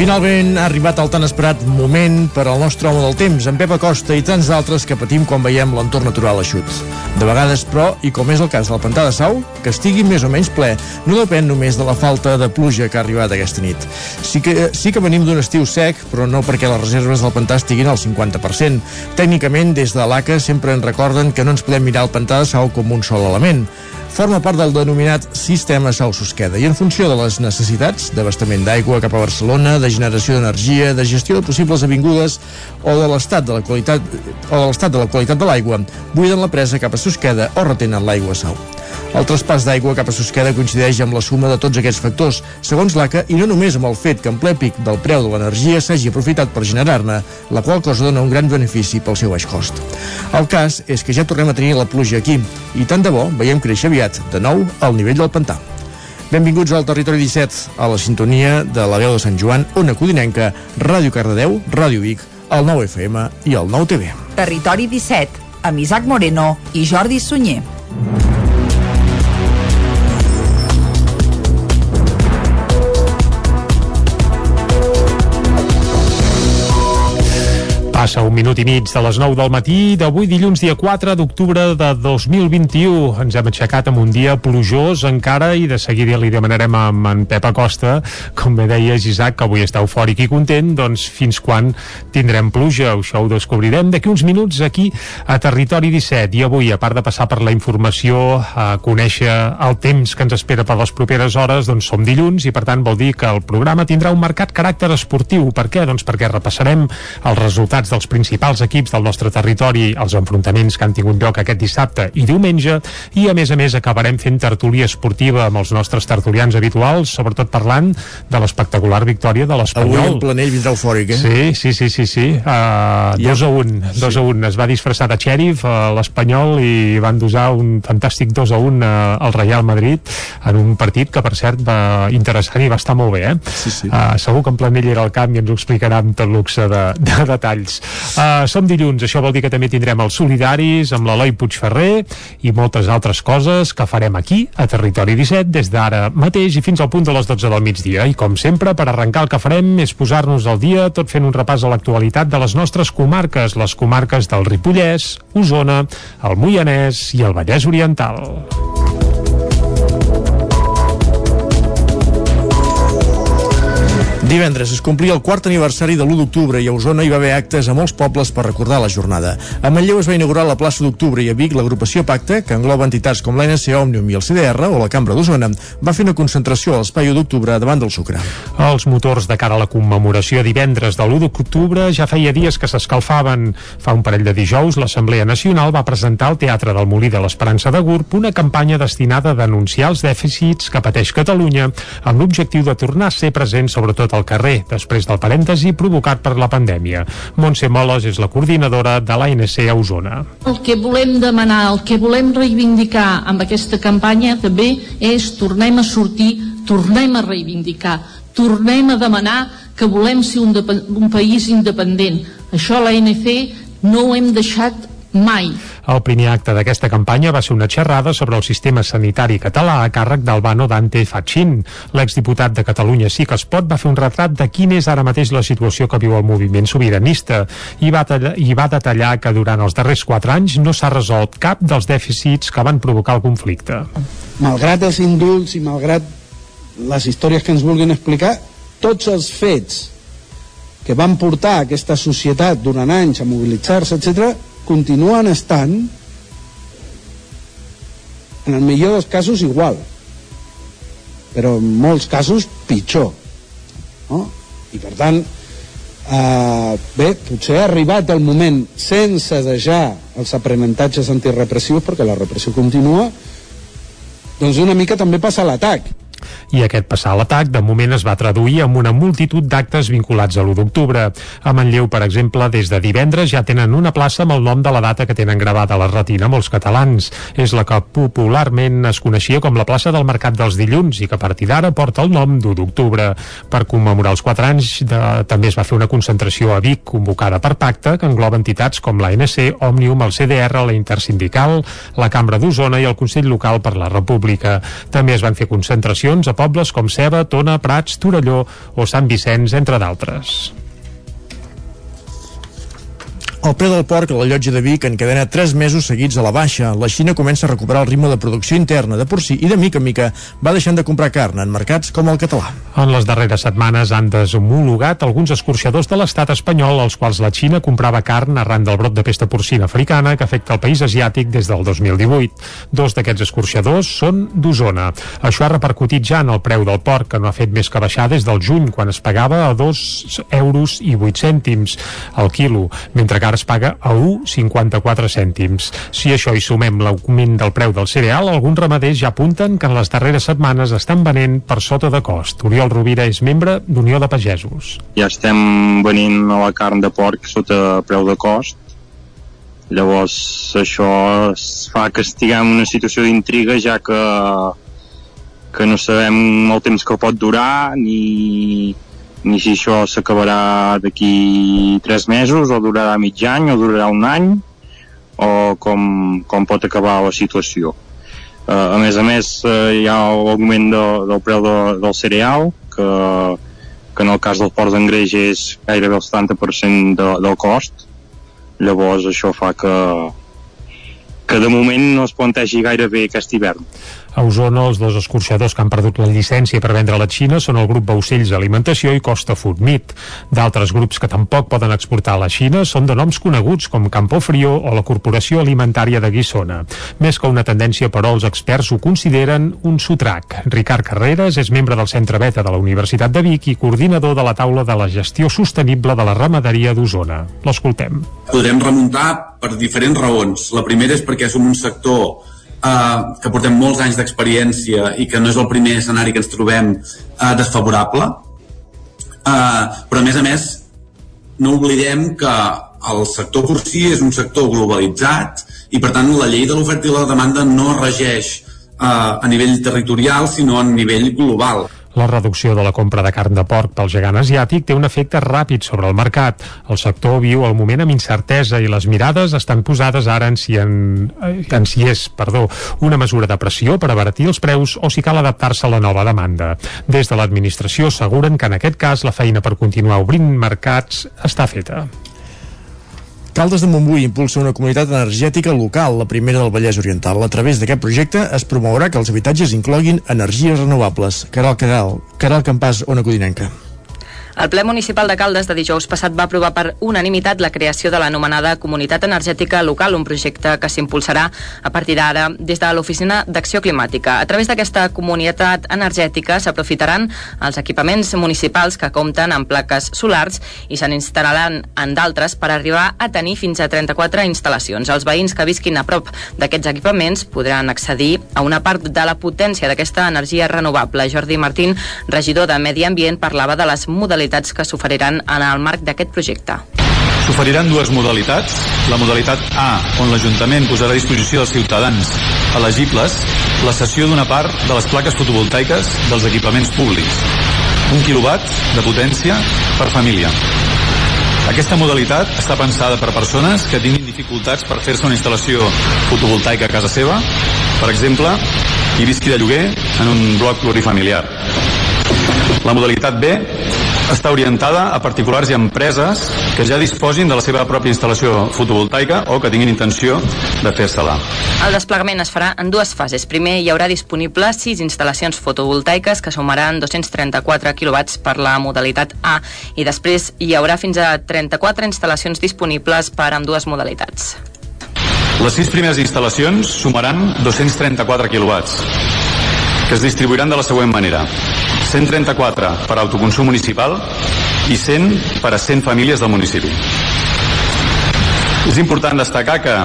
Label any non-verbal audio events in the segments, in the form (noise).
Finalment ha arribat el tan esperat moment per al nostre home del temps, en Pep Acosta i tants d'altres que patim quan veiem l'entorn natural eixut. De vegades, però, i com és el cas del pantà de Sau, que estigui més o menys ple no depèn només de la falta de pluja que ha arribat aquesta nit. Sí que, sí que venim d'un estiu sec, però no perquè les reserves del pantà estiguin al 50%. Tècnicament, des de l'ACA sempre ens recorden que no ens podem mirar el pantà de Sau com un sol element forma part del denominat sistema Sau-Susqueda i en funció de les necessitats d'abastament d'aigua cap a Barcelona, de generació d'energia, de gestió de possibles avingudes o de l'estat de la qualitat o de l'estat de la qualitat de l'aigua, buiden la presa cap a Susqueda o retenen l'aigua Sau. El traspàs d'aigua cap a Susqueda coincideix amb la suma de tots aquests factors, segons l'ACA, i no només amb el fet que en ple pic del preu de l'energia s'hagi aprofitat per generar-ne, la qual cosa dona un gran benefici pel seu baix cost. El cas és que ja tornem a tenir la pluja aquí, i tant de bo veiem créixer aviat, de nou, al nivell del pantà. Benvinguts al Territori 17, a la sintonia de la veu de Sant Joan, Ona Codinenca, Ràdio Cardedeu, Ràdio Vic, el 9 FM i el 9 TV. Territori 17, amb Isaac Moreno i Jordi Sunyer. Passa un minut i mig de les 9 del matí d'avui dilluns dia 4 d'octubre de 2021. Ens hem aixecat amb un dia plujós encara i de seguida li demanarem a en Pep Acosta, com bé deia Isaac, que avui està eufòric i content, doncs fins quan tindrem pluja. Això ho descobrirem d'aquí uns minuts aquí a Territori 17. I avui, a part de passar per la informació, a conèixer el temps que ens espera per les properes hores, doncs som dilluns i per tant vol dir que el programa tindrà un marcat caràcter esportiu. Per què? Doncs perquè repassarem els resultats dels principals equips del nostre territori, els enfrontaments que han tingut lloc aquest dissabte i diumenge, i a més a més acabarem fent tertúlia esportiva amb els nostres tertulians habituals, sobretot parlant de l'espectacular victòria de l'Espanyol. Avui el planell vindrà eufòric, eh? Sí, sí, sí, sí, sí. Uh, ja. dos a un, dos sí. a un. Es va disfressar de xèrif uh, l'Espanyol i van dosar un fantàstic 2 a 1 uh, al Real Madrid en un partit que, per cert, va interessant i va estar molt bé, eh? Sí, sí. Uh, segur que en Planell era al camp i ens ho explicarà amb tot luxe de, de detalls. Uh, som dilluns, això vol dir que també tindrem els solidaris amb l'Eloi Puigferrer i moltes altres coses que farem aquí, a Territori 17, des d'ara mateix i fins al punt de les 12 del migdia. I com sempre, per arrencar el que farem és posar-nos al dia tot fent un repàs a l'actualitat de les nostres comarques, les comarques del Ripollès, Osona, el Moianès i el Vallès Oriental. Divendres es complia el quart aniversari de l'1 d'octubre i a Osona hi va haver actes a molts pobles per recordar la jornada. A Manlleu es va inaugurar la plaça d'octubre i a Vic l'agrupació Pacte, que engloba entitats com l'NC Òmnium i el CDR o la Cambra d'Osona, va fer una concentració a l'espai 1 d'octubre davant del Sucre. Els motors de cara a la commemoració divendres de l'1 d'octubre ja feia dies que s'escalfaven. Fa un parell de dijous, l'Assemblea Nacional va presentar al Teatre del Molí de l'Esperança de Gurb una campanya destinada a denunciar els dèficits que pateix Catalunya amb l'objectiu de tornar a ser present sobretot al carrer, després del parèntesi provocat per la pandèmia. Montse Molos és la coordinadora de l'ANC a Osona. El que volem demanar, el que volem reivindicar amb aquesta campanya també és tornem a sortir, tornem a reivindicar, tornem a demanar que volem ser un, un país independent. Això l'ANC no ho hem deixat mai. El primer acte d'aquesta campanya va ser una xerrada sobre el sistema sanitari català a càrrec d'Albano Dante Fachin. L'exdiputat de Catalunya Sí que es pot va fer un retrat de quina és ara mateix la situació que viu el moviment sobiranista i va, i va detallar que durant els darrers quatre anys no s'ha resolt cap dels dèficits que van provocar el conflicte. Malgrat els indults i malgrat les històries que ens vulguin explicar, tots els fets que van portar aquesta societat durant anys a mobilitzar-se, etc continuen estant en el millor dels casos igual però en molts casos pitjor no? i per tant eh, bé, potser ha arribat el moment sense deixar els aprenentatges antirepressius perquè la repressió continua doncs una mica també passa l'atac I aquest passar l'atac, de moment, es va traduir amb una multitud d'actes vinculats a l'1 d'octubre. A Manlleu, per exemple, des de divendres ja tenen una plaça amb el nom de la data que tenen gravada a la retina molts catalans. És la que popularment es coneixia com la plaça del Mercat dels Dilluns i que a partir d'ara porta el nom d'1 d'octubre. Per commemorar els 4 anys de... també es va fer una concentració a Vic convocada per pacte que engloba entitats com l'ANC, Òmnium, el CDR, la Intersindical, la Cambra d'Osona i el Consell Local per la República. També es van fer concentracions a pobles com Ceba, Tona, Prats, Torelló o Sant Vicenç, entre d'altres. El preu del porc a la llotja de Vic encadena 3 mesos seguits a la baixa. La Xina comença a recuperar el ritme de producció interna de porcí i de mica en mica va deixant de comprar carn en mercats com el català. En les darreres setmanes han deshomologat alguns escorxadors de l'estat espanyol als quals la Xina comprava carn arran del brot de pesta porcina africana que afecta el país asiàtic des del 2018. Dos d'aquests escorxadors són d'Osona. Això ha repercutit ja en el preu del porc, que no ha fet més que baixar des del juny, quan es pagava a 2 euros i 8 cèntims al quilo, mentre que ara es paga a 1,54 cèntims. Si això hi sumem l'augment del preu del cereal, alguns ramaders ja apunten que en les darreres setmanes estan venent per sota de cost. Oriol Rovira és membre d'Unió de Pagesos. Ja estem venint a la carn de porc sota preu de cost, llavors això fa que estiguem en una situació d'intriga ja que que no sabem el temps que pot durar ni, ni si això s'acabarà d'aquí tres mesos o durarà mig any o durarà un any o com, com pot acabar la situació uh, a més a més uh, hi ha l'augment de, del preu de, del cereal que, que en el cas del port d'engreix és gairebé el 70% de, del cost llavors això fa que que de moment no es plantegi gaire bé aquest hivern. A Osona, els dos escorxadors que han perdut la llicència per vendre a la Xina són el grup Baucells Alimentació i Costa Food Meat. D'altres grups que tampoc poden exportar a la Xina són de noms coneguts com Campo Frio o la Corporació Alimentària de Guissona. Més que una tendència, però, els experts ho consideren un sotrac. Ricard Carreras és membre del Centre Beta de la Universitat de Vic i coordinador de la taula de la gestió sostenible de la ramaderia d'Osona. L'escoltem. Podrem remuntar per diferents raons. La primera és perquè som un sector eh, que portem molts anys d'experiència i que no és el primer escenari que ens trobem eh, desfavorable. Eh, però a més a més no oblidem que el sector porcí és un sector globalitzat i per tant la llei de l'oferta i la demanda no regeix eh, a nivell territorial sinó a nivell global. La reducció de la compra de carn de porc pel gegant asiàtic té un efecte ràpid sobre el mercat. El sector viu el moment amb incertesa i les mirades estan posades ara en si, en, en si és perdó, una mesura de pressió per abaratir els preus o si cal adaptar-se a la nova demanda. Des de l'administració asseguren que en aquest cas la feina per continuar obrint mercats està feta. Caldes de Montbui impulsa una comunitat energètica local, la primera del Vallès Oriental. A través d'aquest projecte es promourà que els habitatges incloguin energies renovables. Caral Caral, Caral Campàs, Ona Codinenca. El ple municipal de Caldes de dijous passat va aprovar per unanimitat la creació de l'anomenada Comunitat Energètica Local, un projecte que s'impulsarà a partir d'ara des de l'Oficina d'Acció Climàtica. A través d'aquesta comunitat energètica s'aprofitaran els equipaments municipals que compten amb plaques solars i se n'instal·laran en d'altres per arribar a tenir fins a 34 instal·lacions. Els veïns que visquin a prop d'aquests equipaments podran accedir a una part de la potència d'aquesta energia renovable. Jordi Martín, regidor de Medi Ambient, parlava de les modalitats modalitats que s'oferiran en el marc d'aquest projecte. S'oferiran dues modalitats. La modalitat A, on l'Ajuntament posarà a disposició dels ciutadans elegibles la cessió d'una part de les plaques fotovoltaiques dels equipaments públics. Un quilowatt de potència per família. Aquesta modalitat està pensada per persones que tinguin dificultats per fer-se una instal·lació fotovoltaica a casa seva, per exemple, i visqui de lloguer en un bloc plurifamiliar. La modalitat B està orientada a particulars i empreses que ja disposin de la seva pròpia instal·lació fotovoltaica o que tinguin intenció de fer-se-la. El desplegament es farà en dues fases. Primer hi haurà disponibles sis instal·lacions fotovoltaiques que sumaran 234 kW per la modalitat A i després hi haurà fins a 34 instal·lacions disponibles per amb dues modalitats. Les sis primeres instal·lacions sumaran 234 quilowatts, que es distribuiran de la següent manera. 134 per autoconsum municipal i 100 per a 100 famílies del municipi. És important destacar que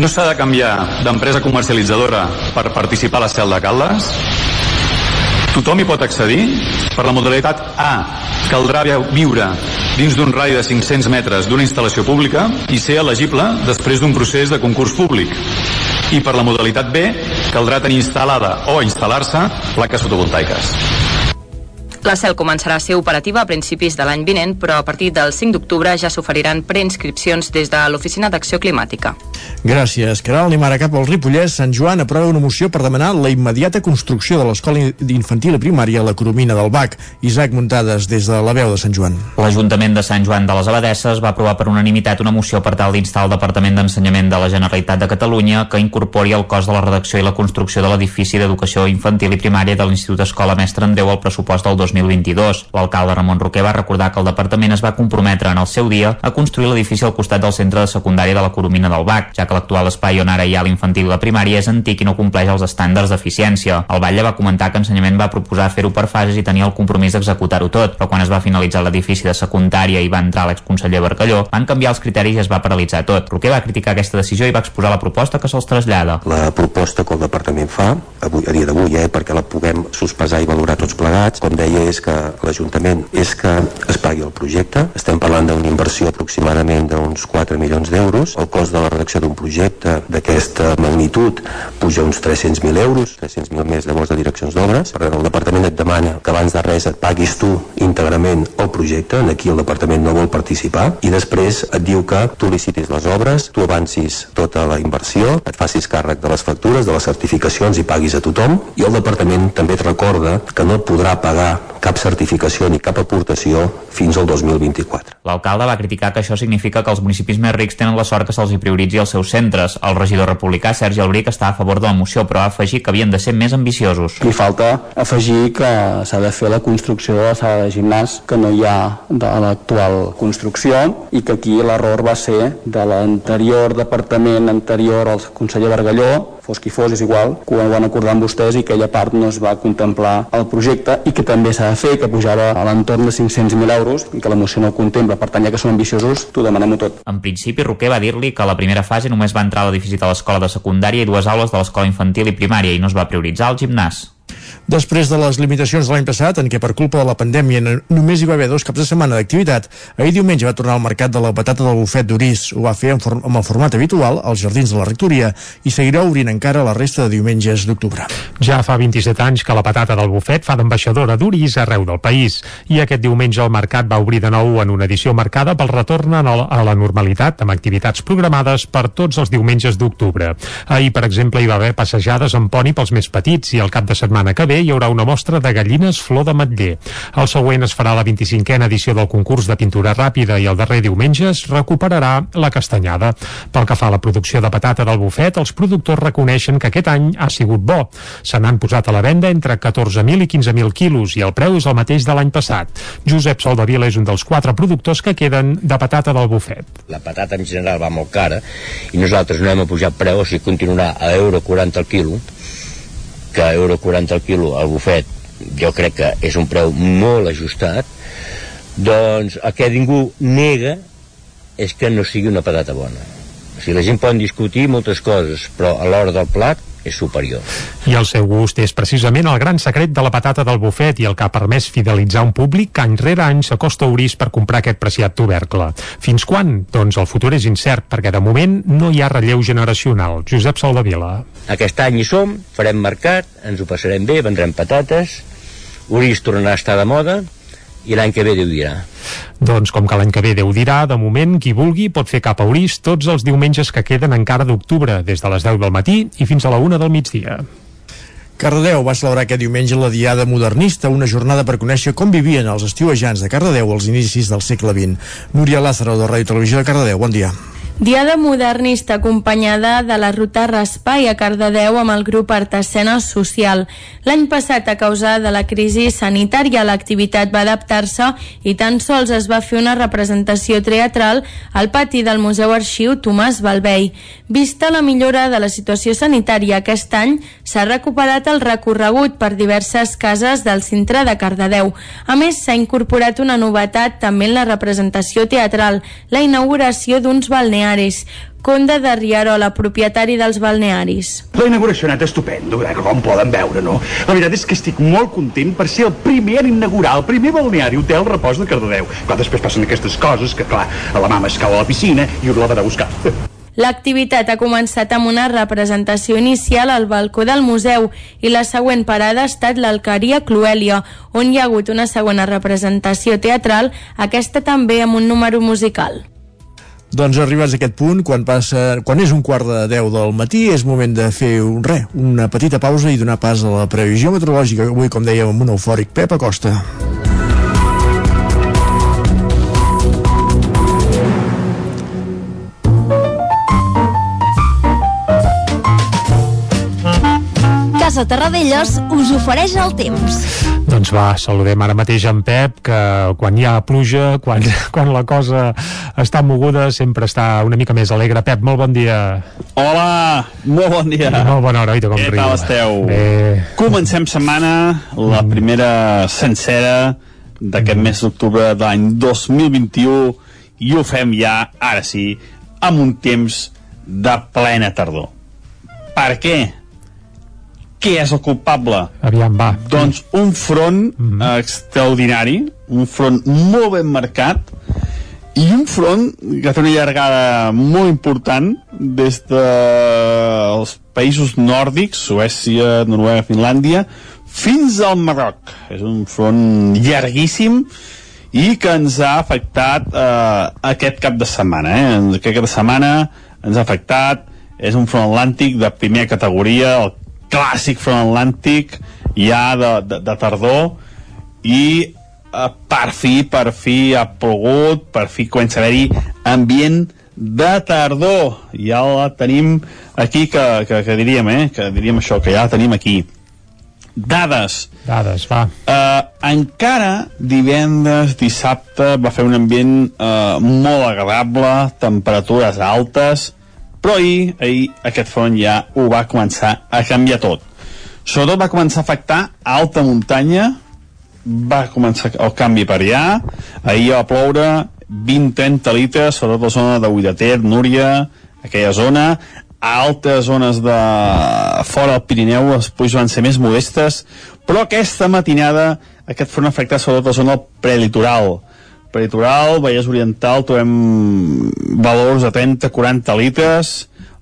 no s'ha de canviar d'empresa comercialitzadora per participar a la cel de Caldes Tothom hi pot accedir. Per la modalitat A, caldrà viure dins d'un rai de 500 metres d'una instal·lació pública i ser elegible després d'un procés de concurs públic. I per la modalitat B, caldrà tenir instal·lada o instal·lar-se plaques fotovoltaiques. La CEL començarà a ser operativa a principis de l'any vinent, però a partir del 5 d'octubre ja s'oferiran preinscripcions des de l'Oficina d'Acció Climàtica. Gràcies, Caral. I ara cap al Ripollès, Sant Joan aprova una moció per demanar la immediata construcció de l'escola infantil i primària a la Coromina del Bac. Isaac Muntades, des de la veu de Sant Joan. L'Ajuntament de Sant Joan de les Abadesses va aprovar per unanimitat una moció per tal d'instar el Departament d'Ensenyament de la Generalitat de Catalunya que incorpori el cost de la redacció i la construcció de l'edifici d'educació infantil i primària de l'Institut Escola Mestre Andreu al pressupost del 2022. L'alcalde Ramon Roquer va recordar que el departament es va comprometre en el seu dia a construir l'edifici al costat del centre de secundària de la Coromina del Bac, ja que l'actual espai on ara hi ha l'infantil i la primària és antic i no compleix els estàndards d'eficiència. El Batlle va comentar que Ensenyament va proposar fer-ho per fases i tenia el compromís d'executar-ho tot, però quan es va finalitzar l'edifici de secundària i va entrar l'exconseller Barcalló, van canviar els criteris i es va paralitzar tot. Roquer va criticar aquesta decisió i va exposar la proposta que se'ls trasllada. La proposta que el departament fa, avui, a dia d'avui, eh, perquè la puguem sospesar i valorar tots plegats, com deia, és que l'Ajuntament és que es pagui el projecte. Estem parlant d'una inversió aproximadament d'uns 4 milions d'euros. El cost de la redacció d'un projecte d'aquesta magnitud puja uns 300.000 euros, 300.000 més llavors de direccions d'obres. Per tant, el departament et demana que abans de res et paguis tu íntegrament el projecte, en aquí el departament no vol participar, i després et diu que tu licitis les obres, tu avancis tota la inversió, et facis càrrec de les factures, de les certificacions i paguis a tothom, i el departament també et recorda que no podrà pagar cap certificació ni cap aportació fins al 2024. L'alcalde va criticar que això significa que els municipis més rics tenen la sort que se'ls hi prioritzi els seus centres. El regidor republicà Sergi Albric està a favor de la moció, però ha afegit que havien de ser més ambiciosos. Li falta afegir que s'ha de fer la construcció de la sala de gimnàs que no hi ha de l'actual construcció i que aquí l'error va ser de l'anterior departament anterior al conseller Bargalló fos qui fos, és igual, que ho van acordar amb vostès i aquella part no es va contemplar el projecte i que també s'ha de fer, que pujava a l'entorn de 500.000 euros i que la moció no ho contempla. Per tant, ja que són ambiciosos, t'ho demanem-ho tot. En principi, Roquer va dir-li que la primera fase només va entrar a l'edifici de l'escola de secundària i dues aules de l'escola infantil i primària i no es va prioritzar el gimnàs. Després de les limitacions de l'any passat, en què per culpa de la pandèmia només hi va haver dos caps de setmana d'activitat, ahir diumenge va tornar al mercat de la patata del bufet d'Uris. Ho va fer amb, amb el format habitual als jardins de la rectoria i seguirà obrint encara la resta de diumenges d'octubre. Ja fa 27 anys que la patata del bufet fa d'ambaixadora d'Uris arreu del país i aquest diumenge el mercat va obrir de nou en una edició marcada pel retorn a la normalitat amb activitats programades per tots els diumenges d'octubre. Ahir, per exemple, hi va haver passejades en poni pels més petits i el cap de setmana que ve hi haurà una mostra de gallines flor de matller. El següent es farà la 25a edició del concurs de pintura ràpida i el darrer diumenge es recuperarà la castanyada. Pel que fa a la producció de patata del bufet, els productors reconeixen que aquest any ha sigut bo. Se n'han posat a la venda entre 14.000 i 15.000 quilos i el preu és el mateix de l'any passat. Josep Soldavila és un dels quatre productors que queden de patata del bufet. La patata en general va molt cara i nosaltres no hem apujat preu, o sigui, continuarà a euro 40 el quilo que euro 40 el quilo al bufet jo crec que és un preu molt ajustat doncs el que ningú nega és que no sigui una patata bona o sigui, la gent pot discutir moltes coses però a l'hora del plat és superior. I el seu gust és precisament el gran secret de la patata del bufet i el que ha permès fidelitzar un públic que any rere any s'acosta a Uris per comprar aquest preciat tubercle. Fins quan? Doncs el futur és incert, perquè de moment no hi ha relleu generacional. Josep Soldavila. Aquest any hi som, farem mercat, ens ho passarem bé, vendrem patates, Uris tornarà a estar de moda, i l'any que ve Déu dirà. Doncs com que l'any que ve Déu dirà, de moment qui vulgui pot fer cap a Urís tots els diumenges que queden encara d'octubre, des de les 10 del matí i fins a la 1 del migdia. Cardedeu va celebrar aquest diumenge la Diada Modernista, una jornada per conèixer com vivien els estiuejants de Cardedeu als inicis del segle XX. Núria Lázaro, de Ràdio Televisió de Cardedeu, bon dia. Diada modernista acompanyada de la ruta Raspai a Cardedeu amb el grup Artesena Social. L'any passat, a causa de la crisi sanitària, l'activitat va adaptar-se i tan sols es va fer una representació teatral al pati del Museu Arxiu Tomàs Balvei. Vista la millora de la situació sanitària, aquest any s'ha recuperat el recorregut per diverses cases del centre de Cardedeu. A més, s'ha incorporat una novetat també en la representació teatral, la inauguració d'uns balnearis balnearis. Conde de Riarola, propietari dels balnearis. La inauguració ha anat estupendo, eh, com poden veure, no? La veritat és que estic molt content per ser el primer en inaugurar el primer balneari hotel Repòs de Cardedeu. Clar, després passen aquestes coses que, clar, a la mama es cau a la piscina i us la d'anar a buscar. (laughs) L'activitat ha començat amb una representació inicial al balcó del museu i la següent parada ha estat l'Alqueria Cloèlia, on hi ha hagut una segona representació teatral, aquesta també amb un número musical. Doncs arribats a aquest punt, quan, passa, quan és un quart de 10 del matí, és moment de fer un re, una petita pausa i donar pas a la previsió meteorològica. Avui, com dèiem, amb un eufòric Pep Acosta. Casa Terradellos us ofereix el temps. Doncs va, saludem ara mateix en Pep, que quan hi ha pluja, quan, (laughs) quan la cosa està moguda, sempre està una mica més alegre. Pep, molt bon dia. Hola, molt bon dia. I molt bona hora, oi, com Què riu. tal esteu? Bé. Comencem setmana, la primera sencera d'aquest mes d'octubre de l'any 2021 i ho fem ja, ara sí, amb un temps de plena tardor. Per què? Què és el culpable? Aviam, va. Doncs un front extraordinari, un front molt ben marcat, i un front que té una llargada molt important des dels països nòrdics, Suècia, Noruega, Finlàndia, fins al Marroc. És un front llarguíssim i que ens ha afectat eh, aquest cap de setmana. Eh? Aquest cap de setmana ens ha afectat, és un front atlàntic de primera categoria, el clàssic front atlàntic ja de, de, de tardor i eh, per fi, per fi ha plogut, per fi comença a haver-hi ambient de tardor. Ja la tenim aquí, que, que, que diríem, eh? Que diríem això, que ja la tenim aquí. Dades. Dades, va. Uh, encara divendres, dissabte, va fer un ambient uh, molt agradable, temperatures altes, però ahir, ahir aquest front ja ho va començar a canviar tot. Sobretot va començar a afectar a alta muntanya, va començar el canvi per allà, ahir va ploure 20-30 litres, sobretot la zona de Uidater, Núria, aquella zona, a altes zones de fora del Pirineu les pluges van ser més modestes, però aquesta matinada aquest front afectat sobretot la zona prelitoral. Prelitoral, Vallès Oriental, trobem valors de 30-40 litres,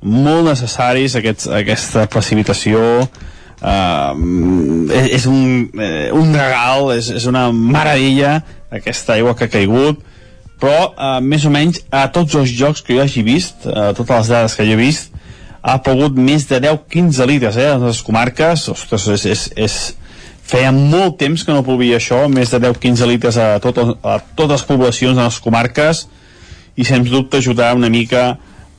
molt necessaris aquests, aquesta precipitació, uh, és, és un, eh, un regal, és, és una meravella aquesta aigua que ha caigut, però uh, més o menys a tots els jocs que jo hagi vist, a totes les dades que jo he vist, ha pogut més de 10-15 litres eh, a les comarques, ostres, és, és, és, feia molt temps que no plovia això, més de 10-15 litres a, tot, a totes les poblacions de les comarques i sens dubte ajudarà una mica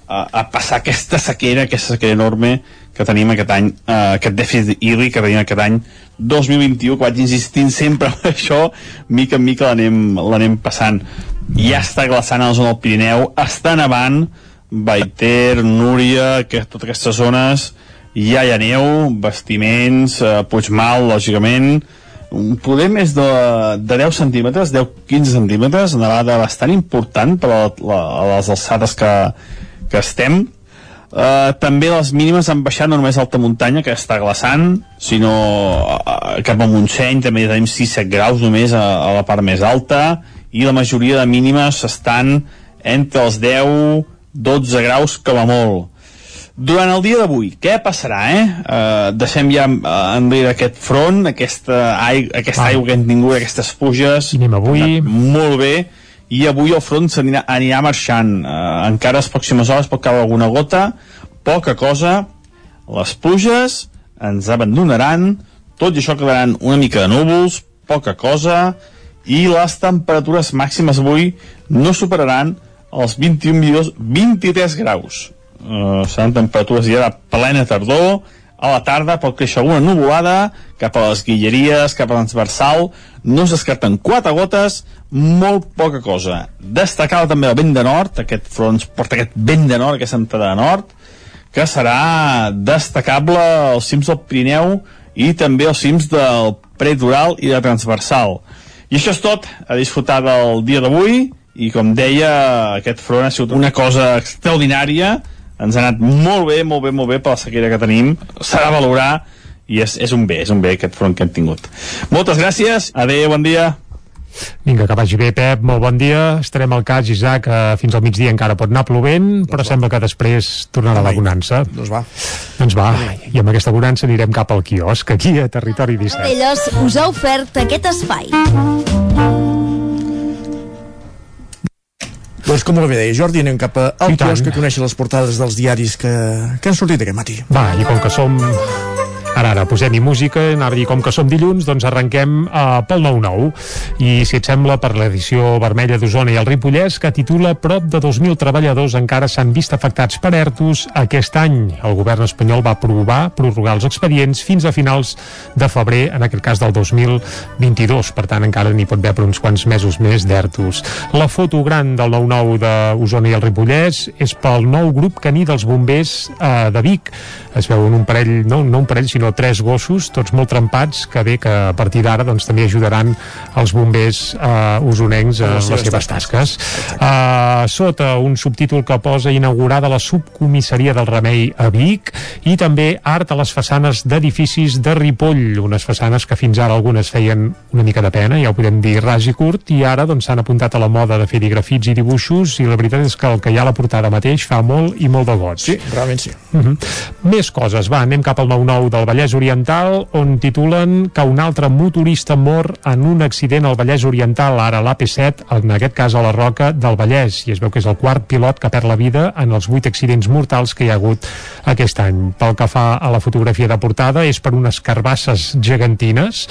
a, a passar aquesta sequera, aquesta sequera enorme que tenim aquest any, eh, aquest dèficit hídric que tenim aquest any 2021, que vaig insistint sempre en (laughs) això, mica en mica l'anem passant. Ja està glaçant a la zona del Pirineu, està nevant, Baiter, Núria, que, totes aquestes zones, ja hi ha neu, vestiments, eh, Puigmal, lògicament, un poder més de, de 10 centímetres, 10-15 centímetres, nevada bastant important per a, la, a les alçades que, que estem. Uh, també les mínimes han baixat no només alta muntanya, que està glaçant, sinó uh, cap a Montseny també tenim 6-7 graus només a, a la part més alta, i la majoria de mínimes estan entre els 10 12 graus com a molt. Durant el dia d'avui, què passarà, eh? Uh, deixem ja uh, enrere aquest front, aquesta, aigua, aquesta Ah. aigua que hem tingut, aquestes pluges. I anem avui. Molt bé. I avui el front s'anirà anirà marxant. Uh, encara les pròximes hores pot caure alguna gota, poca cosa. Les pluges ens abandonaran, tot i això quedaran una mica de núvols, poca cosa, i les temperatures màximes avui no superaran els 21 milions, 23 graus. Uh, seran temperatures ja de plena tardor, a la tarda pot créixer alguna nuvolada cap a les guilleries, cap a transversal, no es descarten quatre gotes, molt poca cosa. Destacar també el vent de nord, aquest front porta aquest vent de nord, aquesta entrada de nord, que serà destacable als cims del Pirineu i també als cims del prelitoral i de transversal. I això és tot, a disfrutar del dia d'avui. I com deia aquest front ha sigut una cosa extraordinària ens ha anat molt bé, molt bé, molt bé per la sequera que tenim s'ha de valorar i és, és un bé, és un bé aquest front que hem tingut moltes gràcies, adeu, bon dia Vinga, que vagi bé, Pep, molt bon dia. Estarem al cas, Isaac, eh, fins al migdia encara pot anar plovent, doncs però va. sembla que després tornarà la bonança. Doncs va. Doncs va, i amb aquesta bonança anirem cap al quiosc, aquí a Territori 17. Elles us ha ofert aquest espai. Doncs com bé deia Jordi, anem cap al quiosc que conèixer les portades dels diaris que, que han sortit aquest matí. Va, i com que som Ara, ara, posem-hi música, anava a dir, com que som dilluns, doncs arrenquem uh, pel 9-9. I, si et sembla, per l'edició vermella d'Osona i el Ripollès, que titula Prop de 2.000 treballadors encara s'han vist afectats per ERTOs aquest any. El govern espanyol va aprovar prorrogar els expedients fins a finals de febrer, en aquest cas del 2022. Per tant, encara n'hi pot haver per uns quants mesos més d'ERTOs. La foto gran del 9-9 d'Osona i el Ripollès és pel nou grup caní dels bombers uh, de Vic. Es veuen un parell, no, no un parell, sinó tres gossos, tots molt trempats, que bé que a partir d'ara doncs, també ajudaran els bombers eh, usonencs en les, seves tasques. Uh, sota un subtítol que posa inaugurada la subcomissaria del Remei a Vic i també art a les façanes d'edificis de Ripoll, unes façanes que fins ara algunes feien una mica de pena, ja ho podem dir ras i curt, i ara doncs s'han apuntat a la moda de fer grafits i dibuixos i la veritat és que el que hi ha a la portada mateix fa molt i molt de goig. Sí, realment sí. Uh -huh. Més coses, va, anem cap al 9-9 del Vallès Oriental, on titulen que un altre motorista mor en un accident al Vallès Oriental, ara l'AP7, en aquest cas a la Roca del Vallès, i es veu que és el quart pilot que perd la vida en els vuit accidents mortals que hi ha hagut aquest any. Pel que fa a la fotografia de portada, és per unes carbasses gegantines,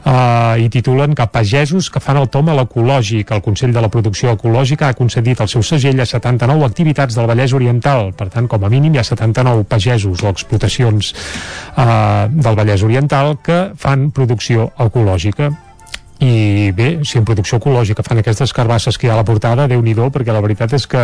eh, i titulen que pagesos que fan el tom a l'ecològic. El Consell de la Producció Ecològica ha concedit el seu segell a 79 activitats del Vallès Oriental. Per tant, com a mínim hi ha 79 pagesos o explotacions eh, del Vallès Oriental que fan producció ecològica i bé, si en producció ecològica fan aquestes carbasses que hi ha a la portada, déu nhi perquè la veritat és que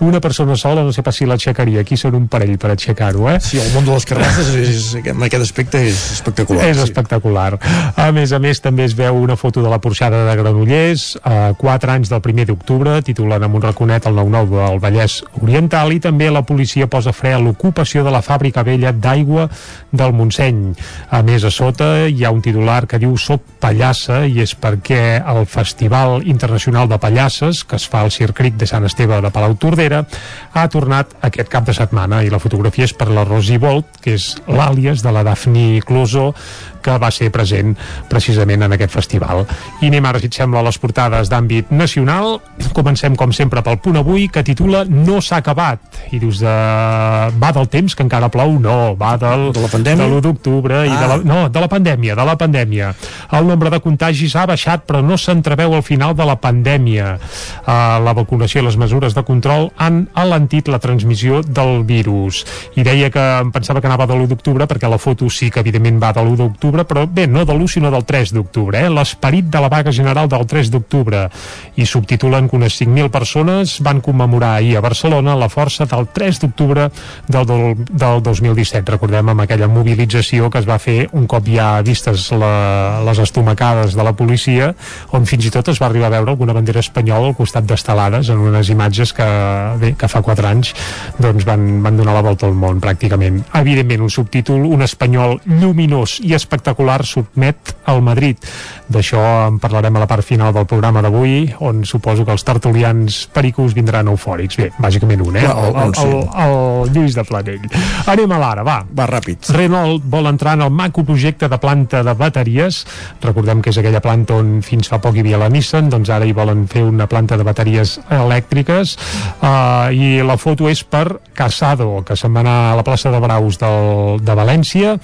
una persona sola no sé pas si l'aixecaria, aquí són un parell per aixecar-ho, eh? Sí, el món de les carbasses és, és, en aquest aspecte és espectacular. És sí. espectacular. A més a més, també es veu una foto de la porxada de Granollers, a 4 anys del primer d'octubre, titulant amb un raconet el 9-9 del Vallès Oriental, i també la policia posa fre a l'ocupació de la fàbrica vella d'aigua del Montseny. A més, a sota hi ha un titular que diu Soc pallassa i és perquè el Festival Internacional de Pallasses, que es fa al Circric de Sant Esteve de Palau Tordera, ha tornat aquest cap de setmana. I la fotografia és per la Rosi Bolt, que és l'àlies de la Daphne Closo, que va ser present precisament en aquest festival. I anem ara, si et sembla, a les portades d'àmbit nacional. Comencem, com sempre, pel punt avui, que titula No s'ha acabat. I dius, de... va del temps que encara plou? No, va del, de la pandèmia? De l'1 d'octubre. Ah. I de la, ah. no, de la pandèmia, de la pandèmia. El nombre de contagis ha baixat, però no s'entreveu al final de la pandèmia. Uh, la vacunació i les mesures de control han alentit la transmissió del virus. I deia que em pensava que anava de l'1 d'octubre, perquè la foto sí que, evidentment, va de l'1 d'octubre, d'octubre, però bé, no de l'1 sinó del 3 d'octubre, eh? l'esperit de la vaga general del 3 d'octubre i subtitulen que unes 5.000 persones van commemorar ahir a Barcelona la força del 3 d'octubre del, del, del 2017, recordem amb aquella mobilització que es va fer un cop ja vistes la, les estomacades de la policia, on fins i tot es va arribar a veure alguna bandera espanyola al costat d'estelades en unes imatges que, bé, que fa 4 anys doncs van, van donar la volta al món pràcticament. Evidentment, un subtítol, un espanyol lluminós i espectacular espectacular sotmet al Madrid. D'això en parlarem a la part final del programa d'avui, on suposo que els tertulians pericos vindran eufòrics. Bé, bàsicament un, eh? El, el, el, el Lluís de Planell. Anem a l'ara, va. Va ràpid. Renault vol entrar en el maco projecte de planta de bateries. Recordem que és aquella planta on fins fa poc hi havia la Nissan, doncs ara hi volen fer una planta de bateries elèctriques uh, i la foto és per Casado, que se'n va anar a la plaça de Braus del, de València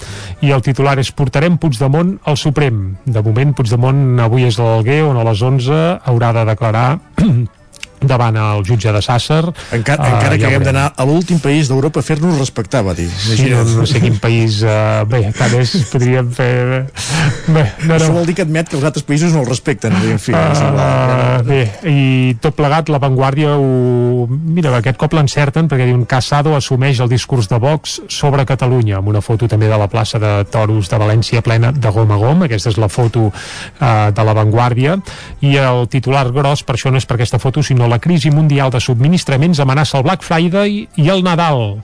i el titular és portarem portarem Puigdemont al Suprem. De moment, Puigdemont avui és a l'Alguer, on a les 11 haurà de declarar (clears throat) davant el jutge de Sàsser. Encara, Uh, encara que ja haguem d'anar a l'últim país d'Europa a fer-nos respectar, va dir. Sí, no, no sé quin país... Uh, bé, tal vez podríem fer... Bé, no, Això no. vol dir que admet que els altres països no el respecten. En fi, és igual. Uh, bé, i tot plegat, la Vanguardia ho... Mira, aquest cop l'encerten perquè diuen Casado assumeix el discurs de Vox sobre Catalunya, amb una foto també de la plaça de Toros de València plena de gom a gom, aquesta és la foto uh, de la Vanguardia, i el titular gros, per això no és per aquesta foto, sinó la crisi mundial de subministraments amenaça el Black Friday i el Nadal.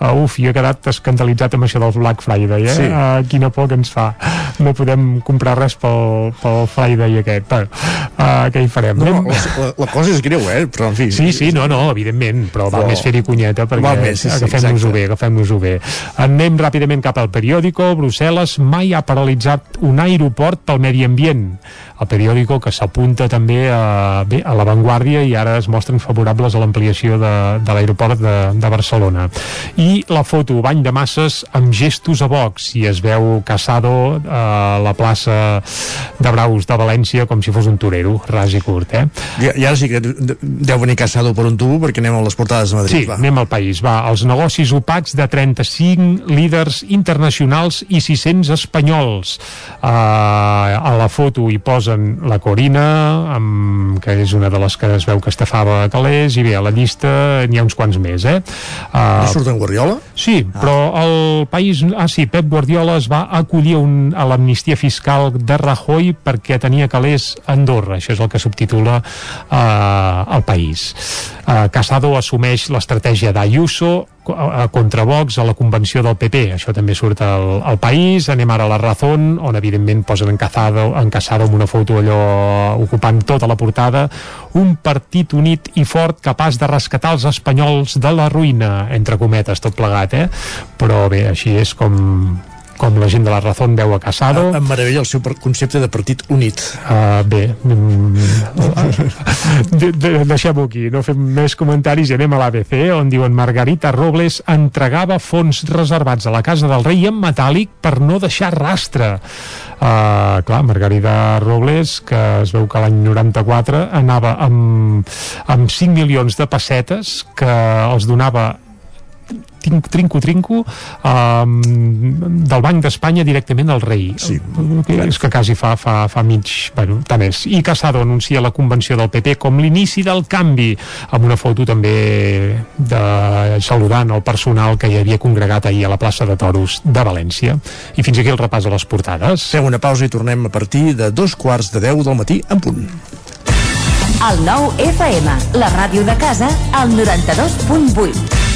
Uh, uf, jo he quedat escandalitzat amb això del Black Friday, eh? Sí. Uh, quina por que ens fa. No podem comprar res pel, pel Friday aquest. Bueno, uh, què hi farem? No, Anem- la, la, cosa és greu, eh? Però, en fi... Sí, sí, no, no, evidentment, però val Però- més fer-hi cunyeta perquè Val més, sí, sí, agafem-nos-ho bé, agafem-nos-ho bé. Anem ràpidament cap al periòdico. Brussel·les mai ha paralitzat un aeroport pel medi ambient. El periòdico que s'apunta també a, bé, a l'avantguàrdia i ara es mostren favorables a l'ampliació de, de l'aeroport de, de Barcelona. I la foto, bany de masses amb gestos a Vox i es veu Casado a la plaça de Braus de València com si fos un torero, ras i curt, eh? I, I ara sí que de- deu venir Casado per un tubo perquè anem a les portades de Madrid. Sí, anem al país, va. Els negocis opacs de 35 líders internacionals i 600 espanyols. Uh, a la foto hi posen la Corina, amb, que és una de les que es veu que estafava calés, i bé, a la llista n'hi ha uns quants més, eh? Uh, No surt en Guardiola? Sí, ah. però el país... Ah, sí, Pep Guardiola es va acollir un, a l'amnistia fiscal de Rajoy perquè tenia calés a Andorra. Això és el que subtitula uh, el país. Uh, Casado assumeix l'estratègia d'Ayuso co- uh, contra Vox a la convenció del PP. Això també surt al, al país. Anem ara a la Razón, on evidentment posen en Casado, en Casado amb una foto allò ocupant tota la portada. Un partit unit i fort capaç de rescatar els espanyols de la ruïna, entre cometes, tot plegat, eh? Però bé, així és com com la gent de la Razón veu a Casado. Em meravella el seu concepte de partit unit. Uh, bé, mm, de, de, deixem-ho aquí, no fem més comentaris i anem a l'ABC, on diuen Margarita Robles entregava fons reservats a la Casa del Rei en metàl·lic per no deixar rastre. Uh, clar, Margarita Robles, que es veu que l'any 94 anava amb, amb 5 milions de pessetes que els donava tinc, trinco, trinco um, del Banc d'Espanya directament al rei sí. que és que quasi fa, fa, fa mig bueno, tant és, i Casado anuncia la convenció del PP com l'inici del canvi amb una foto també de saludant el personal que hi havia congregat ahir a la plaça de Toros de València i fins aquí el repàs de les portades Fem una pausa i tornem a partir de dos quarts de deu del matí en punt. El nou FM, la ràdio de casa, al 92.8.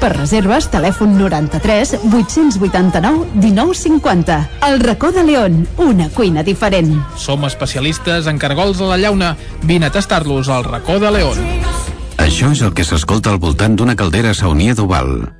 Per reserves, telèfon 93 889 1950. El racó de León, una cuina diferent. Som especialistes en cargols a la llauna. Vine a tastar-los al racó de León. Això és el que s'escolta al voltant d'una caldera Saunier d'Oval.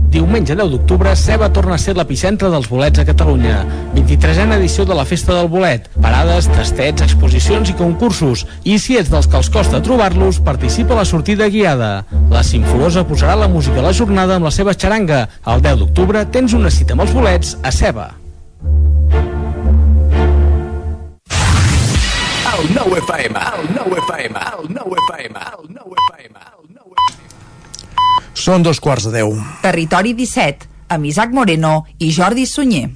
Diumenge 10 d'octubre, Ceba torna a ser l'epicentre dels bolets a Catalunya. 23a edició de la Festa del Bolet. Parades, tastets, exposicions i concursos. I si ets dels que els costa trobar-los, participa a la sortida guiada. La Simfolosa posarà la música a la jornada amb la seva xaranga. El 10 d'octubre tens una cita amb els bolets a Ceba. El nou FM, el nou FM, el nou FM, el. Són dos quarts de deu. Territori 17, amb Isaac Moreno i Jordi Sunyer.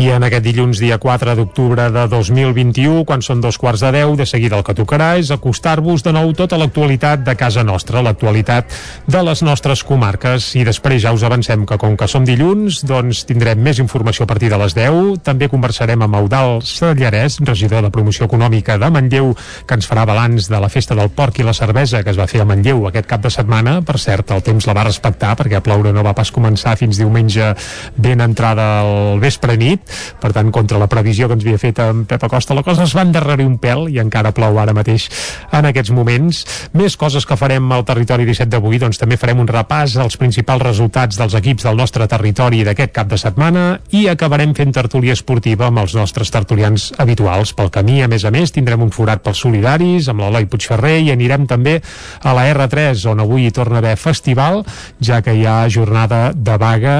I en aquest dilluns, dia 4 d'octubre de 2021, quan són dos quarts de 10, de seguida el que tocarà és acostar-vos de nou tota l'actualitat de casa nostra, l'actualitat de les nostres comarques. I després ja us avancem que com que som dilluns, doncs tindrem més informació a partir de les 10. També conversarem amb Eudal Sallarès, regidor de promoció econòmica de Manlleu, que ens farà balanç de la festa del porc i la cervesa que es va fer a Manlleu aquest cap de setmana. Per cert, el temps la va respectar perquè a ploure no va pas començar fins diumenge ben entrada al vespre nit per tant, contra la previsió que ens havia fet en Pep Acosta, la cosa es va endarrerir un pèl i encara plou ara mateix en aquests moments. Més coses que farem al territori 17 d'avui, doncs també farem un repàs als principals resultats dels equips del nostre territori d'aquest cap de setmana i acabarem fent tertúlia esportiva amb els nostres tertulians habituals. Pel camí, a més a més, tindrem un forat pels solidaris amb l'Eloi Puigferrer i anirem també a la R3, on avui hi torna a haver festival, ja que hi ha jornada de vaga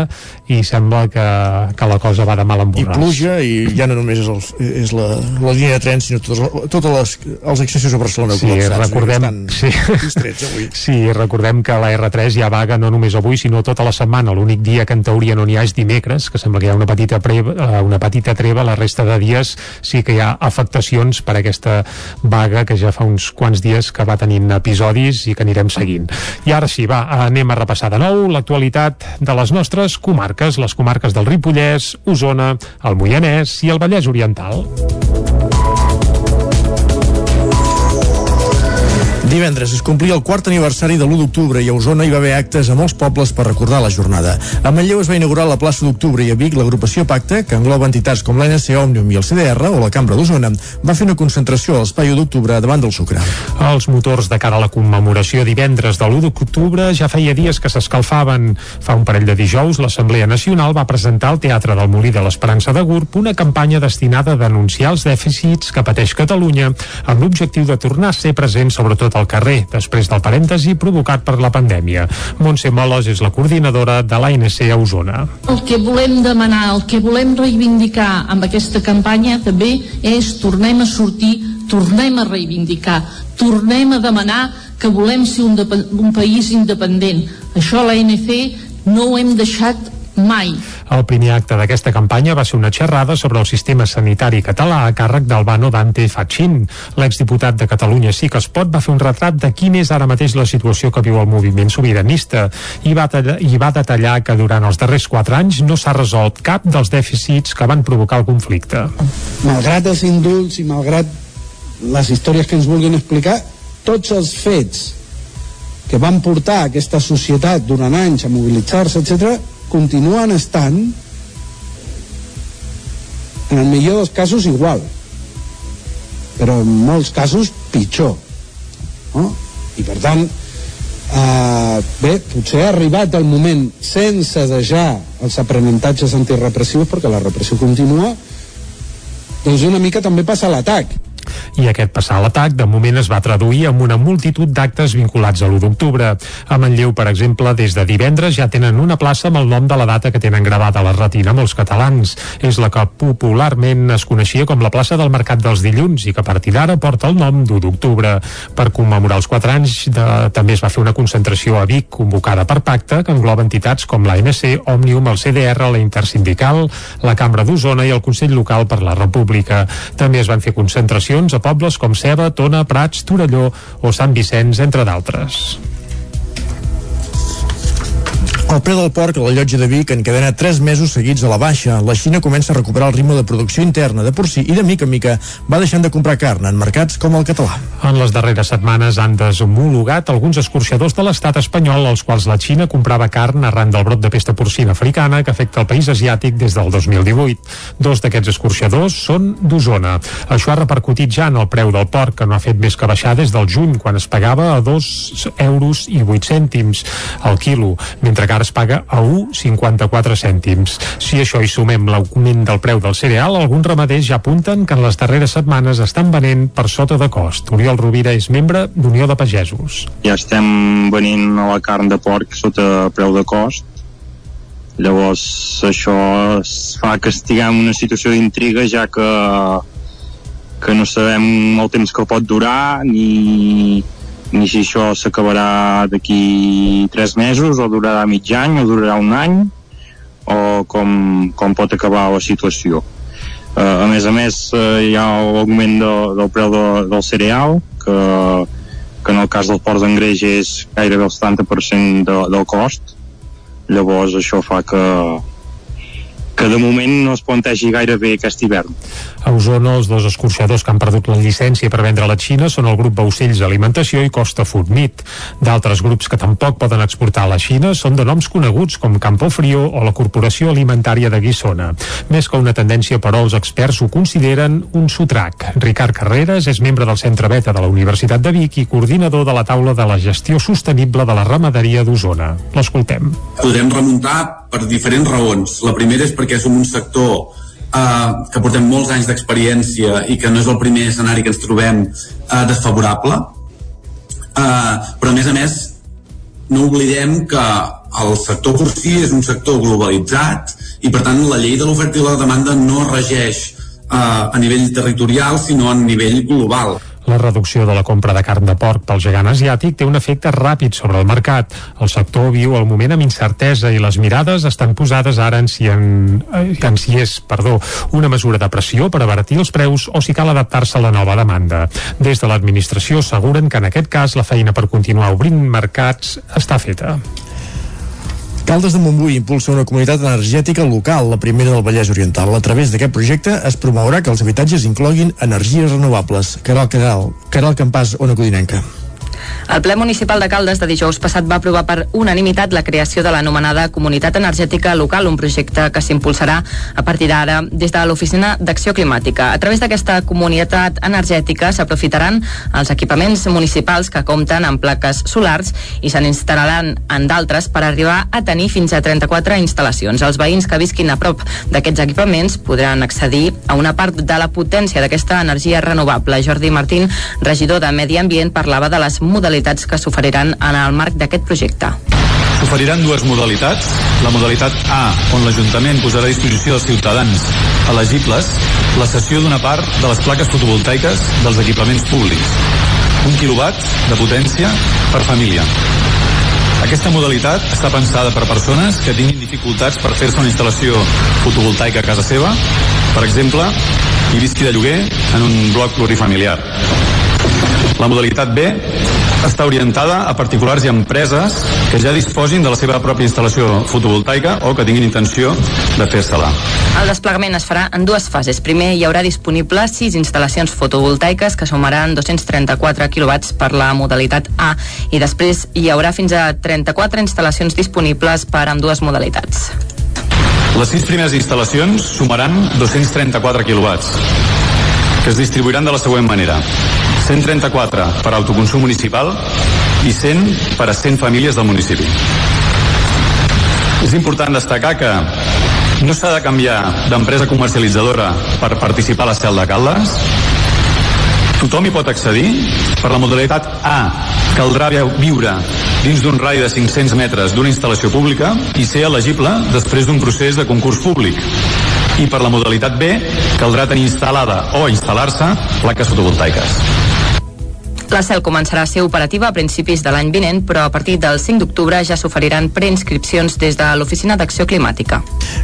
i sembla que, que la cosa va de mal en i pluja i ja no només és, el, és la, la línia de tren sinó tots, tots les, els accessos a Barcelona Sí, recordem, sí. distrets avui (laughs) sí, recordem que la R3 ja vaga no només avui, sinó tota la setmana. L'únic dia que en teoria no n'hi ha és dimecres, que sembla que hi ha una petita, preva, eh, una petita treva, la resta de dies sí que hi ha afectacions per aquesta vaga que ja fa uns quants dies que va tenint episodis i que anirem seguint. I ara sí, va, anem a repassar de nou l'actualitat de les nostres comarques, les comarques del Ripollès, Osona, el Moianès i el Vallès Oriental. Divendres es complia el quart aniversari de l'1 d'octubre i a Osona hi va haver actes a molts pobles per recordar la jornada. A Manlleu es va inaugurar la plaça d'octubre i a Vic l'agrupació Pacte, que engloba entitats com l'NC Òmnium i el CDR o la Cambra d'Osona, va fer una concentració a l'espai 1 d'octubre davant del Sucre. Els motors de cara a la commemoració divendres de l'1 d'octubre ja feia dies que s'escalfaven. Fa un parell de dijous, l'Assemblea Nacional va presentar al Teatre del Molí de l'Esperança de Gurb una campanya destinada a denunciar els dèficits que pateix Catalunya amb l'objectiu de tornar a ser present sobretot al carrer, després del parèntesi provocat per la pandèmia. Montse Molos és la coordinadora de l'ANC a Osona. El que volem demanar, el que volem reivindicar amb aquesta campanya també és tornem a sortir, tornem a reivindicar, tornem a demanar que volem ser un, un país independent. Això l'ANC no ho hem deixat mai. El primer acte d'aquesta campanya va ser una xerrada sobre el sistema sanitari català a càrrec d'Albano Dante Fachin. L'exdiputat de Catalunya Sí que es pot va fer un retrat de quina és ara mateix la situació que viu el moviment sobiranista i va, tallar, i va detallar que durant els darrers quatre anys no s'ha resolt cap dels dèficits que van provocar el conflicte. malgrat els indults i malgrat les històries que ens vulguin explicar, tots els fets que van portar aquesta societat durant anys a mobilitzar-se, etc., continuen estant en el millor dels casos igual però en molts casos pitjor no? i per tant eh, bé, potser ha arribat el moment sense deixar els aprenentatges antirepressius perquè la repressió continua doncs una mica també passa l'atac I aquest passar a l'atac de moment es va traduir amb una multitud d'actes vinculats a l'1 d'octubre. A Manlleu, per exemple, des de divendres ja tenen una plaça amb el nom de la data que tenen gravada a la retina molts catalans. És la que popularment es coneixia com la plaça del Mercat dels Dilluns i que a partir d'ara porta el nom d'1 d'octubre. Per commemorar els 4 anys de, també es va fer una concentració a Vic convocada per pacte que engloba entitats com l'ANC, Òmnium, el CDR, la Intersindical, la Cambra d'Osona i el Consell Local per la República. També es van fer concentracions instal·lacions a pobles com Ceba, Tona, Prats, Torelló o Sant Vicenç, entre d'altres. El preu del porc a la llotja de Vic encadena 3 mesos seguits a la baixa. La Xina comença a recuperar el ritme de producció interna de porcí i de mica en mica va deixant de comprar carn en mercats com el català. En les darreres setmanes han deshomologat alguns escorxadors de l'estat espanyol als quals la Xina comprava carn arran del brot de pesta porcina africana que afecta el país asiàtic des del 2018. Dos d'aquests escorxadors són d'Osona. Això ha repercutit ja en el preu del porc, que no ha fet més que baixar des del juny, quan es pagava a 2 euros i 8 cèntims al quilo, mentre que ara es paga a 1,54 cèntims. Si a això hi sumem l'augment del preu del cereal, alguns ramaders ja apunten que en les darreres setmanes estan venent per sota de cost. Oriol Rovira és membre d'Unió de Pagesos. Ja estem venint la carn de porc sota preu de cost llavors això es fa que estiguem en una situació d'intriga ja que que no sabem el temps que pot durar ni, ni si això s'acabarà d'aquí tres mesos o durarà mig any o durarà un any o com, com pot acabar la situació uh, a més a més uh, hi ha l'augment de, del preu de, del cereal que, que en el cas del port d'engreix és gairebé el 70% de, del cost llavors això fa que que de moment no es plantegi gaire bé aquest hivern. A Osona, els dos escorxadors que han perdut la llicència per vendre a la Xina són el grup Baucells Alimentació i Costa Food Meat. D'altres grups que tampoc poden exportar a la Xina són de noms coneguts com Campo Frio o la Corporació Alimentària de Guissona. Més que una tendència, però, els experts ho consideren un sotrac. Ricard Carreras és membre del Centre Beta de la Universitat de Vic i coordinador de la taula de la gestió sostenible de la ramaderia d'Osona. L'escoltem. Podem remuntar per diferents raons. La primera és perquè som un sector eh, que portem molts anys d'experiència i que no és el primer escenari que ens trobem eh, desfavorable. Eh, però a més a més no oblidem que el sector porcí és un sector globalitzat i per tant la llei de l'oferta i la demanda no regeix eh, a nivell territorial sinó a nivell global. La reducció de la compra de carn de porc pel gegant asiàtic té un efecte ràpid sobre el mercat. El sector viu el moment amb incertesa i les mirades estan posades ara en si, en, en si és perdó, una mesura de pressió per abatir els preus o si cal adaptar-se a la nova demanda. Des de l'administració asseguren que en aquest cas la feina per continuar obrint mercats està feta. Caldes de Montbui impulsa una comunitat energètica local, la primera del Vallès Oriental. A través d'aquest projecte es promourà que els habitatges incloguin energies renovables. Caral Caral, Caral Campàs, Ona Codinenca. El ple municipal de Caldes de dijous passat va aprovar per unanimitat la creació de l'anomenada Comunitat Energètica Local, un projecte que s'impulsarà a partir d'ara des de l'Oficina d'Acció Climàtica. A través d'aquesta comunitat energètica s'aprofitaran els equipaments municipals que compten amb plaques solars i se n'instal·laran en d'altres per arribar a tenir fins a 34 instal·lacions. Els veïns que visquin a prop d'aquests equipaments podran accedir a una part de la potència d'aquesta energia renovable. Jordi Martín, regidor de Medi Ambient, parlava de les modalitats que s'oferiran en el marc d'aquest projecte. S'oferiran dues modalitats. La modalitat A, on l'Ajuntament posarà a disposició dels ciutadans elegibles la cessió d'una part de les plaques fotovoltaiques dels equipaments públics. Un quilowatt de potència per família. Aquesta modalitat està pensada per persones que tinguin dificultats per fer-se una instal·lació fotovoltaica a casa seva, per exemple, i visqui de lloguer en un bloc plurifamiliar. La modalitat B està orientada a particulars i empreses que ja disposin de la seva pròpia instal·lació fotovoltaica o que tinguin intenció de fer-se-la. El desplegament es farà en dues fases. Primer hi haurà disponibles sis instal·lacions fotovoltaiques que sumaran 234 kW per la modalitat A i després hi haurà fins a 34 instal·lacions disponibles per amb dues modalitats. Les sis primeres instal·lacions sumaran 234 quilowatts, que es distribuiran de la següent manera. 134 per autoconsum municipal i 100 per a 100 famílies del municipi. És important destacar que no s'ha de canviar d'empresa comercialitzadora per participar a la cel de Caldes. Tothom hi pot accedir. Per la modalitat A caldrà viure dins d'un rai de 500 metres d'una instal·lació pública i ser elegible després d'un procés de concurs públic. I per la modalitat B caldrà tenir instal·lada o instal·lar-se plaques fotovoltaiques. La CEL començarà a ser operativa a principis de l'any vinent, però a partir del 5 d'octubre ja s'oferiran preinscripcions des de l'Oficina d'Acció Climàtica.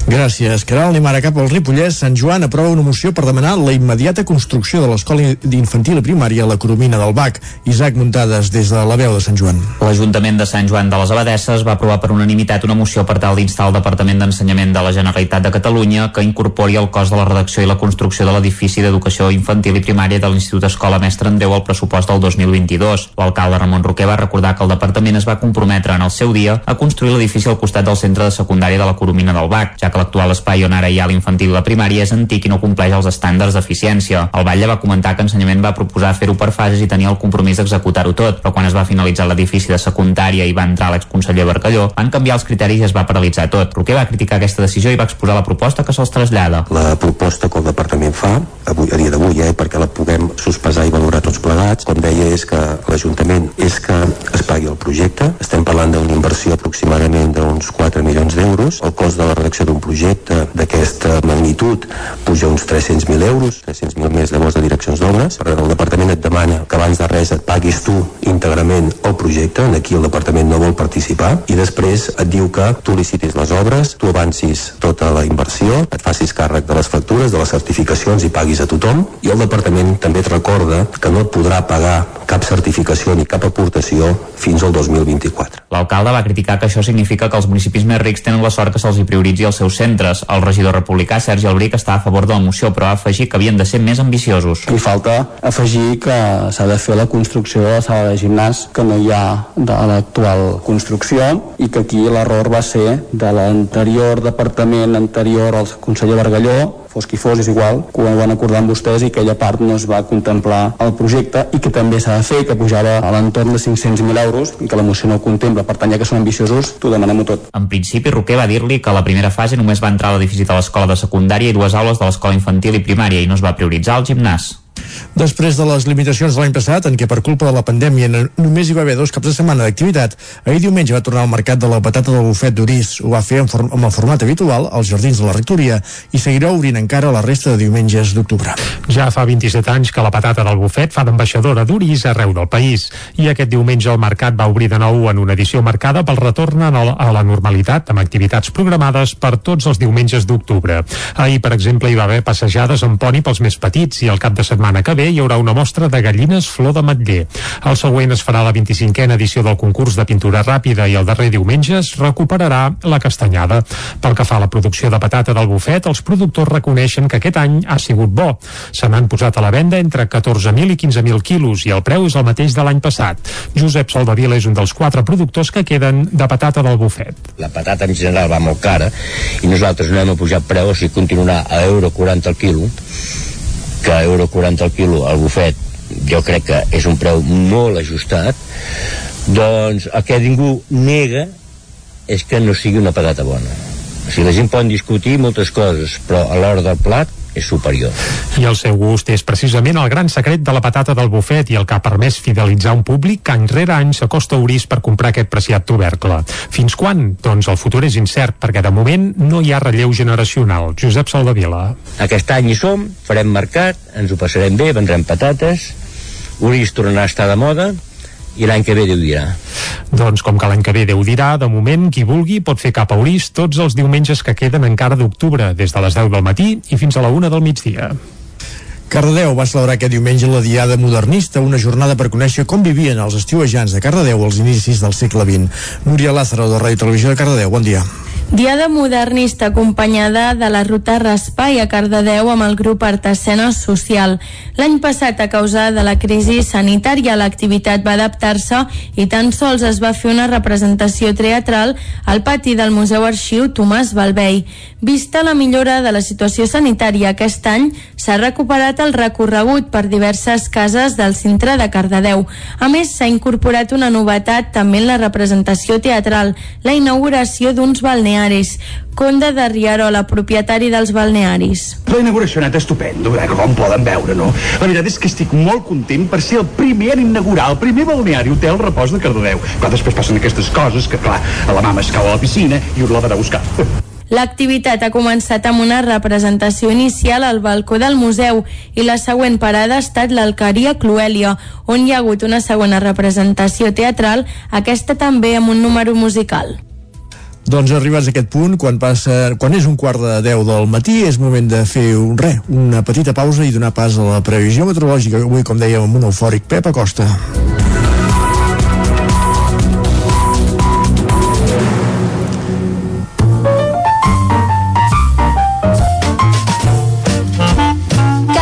Gràcies, Caral. Anem ara cap al Ripollès. Sant Joan aprova una moció per demanar la immediata construcció de l'escola d'infantil i primària a la Coromina del Bac. Isaac Muntades, des de la veu de Sant Joan. L'Ajuntament de Sant Joan de les Abadesses va aprovar per unanimitat una moció per tal d'instar el Departament d'Ensenyament de la Generalitat de Catalunya que incorpori el cost de la redacció i la construcció de l'edifici d'educació infantil i primària de l'Institut Escola Mestre en Déu al pressupost del 2022. L'alcalde Ramon Roquer va recordar que el departament es va comprometre en el seu dia a construir l'edifici al costat del centre de secundària de la Coromina del Bac, ja que l'actual espai on ara hi ha l'infantil i la primària és antic i no compleix els estàndards d'eficiència. El Batlle va comentar que Ensenyament va proposar fer-ho per fases i tenia el compromís d'executar-ho tot, però quan es va finalitzar l'edifici de secundària i va entrar l'exconseller Barcalló, van canviar els criteris i es va paralitzar tot. Roquer va criticar aquesta decisió i va exposar la proposta que se'ls trasllada. La proposta que el departament fa, avui, a dia d'avui, eh, perquè la puguem sospesar i valorar tots plegats, com deia, és que l'Ajuntament és que es pagui el projecte. Estem parlant d'una inversió aproximadament d'uns 4 milions d'euros. El cost de la redacció d'un projecte d'aquesta magnitud puja uns 300.000 euros, 300.000 més llavors de direccions d'obres. Per tant, el departament et demana que abans de res et paguis tu íntegrament el projecte, en aquí el departament no vol participar, i després et diu que tu licitis les obres, tu avancis tota la inversió, et facis càrrec de les factures, de les certificacions i paguis a tothom, i el departament també et recorda que no et podrà pagar cap certificació ni cap aportació fins al 2024. L'alcalde va criticar que això significa que els municipis més rics tenen la sort que se'ls hi prioritzi els seus centres. El regidor republicà Sergi Albric està a favor de la moció, però va afegir que havien de ser més ambiciosos. I falta afegir que s'ha de fer la construcció de la sala de gimnàs que no hi ha de l'actual construcció i que aquí l'error va ser de l'anterior departament anterior al conseller Bargalló fos qui fos, és igual, que ho van acordar amb vostès i aquella part no es va contemplar el projecte i que també s'ha de fer, que pujava a l'entorn de 500.000 euros i que la moció no ho contempla. Per tant, ja que són ambiciosos, t'ho demanem-ho tot. En principi, Roquer va dir-li que la primera fase només va entrar a l'edifici de l'escola de secundària i dues aules de l'escola infantil i primària i no es va prioritzar el gimnàs. Després de les limitacions de l'any passat, en què per culpa de la pandèmia no- només hi va haver dos caps de setmana d'activitat, ahir diumenge va tornar al mercat de la patata del bufet d'Urís. Ho va fer amb el format habitual als jardins de la rectoria i seguirà obrint encara la resta de diumenges d'octubre. Ja fa 27 anys que la patata del bufet fa d'ambaixadora d'Uris arreu del país i aquest diumenge el mercat va obrir de nou en una edició marcada pel retorn a la, a la normalitat amb activitats programades per tots els diumenges d'octubre. Ahir, per exemple, hi va haver passejades amb poni pels més petits i el cap de setmana que ve hi haurà una mostra de gallines flor de matller. El següent es farà la 25a edició del concurs de pintura ràpida i el darrer diumenge es recuperarà la castanyada. Pel que fa a la producció de patata del bufet, els productors reconeixen que aquest any ha sigut bo. Se n'han posat a la venda entre 14.000 i 15.000 quilos i el preu és el mateix de l'any passat. Josep Soldavila és un dels quatre productors que queden de patata del bufet. La patata en general va molt cara i nosaltres no hem apujat preu, o sigui, continuarà a euro 40 el quilo, que euro 40 el quilo el bufet jo crec que és un preu molt ajustat, doncs el que ningú nega és que no sigui una patata bona. O sigui, la gent pot discutir moltes coses, però a l'hora del plat és superior. I el seu gust és precisament el gran secret de la patata del bufet i el que ha permès fidelitzar un públic que any rere any s'acosta a Urís per comprar aquest preciat tubercle. Fins quan? Doncs el futur és incert, perquè de moment no hi ha relleu generacional. Josep Saldavila. Aquest any hi som, farem mercat, ens ho passarem bé, vendrem patates, Urís tornarà a estar de moda, i l'any que ve Déu dirà. Doncs com que l'any que ve Déu dirà, de moment qui vulgui pot fer cap a Urís tots els diumenges que queden encara d'octubre, des de les 10 del matí i fins a la 1 del migdia. Cardedeu va celebrar aquest diumenge la Diada Modernista, una jornada per conèixer com vivien els estiuejants de Cardedeu als inicis del segle XX. Núria Lázaro, de Ràdio Televisió de Cardedeu, bon dia. Diada modernista acompanyada de la ruta Raspai a Cardedeu amb el grup Artesena Social. L'any passat, a causa de la crisi sanitària, l'activitat va adaptar-se i tan sols es va fer una representació teatral al pati del Museu Arxiu Tomàs Balvei. Vista la millora de la situació sanitària aquest any, s'ha recuperat el recorregut per diverses cases del centre de Cardedeu. A més, s'ha incorporat una novetat també en la representació teatral, la inauguració d'uns balnearis. Conde de Riarola, propietari dels balnearis. La inauguració ha anat estupendo, eh, com poden veure, no? La veritat és que estic molt content per ser el primer en inaugurar el primer balneari hotel repòs de Cardedeu. Clar, després passen aquestes coses que, clar, a la mama es cau a la piscina i us la d'anar a buscar. L'activitat ha començat amb una representació inicial al balcó del museu i la següent parada ha estat l'Alqueria Cloèlia, on hi ha hagut una segona representació teatral, aquesta també amb un número musical. Doncs arribats a aquest punt, quan, passa, quan és un quart de 10 del matí, és moment de fer un re, una petita pausa i donar pas a la previsió meteorològica. Avui, com dèiem, amb un eufòric Pep Acosta.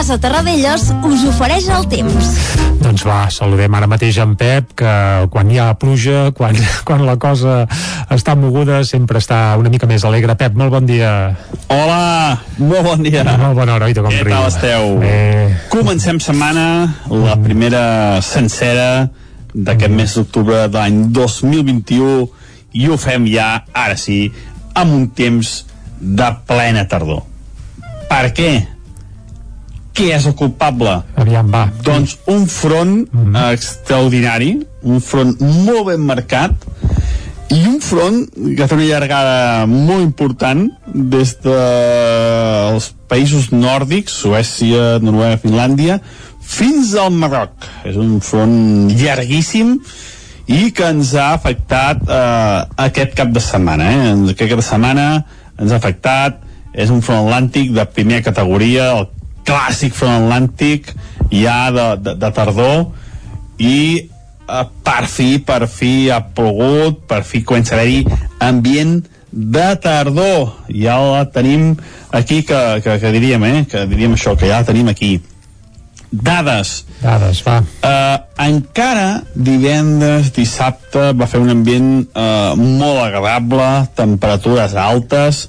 Casa Terradellos us ofereix el temps. Doncs va, saludem ara mateix en Pep, que quan hi ha pluja, quan, (laughs) quan la cosa està moguda, sempre està una mica més alegre. Pep, molt bon dia. Hola, molt bon dia. Molt bona hora, oi, com Què riu. tal esteu? Eh... Comencem setmana, la primera sencera d'aquest mes d'octubre de l'any 2021 i ho fem ja, ara sí, amb un temps de plena tardor. Per què? Què és el culpable? Aviam, va. Doncs un front mm -hmm. extraordinari, un front molt ben marcat, i un front que té una llargada molt important des dels països nòrdics, Suècia, Noruega, Finlàndia, fins al Marroc. És un front llarguíssim i que ens ha afectat eh, aquest cap de setmana. Eh? Aquest cap de setmana ens ha afectat, és un front atlàntic de primera categoria, el clàssic front atlàntic ja de, de, de tardor i eh, per fi, per fi ha plogut, per fi comença a haver-hi ambient de tardor ja la tenim aquí que, que, que diríem, eh? que diríem això, que ja la tenim aquí dades Dades, va. Uh, encara divendres, dissabte va fer un ambient uh, molt agradable, temperatures altes,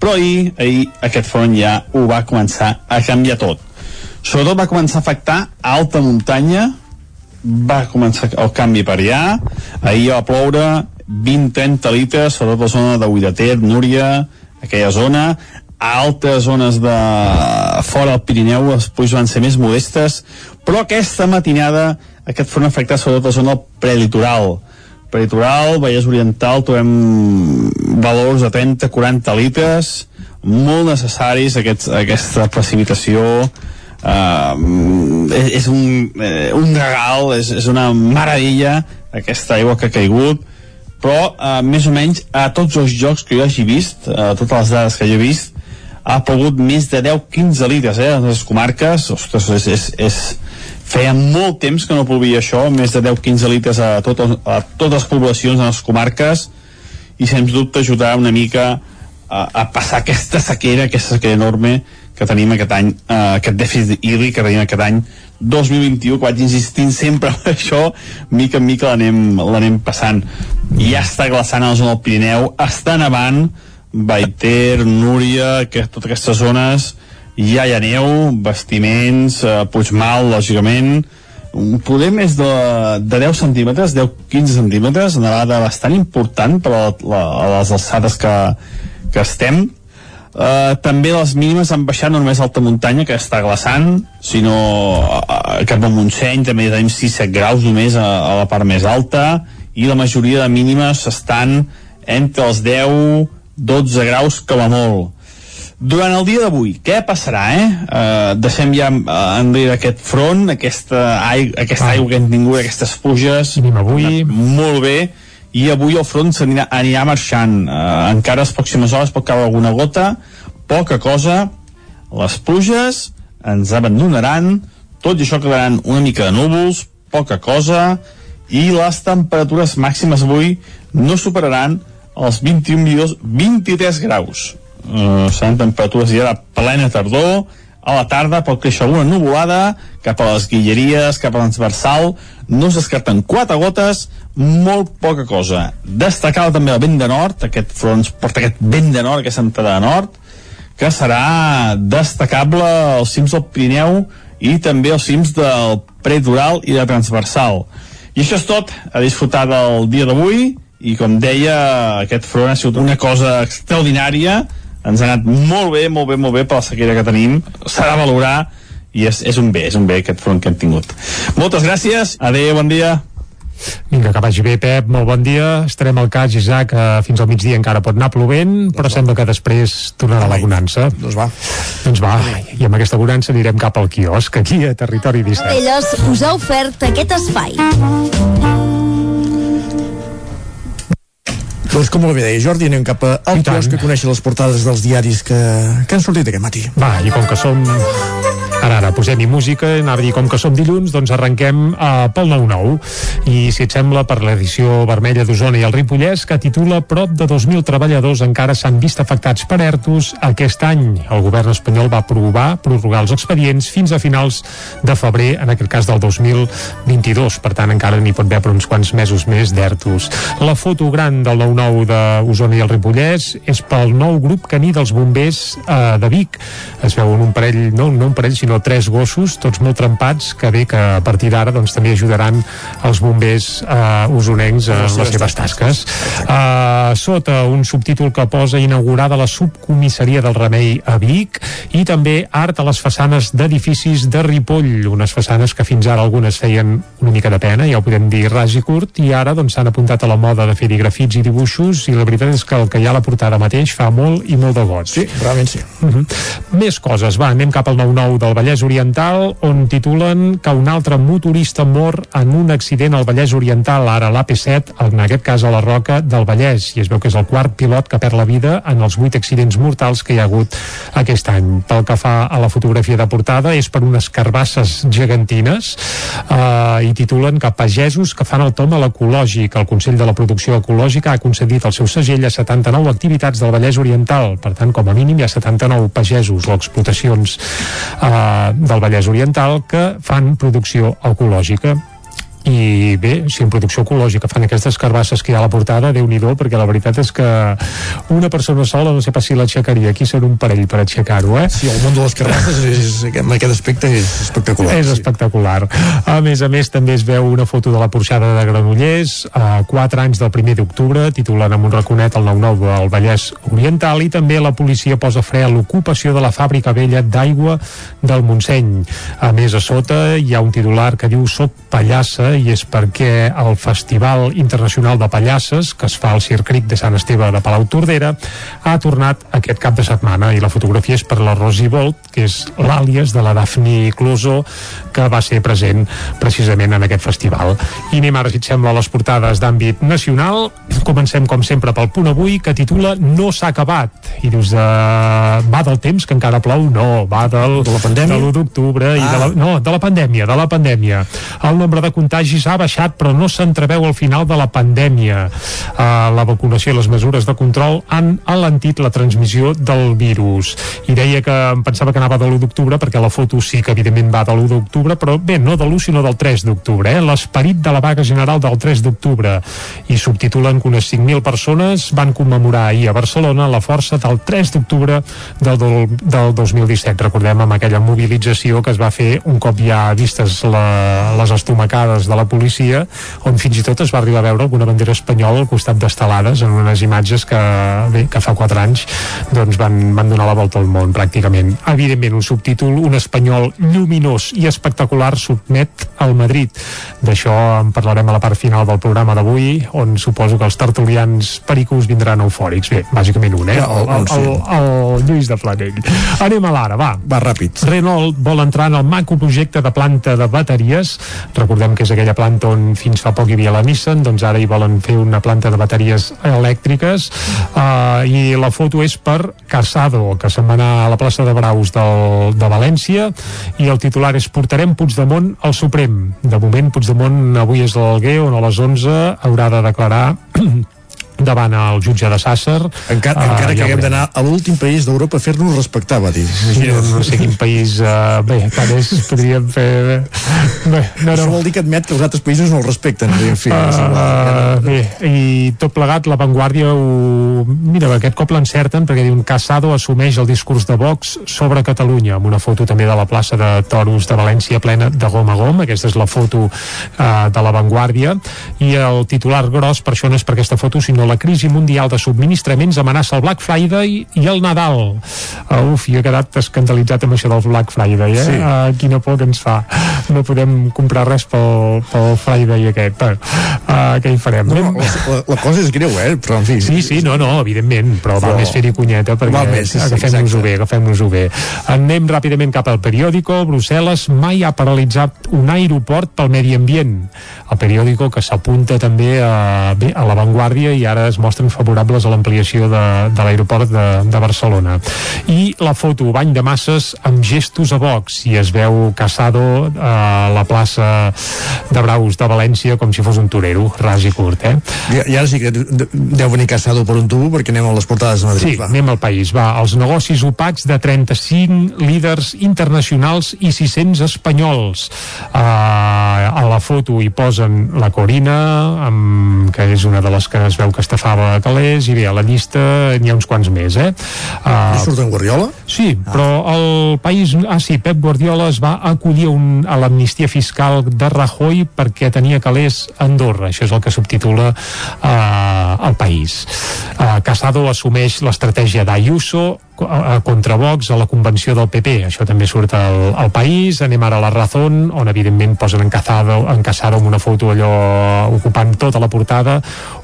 però ahir, ahir aquest front ja ho va començar a canviar tot. Sobretot va començar a afectar alta muntanya, va començar el canvi per allà, ahir va ploure 20-30 litres, sobretot la zona de Uidater, Núria, aquella zona, a altres zones de fora del Pirineu les pluges van ser més modestes però aquesta matinada aquest front afectat sobretot la zona prelitoral prelitoral, Vallès Oriental trobem valors de 30-40 litres molt necessaris aquests, aquesta precipitació. Uh, és, és un, eh, un regal és, és una meravella aquesta aigua que ha caigut. Però uh, més o menys a tots els jocs que jo hagi vist a totes les dades que jo he vist ha plogut més de 10-15 litres eh, a les comarques. Ostres, és, és, és, feia molt temps que no plovia això més de 10-15 litres a, tot, a totes les poblacions en les comarques i sens dubte ajudarà una mica a, a passar aquesta sequera aquesta sequera enorme que tenim aquest any eh, aquest dèficit hídric que tenim aquest any 2021 que vaig insistint sempre en (laughs) això mica en mica l'anem passant. Ja està glaçant a la zona del Pirineu està nevant Baiter, Núria, que, totes aquestes zones ja hi ha neu, vestiments, eh, Puigmal, lògicament, un poder més de, de 10 centímetres, 10-15 centímetres, una nevada bastant important per a, la, a les alçades que, que estem. Uh, també les mínimes han baixat no només a alta muntanya, que està glaçant, sinó uh, cap a Montseny també tenim 6-7 graus només a, a la part més alta, i la majoria de mínimes estan entre els 10 12 graus com a molt. Durant el dia d'avui, què passarà, eh? Uh, deixem ja uh, enrere aquest front, aquesta, aigua, aquesta aigua que hem tingut, aquestes pluges. Anem avui. Molt bé. I avui el front s'anirà anirà marxant. Uh, encara les pròximes hores pot caure alguna gota, poca cosa. Les pluges ens abandonaran, tot i això quedaran una mica de núvols, poca cosa, i les temperatures màximes avui no superaran els 21 milions, 23 graus. Uh, seran temperatures ja de plena tardor, a la tarda pot créixer alguna nuvolada cap a les guilleries, cap a transversal no es descarten quatre gotes molt poca cosa. Destacar també el vent de nord. Aquest front porta aquest vent de nord, aquesta entrada de nord que serà destacable als cims del Pirineu i també als cims del predoral i de transversal. I això és tot, a disfrutar del dia d'avui. I com deia, aquest front ha sigut una cosa extraordinària ens ha anat molt bé, molt bé, molt bé per la sequera que tenim, s'ha de valorar i és, és un bé, és un bé aquest front que hem tingut moltes gràcies, adeu, bon dia Vinga, que vagi bé, Pep, molt bon dia. Estarem al cas, Isaac, eh, fins al migdia encara pot anar plovent, però sembla que després tornarà la bonança. Doncs va. Doncs va, i amb aquesta bonança anirem cap al quiosc, aquí a Territori 17. Elles us ha ofert aquest espai. Doncs com molt bé deia Jordi, anem cap al quiosc que conèixer les portades dels diaris que, que han sortit aquest matí. Va, i com que som... Ara, ara, posem-hi música, anava a dir, com que som dilluns, doncs arrenquem uh, pel 9-9. I, si et sembla, per l'edició vermella d'Osona i el Ripollès, que titula Prop de 2.000 treballadors encara s'han vist afectats per ERTOs aquest any. El govern espanyol va aprovar prorrogar els expedients fins a finals de febrer, en aquest cas del 2022. Per tant, encara n'hi pot haver per uns quants mesos més d'ERTOs. La foto gran del 9-9 d'Osona i el Ripollès és pel nou grup caní dels bombers eh, de Vic. Es veuen un parell, no, no un parell, sinó tres gossos, tots molt trempats, que bé que a partir d'ara doncs, també ajudaran els bombers eh, usonencs en les seves tasques. Uh, sota un subtítol que posa inaugurada la subcomissaria del Remei a Vic i també art a les façanes d'edificis de Ripoll, unes façanes que fins ara algunes feien una mica de pena, ja ho podem dir ras i curt, i ara doncs s'han apuntat a la moda de fer-hi grafits i dibuixos i la veritat és que el que hi ha a la portada mateix fa molt i molt de goig. Sí, realment sí. Uh -huh. Més coses, va, anem cap al 9-9 del Vallès Oriental, on titulen que un altre motorista mor en un accident al Vallès Oriental, ara a l'AP7, en aquest cas a la Roca del Vallès, i es veu que és el quart pilot que perd la vida en els vuit accidents mortals que hi ha hagut aquest any. Pel que fa a la fotografia de portada, és per unes carbasses gegantines, eh, i titulen que pagesos que fan el tom a l'ecològic. El Consell de la Producció Ecològica ha concedit el seu segell a 79 activitats del Vallès Oriental. Per tant, com a mínim hi ha 79 pagesos o explotacions eh, del Vallès Oriental que fan producció ecològica i bé, si en producció ecològica fan aquestes carbasses que hi ha a la portada, déu nhi perquè la veritat és que una persona sola no sé pas si l'aixecaria, aquí són un parell per aixecar-ho, eh? Sí, el món de les carbasses és, en aquest aspecte és espectacular. És espectacular. A més a més, també es veu una foto de la porxada de Granollers, a 4 anys del primer d'octubre, titulant amb un raconet el 9-9 del Vallès Oriental, i també la policia posa fre a l'ocupació de la fàbrica vella d'aigua del Montseny. A més, a sota hi ha un titular que diu Soc pallassa i és perquè el Festival Internacional de Pallasses, que es fa al Circric de Sant Esteve de Palau Tordera, ha tornat aquest cap de setmana i la fotografia és per la Rosie Bolt, que és l'àlies de la Daphne Clouseau, que va ser present precisament en aquest festival. I anem ara, si et sembla, a les portades d'àmbit nacional. Comencem, com sempre, pel punt avui, que titula No s'ha acabat. I dius, uh, va del temps, que encara plou? No, va del, de la pandèmia? de l'1 d'octubre i de la, no, de la pandèmia, de la pandèmia. El nombre de contagis ha baixat, però no s'entreveu al final de la pandèmia. Uh, la vacunació i les mesures de control han alentit la transmissió del virus. I deia que em pensava que anava de l'1 d'octubre, perquè la foto sí que evidentment va de l'1 d'octubre, però bé, no de l'1 sinó del 3 d'octubre, eh? l'esperit de la vaga general del 3 d'octubre. I subtitulen que unes 5.000 persones van commemorar ahir a Barcelona la força del 3 d'octubre del, del 2017. Recordem amb aquella mobilització que es va fer un cop ja vistes la, les estomacades de la policia, on fins i tot es va arribar a veure alguna bandera espanyola al costat d'estelades en unes imatges que, bé, que fa 4 anys doncs van, van donar la volta al món pràcticament. Evidentment, un subtítol, un espanyol lluminós i espectacular sotmet al Madrid. D'això en parlarem a la part final del programa d'avui, on suposo que els tertulians pericos vindran eufòrics. Bé, bàsicament un, eh? El, el, el, el Lluís de Planell. Anem a l'ara, va. Va ràpid. Renault vol entrar en el maco projecte de planta de bateries. Recordem que és aquella planta on fins fa poc hi havia la Nissan, doncs ara hi volen fer una planta de bateries elèctriques uh, i la foto és per Casado, que se'n va anar a la plaça de Braus del, de València i el titular és Portarem Puigdemont al Suprem. De moment Puigdemont avui és l'Alguer on a les 11 haurà de declarar (clears throat) davant el jutge de Sàsser encara, uh, encara que ja haguem d'anar a l'últim país d'Europa a fer-nos respectar, va dir. No, no sé quin país uh, bé, a més podríem fer bé, no, no. Això vol dir que admet que els altres països no el respecten en fi, és. Uh, bé, i tot plegat la Vanguardia ho... mira, aquest cop l'encerten perquè diuen Casado assumeix el discurs de Vox sobre Catalunya, amb una foto també de la plaça de Toros de València plena de gom a gom, aquesta és la foto uh, de la Vanguardia i el titular gros, per això no és per aquesta foto sinó la la crisi mundial de subministraments amenaça el Black Friday i el Nadal. Uh, uf, jo he quedat escandalitzat amb això del Black Friday, eh? Sí. Uh, quina por que ens fa. No podem comprar res pel, pel Friday aquest. Uh, uh, què hi farem? No, la, la, la cosa és greu, eh? Però, en fi... Sí, sí, no, no, evidentment, però, però... Però- val més fer-hi cunyeta perquè Val més, sí, sí, agafem-nos-ho bé, agafem-nos-ho bé. Anem ràpidament cap al periòdico. Brussel·les mai ha paralitzat un aeroport pel medi ambient. El periòdico que s'apunta també a, bé, a l'avantguàrdia i ara es mostren favorables a l'ampliació de, de l'aeroport de, de Barcelona. I la foto, bany de masses amb gestos a Vox i es veu Casado a la plaça de Braus de València com si fos un torero, ras i curt, eh? I, I ara sí que de- deu venir Casado per un tubo perquè anem a les portades de Madrid. Sí, anem al país, va. Els negocis opacs de 35 líders internacionals i 600 espanyols. Uh, a la foto hi posen la Corina, amb, que és una de les que es veu que estafava calés, i bé, a la llista n'hi ha uns quants més, eh? Uh, surt en Guardiola? Sí, ah. però el país... Ah, sí, Pep Guardiola es va acollir un, a l'amnistia fiscal de Rajoy perquè tenia calés a Andorra. Això és el que subtitula uh, el país. Uh, Casado assumeix l'estratègia d'Ayuso co- eh, contra Vox a la convenció del PP. Això també surt al, al país. Anem ara a la Razón, on evidentment posen en Casado, en Casado amb una foto allò ocupant tota la portada.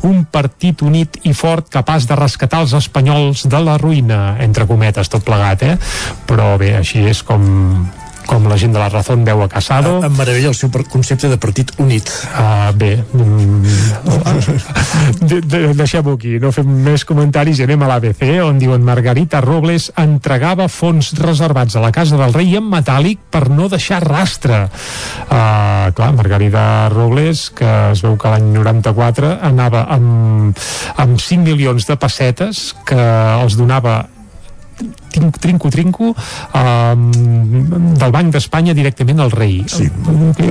Un partit unit i fort capaç de rescatar els espanyols de la ruïna, entre cometes, tot plegat, eh? Però bé, així és com, com la gent de la Razón veu a Casado. Em meravella el seu concepte de partit unit. Uh, bé, mm, de, de, deixem-ho aquí, no fem més comentaris i anem a l'ABC, on diuen Margarita Robles entregava fons reservats a la Casa del Rei en metàl·lic per no deixar rastre. Uh, clar, Margarita Robles, que es veu que l'any 94 anava amb, amb 5 milions de pessetes que els donava trinco, trinco, trinco um, del Banc d'Espanya directament al rei. Sí,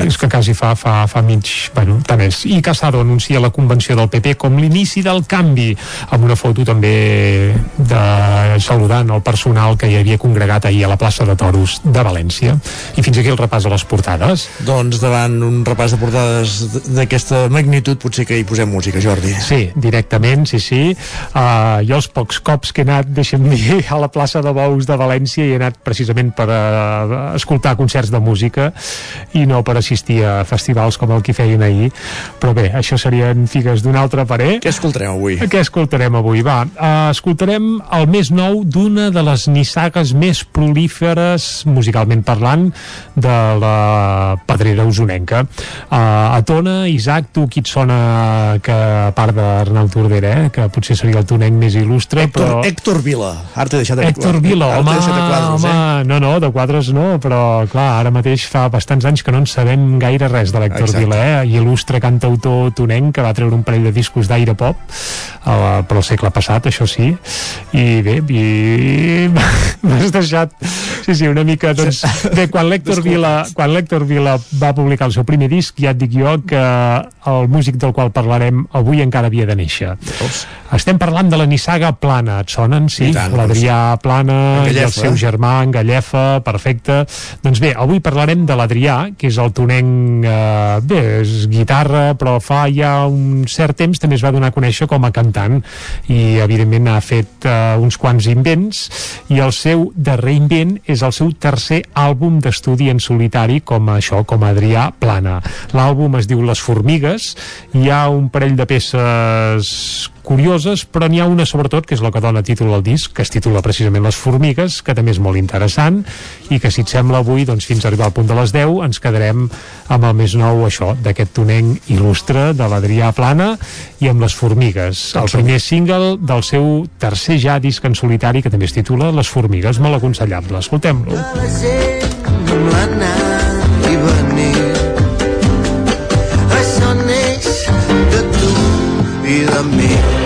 és que quasi fa, fa, fa mig bueno, tant és, i Casado anuncia la convenció del PP com l'inici del canvi amb una foto també de saludant el personal que hi havia congregat ahir a la plaça de Toros de València. I fins aquí el repàs de les portades. Doncs davant un repàs de portades d'aquesta magnitud potser que hi posem música, Jordi. Sí, directament, sí, sí. Uh, jo els pocs cops que he anat, deixa'm dir, a la plaça de Bous de València i he anat precisament per uh, escoltar concerts de música i no per assistir a festivals com el que feien ahir. Però bé, això serien figues d'un altre parer. Què escoltarem avui? Què escoltarem avui? Va, uh, escoltarem el més nou d'una de les nissagues més prolíferes, musicalment parlant, de la pedrera usonenca. Uh, a Tona, Isaac, tu qui et sona que a part d'Arnau Tordera, eh, que potser seria el tonenc més il·lustre, Héctor, però... Héctor Vila. Ara t'he deixat de Héctor Vila, ara home, de quadros, home, eh? no, no, de quadres no, però clar, ara mateix fa bastants anys que no en sabem gaire res de Exacte. Vila, eh? il·lustre cantautor tonenc que va treure un parell de discos d'aire pop uh, per al segle passat, això sí, i bé, i (laughs) m'has deixat, sí, sí, una mica, doncs, bé, quan l'Héctor Vila, quan l'Héctor Vila va publicar el seu primer disc, ja et dic jo que el músic del qual parlarem avui encara havia de néixer. Estem parlant de la nissaga Plana, et sonen? Sí, I l'Adrià Plana En i el seu germà en Gallefa, perfecte. Doncs bé, avui parlarem de l'Adrià, que és el tonenc, eh, bé, és guitarra, però fa ja un cert temps també es va donar a conèixer com a cantant i evidentment ha fet eh, uns quants invents i el seu darrer invent és el seu tercer àlbum d'estudi en solitari com a això, com a Adrià Plana. L'àlbum es diu Les Formigues, hi ha un parell de peces curioses, però n'hi ha una sobretot, que és la que dona títol al disc, que es titula precisament Les Formigues, que també és molt interessant, i que si et sembla avui, doncs fins a arribar al punt de les 10, ens quedarem amb el més nou, això, d'aquest tonenc il·lustre de l'Adrià Plana i amb Les Formigues, el primer single del seu tercer ja disc en solitari, que també es titula Les Formigues, molt aconsellable. Escoltem-lo. amb l'anar i i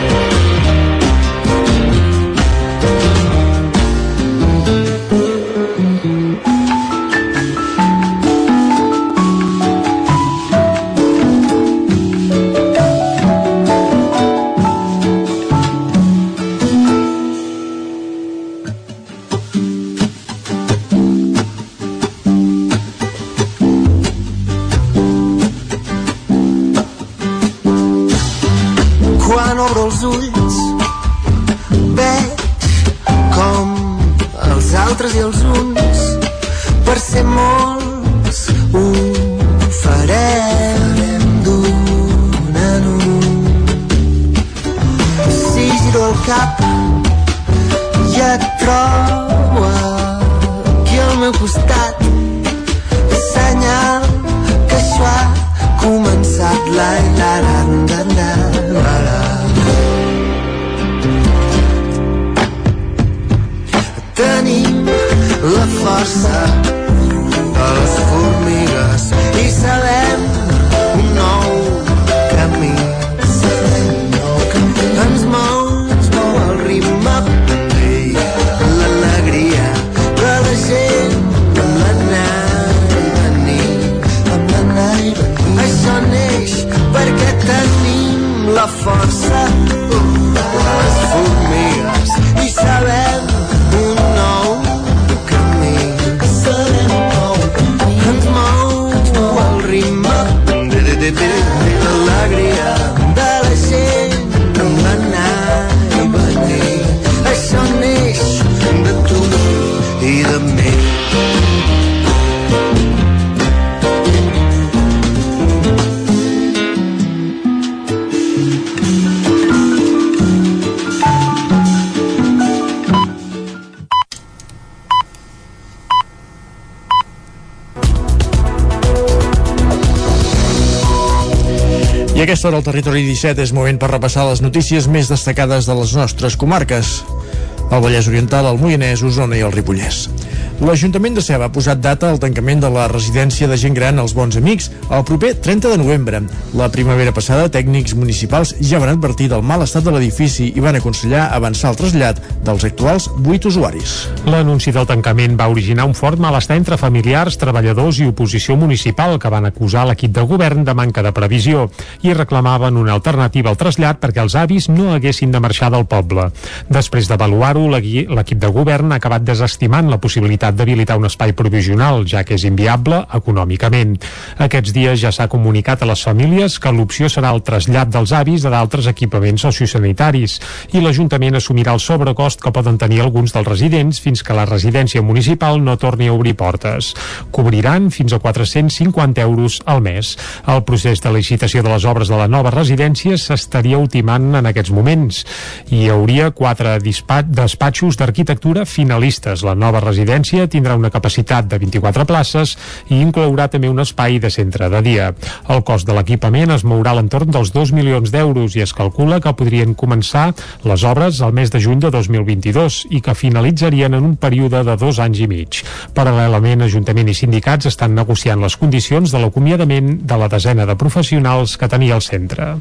aquesta hora al Territori 17 és moment per repassar les notícies més destacades de les nostres comarques. El Vallès Oriental, el Moianès, Osona i el Ripollès. L'Ajuntament de Ceba ha posat data al tancament de la residència de gent gran als Bons Amics el proper 30 de novembre. La primavera passada, tècnics municipals ja van advertir del mal estat de l'edifici i van aconsellar avançar el trasllat dels actuals 8 usuaris. L'anunci del tancament va originar un fort malestar entre familiars, treballadors i oposició municipal que van acusar l'equip de govern de manca de previsió i reclamaven una alternativa al trasllat perquè els avis no haguessin de marxar del poble. Després d'avaluar-ho, l'equip de govern ha acabat desestimant la possibilitat d'habilitar un espai provisional, ja que és inviable econòmicament. Aquests dies ja s'ha comunicat a les famílies que l'opció serà el trasllat dels avis a d'altres equipaments sociosanitaris i l'Ajuntament assumirà el sobrecost que poden tenir alguns dels residents fins que la residència municipal no torni a obrir portes. Cobriran fins a 450 euros al mes. El procés de licitació de les obres de la nova residència s'estaria ultimant en aquests moments. Hi hauria quatre despatxos d'arquitectura finalistes. La nova residència tindrà una capacitat de 24 places i inclourà també un espai de centre de dia. El cost de l'equipament es mourà a l'entorn dels 2 milions d'euros i es calcula que podrien començar les obres al mes de juny de 2022 i que finalitzarien en un període de dos anys i mig. Paral·lelament, Ajuntament i sindicats estan negociant les condicions de l'acomiadament de la desena de professionals que tenia el centre.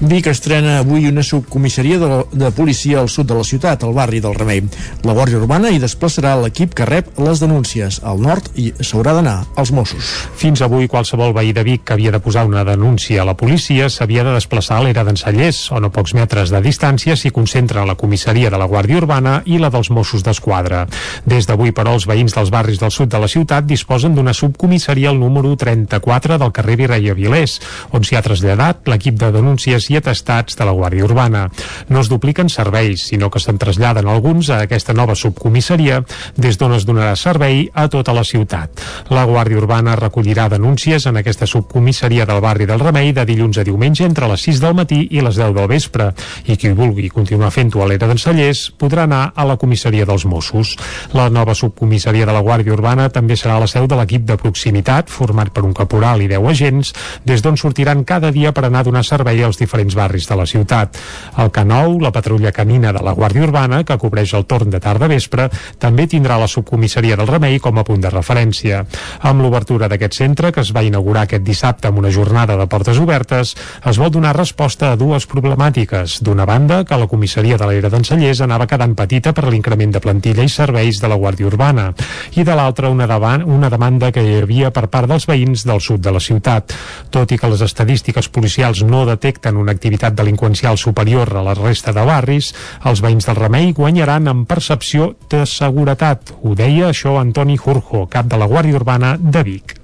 Vic estrena avui una subcomissaria de, de policia al sud de la ciutat, al barri del Remei. La Guàrdia Urbana hi desplaçarà l'equip que rep les denúncies. Al nord i s'haurà d'anar als Mossos. Fins avui, qualsevol veí de Vic que havia de posar una denúncia a la policia s'havia de desplaçar a l'era d'en Sallés, on a pocs metres de distància s'hi concentra la comissaria de la Guàrdia Urbana i la dels Mossos d'Esquadra. Des d'avui, però, els veïns dels barris del sud de la ciutat disposen d'una subcomissaria al número 34 del carrer Virrei Avilés, on s'hi ha traslladat l'equip de denúncies i atestats de la Guàrdia Urbana. No es dupliquen serveis, sinó que se'n traslladen alguns a aquesta nova subcomissaria, des d'on es donarà servei a tota la ciutat. La Guàrdia Urbana recollirà denúncies en aquesta subcomissaria del barri del Remei de dilluns a diumenge entre les 6 del matí i les 10 del vespre i qui vulgui continuar fent-ho a l'era d'en Sallés podrà anar a la comissaria dels Mossos. La nova subcomissaria de la Guàrdia Urbana també serà la seu de l'equip de proximitat format per un caporal i 10 agents des d'on sortiran cada dia per anar a donar servei als diferents barris de la ciutat. El K9, la patrulla canina de la Guàrdia Urbana, que cobreix el torn de tarda-vespre, també tindrà la subcomissaria del Remei com a punt de referència. Amb l'obertura d'aquest centre, que es va inaugurar aquest dissabte amb una jornada de portes obertes, es vol donar resposta a dues problemàtiques. D'una banda, que la comissaria de l'era d'Encellers anava quedant petita per l'increment de plantilla i serveis de la Guàrdia Urbana, i de l'altra, una, devan- una demanda que hi havia per part dels veïns del sud de la ciutat. Tot i que les estadístiques policials no detecten una activitat delinqüencial superior a la resta de barris, els veïns del Remei guanyaran en percepció de seguretat. Ho deia això Antoni Jurjo, cap de la Guàrdia Urbana de Vic.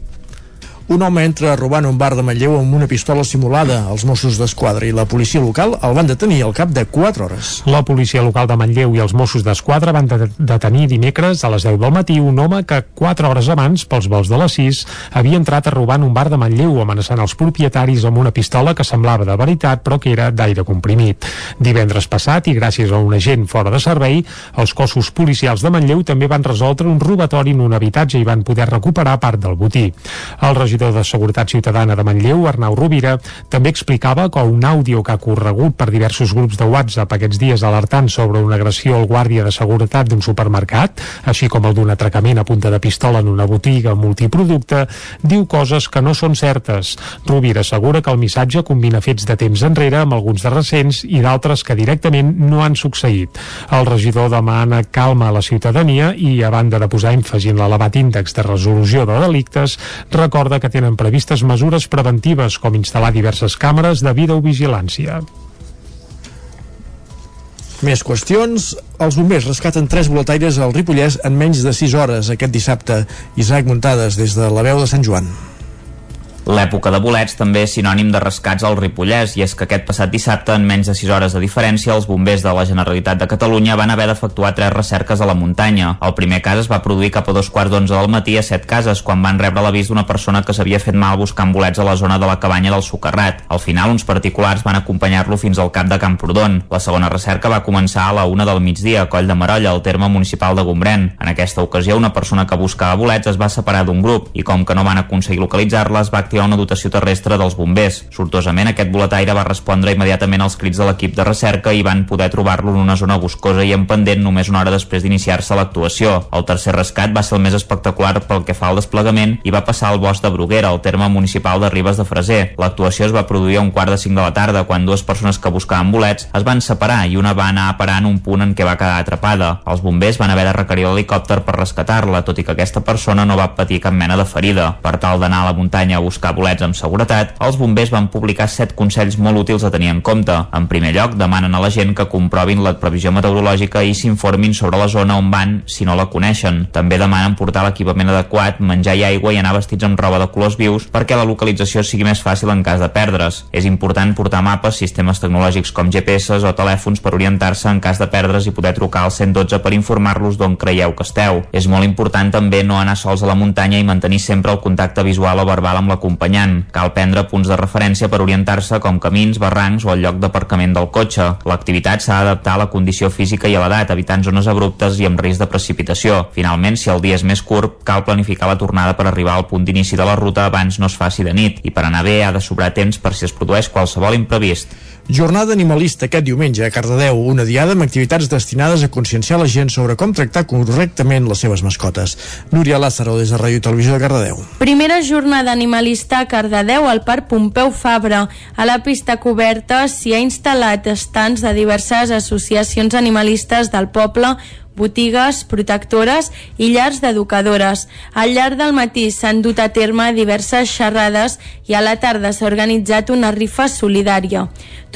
Un home entra robant un bar de Manlleu amb una pistola simulada. Els Mossos d'Esquadra i la policia local el van detenir al cap de 4 hores. La policia local de Manlleu i els Mossos d'Esquadra van de detenir dimecres a les 10 del matí un home que 4 hores abans, pels vols de les 6, havia entrat a robar un bar de Manlleu amenaçant els propietaris amb una pistola que semblava de veritat però que era d'aire comprimit. Divendres passat, i gràcies a un agent fora de servei, els cossos policials de Manlleu també van resoldre un robatori en un habitatge i van poder recuperar part del botí. El regidor de Seguretat Ciutadana de Manlleu, Arnau Rovira, també explicava que un àudio que ha corregut per diversos grups de WhatsApp aquests dies alertant sobre una agressió al guàrdia de seguretat d'un supermercat, així com el d'un atracament a punta de pistola en una botiga multiproducte, diu coses que no són certes. Rovira assegura que el missatge combina fets de temps enrere amb alguns de recents i d'altres que directament no han succeït. El regidor demana calma a la ciutadania i, a banda de posar èmfasi en l'elevat índex de resolució de delictes, recorda que tenen previstes mesures preventives com instal·lar diverses càmeres de videovigilància. Més qüestions. Els bombers rescaten tres boletaires al Ripollès en menys de 6 hores aquest dissabte. Isaac Muntades, des de la veu de Sant Joan. L'època de bolets també és sinònim de rescats al Ripollès i és que aquest passat dissabte, en menys de 6 hores de diferència, els bombers de la Generalitat de Catalunya van haver d'efectuar tres recerques a la muntanya. El primer cas es va produir cap a dos quarts d'onze del matí a set cases, quan van rebre l'avís d'una persona que s'havia fet mal buscant bolets a la zona de la cabanya del Socarrat. Al final, uns particulars van acompanyar-lo fins al cap de Camprodon. La segona recerca va començar a la una del migdia a Coll de Marolla, al terme municipal de Gombrèn. En aquesta ocasió, una persona que buscava bolets es va separar d'un grup i com que no van aconseguir localitzar-la, es va activar una dotació terrestre dels bombers. Sortosament, aquest boletaire va respondre immediatament als crits de l'equip de recerca i van poder trobar-lo en una zona boscosa i en pendent només una hora després d'iniciar-se l'actuació. El tercer rescat va ser el més espectacular pel que fa al desplegament i va passar al bosc de Bruguera, al terme municipal de Ribes de Freser. L'actuació es va produir a un quart de cinc de la tarda, quan dues persones que buscaven bolets es van separar i una va anar a parar en un punt en què va quedar atrapada. Els bombers van haver de requerir l'helicòpter per rescatar-la, tot i que aquesta persona no va patir cap mena de ferida. Per tal d'anar a la muntanya a buscar bolets amb seguretat, els bombers van publicar set consells molt útils a tenir en compte. En primer lloc, demanen a la gent que comprovin la previsió meteorològica i s'informin sobre la zona on van si no la coneixen. També demanen portar l'equipament adequat, menjar i aigua i anar vestits amb roba de colors vius perquè la localització sigui més fàcil en cas de perdre's. És important portar mapes, sistemes tecnològics com GPS o telèfons per orientar-se en cas de perdre's i poder trucar al 112 per informar-los d'on creieu que esteu. És molt important també no anar sols a la muntanya i mantenir sempre el contacte visual o verbal amb l'acompanyant. Cal prendre punts de referència per orientar-se com camins, barrancs o el lloc d'aparcament del cotxe. L'activitat s'ha d'adaptar a la condició física i a l'edat, evitant zones abruptes i amb risc de precipitació. Finalment, si el dia és més curt, cal planificar la tornada per arribar al punt d'inici de la ruta abans no es faci de nit i per anar bé ha de sobrar temps per si es produeix qualsevol imprevist. Jornada animalista aquest diumenge a Cardedeu, una diada amb activitats destinades a conscienciar la gent sobre com tractar correctament les seves mascotes. Núria Lázaro, des de Ràdio Televisió de Cardedeu. Primera jornada animalista a Cardedeu al Parc Pompeu Fabra. A la pista coberta s'hi ha instal·lat estants de diverses associacions animalistes del poble botigues, protectores i llars d'educadores. Al llarg del matí s'han dut a terme diverses xerrades i a la tarda s'ha organitzat una rifa solidària.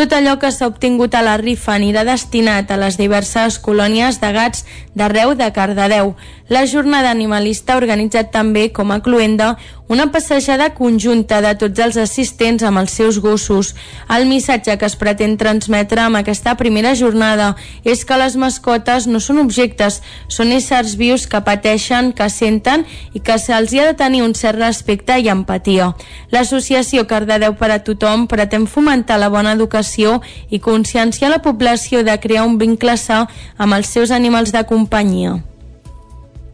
Tot allò que s'ha obtingut a la rifa anirà destinat a les diverses colònies de gats d'arreu de Cardedeu. La jornada animalista ha organitzat també, com a cluenda, una passejada conjunta de tots els assistents amb els seus gossos. El missatge que es pretén transmetre amb aquesta primera jornada és que les mascotes no són objectes, són éssers vius que pateixen, que senten i que se'ls ha de tenir un cert respecte i empatia. L'associació Cardedeu per a tothom pretén fomentar la bona educació i conscienciar la població de crear un vincle sa amb els seus animals de companyia.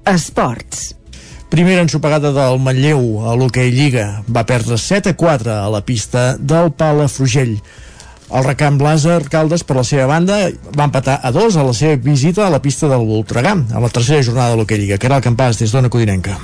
Esports. Primera ensopegada del Manlleu a l'hoquei Lliga. Va perdre 7 a 4 a la pista del Palafrugell. El recamp Làser Caldes, per la seva banda, va empatar a dos a la seva visita a la pista del Voltregà, a la tercera jornada de l'Hockey Lliga, que era el campàs des d'Ona Codinenca.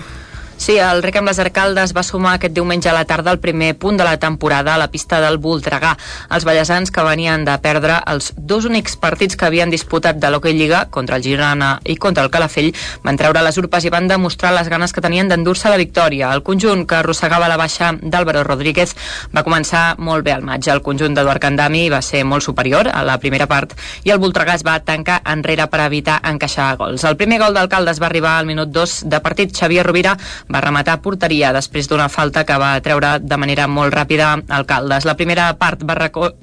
Sí, el Rec amb les Arcaldes va sumar aquest diumenge a la tarda el primer punt de la temporada a la pista del Voltregà. Els ballesans que venien de perdre els dos únics partits que havien disputat de l'Hockey Lliga contra el Girona i contra el Calafell van treure les urpes i van demostrar les ganes que tenien d'endur-se la victòria. El conjunt que arrossegava la baixa d'Álvaro Rodríguez va començar molt bé al maig. El conjunt d'Eduard Candami va ser molt superior a la primera part i el Voltregà es va tancar enrere per evitar encaixar gols. El primer gol d'Alcaldes va arribar al minut 2 de partit. Xavier Rovira va rematar porteria després d'una falta que va treure de manera molt ràpida Alcaldes. La primera part va,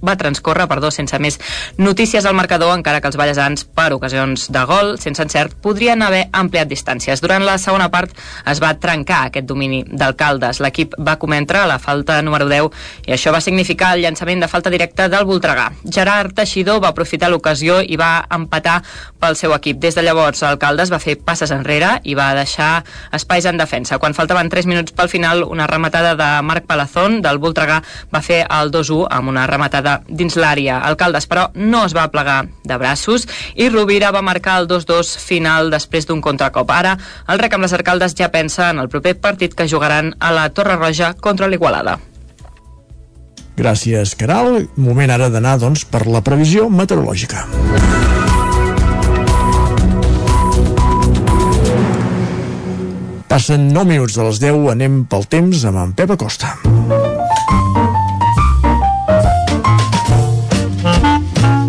va transcórrer perdó, sense més notícies al marcador, encara que els ballesans, per ocasions de gol, sense encert, podrien haver ampliat distàncies. Durant la segona part es va trencar aquest domini d'Alcaldes. L'equip va cometre la falta número 10 i això va significar el llançament de falta directa del Voltregà. Gerard Teixidor va aprofitar l'ocasió i va empatar pel seu equip. Des de llavors, Alcaldes va fer passes enrere i va deixar espais en defensa. Quan faltaven 3 minuts pel final, una rematada de Marc Palazón del Voltregà va fer el 2-1 amb una rematada dins l'àrea. Alcaldes, però, no es va plegar de braços i Rovira va marcar el 2-2 final després d'un contracop. Ara, el rec amb les Alcaldes ja pensa en el proper partit que jugaran a la Torre Roja contra l'Igualada. Gràcies, Caral. Moment ara d'anar, doncs, per la previsió meteorològica. Passen 9 minuts de les 10, anem pel temps amb en Pep Acosta.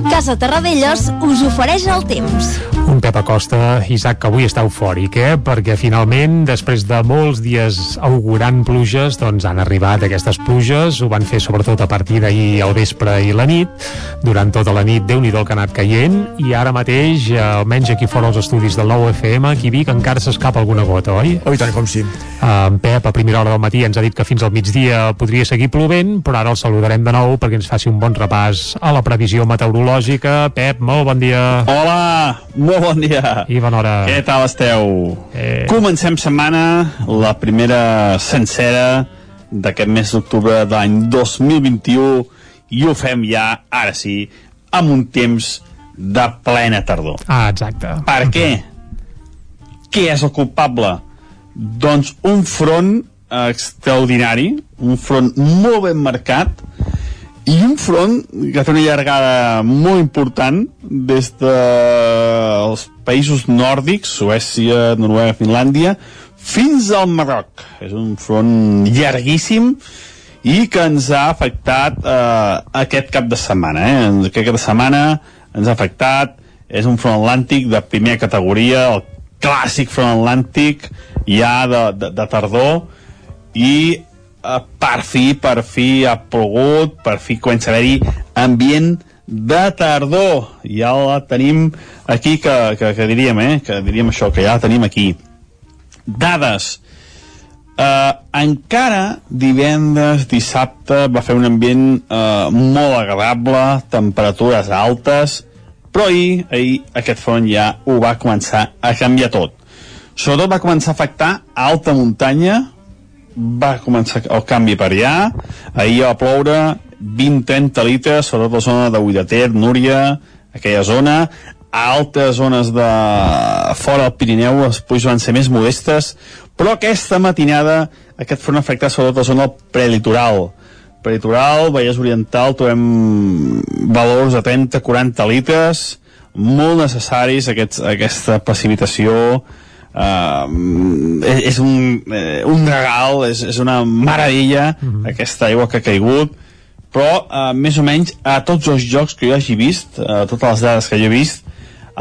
Casa Terradellos us ofereix el temps. Un Pep Acosta, Isaac, que avui està eufòric, eh? Perquè finalment, després de molts dies augurant pluges, doncs han arribat aquestes pluges, ho van fer sobretot a partir d'ahir al vespre i la nit. Durant tota la nit, déu nhi que ha anat caient, i ara mateix, eh, almenys aquí fora als estudis del nou FM, aquí a Vic encara s'escapa alguna gota, oi? Oh, tant com sí. Uh, en Pep, a primera hora del matí, ens ha dit que fins al migdia podria seguir plovent, però ara el saludarem de nou perquè ens faci un bon repàs a la previsió meteorològica. Pep, molt bon dia. Hola, molt bon dia. I bona hora. Què tal esteu? Eh... Comencem setmana, la primera sencera d'aquest mes d'octubre de l'any 2021 i ho fem ja, ara sí, amb un temps de plena tardor. Ah, exacte. Per què? Què és el culpable? Doncs un front extraordinari, un front molt ben marcat, i un front que té una llargada molt important des dels de països nòrdics, Suècia, Noruega, Finlàndia, fins al Marroc. És un front llarguíssim i que ens ha afectat eh, aquest cap de setmana. Eh? Aquest cap de setmana ens ha afectat, és un front atlàntic de primera categoria, el clàssic front atlàntic ja de, de, de tardor, i per fi, per fi ha plogut, per fi comença a haver-hi ambient de tardor. Ja la tenim aquí, que, que, que diríem, eh? Que diríem això, que ja la tenim aquí. Dades. Uh, encara divendres, dissabte, va fer un ambient uh, molt agradable, temperatures altes, però ahir, ahir aquest front ja ho va començar a canviar tot. Sobretot va començar a afectar a alta muntanya, va començar el canvi per allà, ahir va ploure 20-30 litres, sobretot la zona de Uidater, Núria, aquella zona, a altes zones de fora del Pirineu les pluges van ser més modestes, però aquesta matinada aquest front afectat sobretot la zona prelitoral. Prelitoral, Vallès Oriental, trobem valors de 30-40 litres, molt necessaris aquests, aquesta precipitació, uh, és, és un, eh, un regal, és, és una meravella mm -hmm. aquesta aigua que ha caigut, però uh, més o menys a tots els jocs que jo hagi vist, a totes les dades que jo he vist,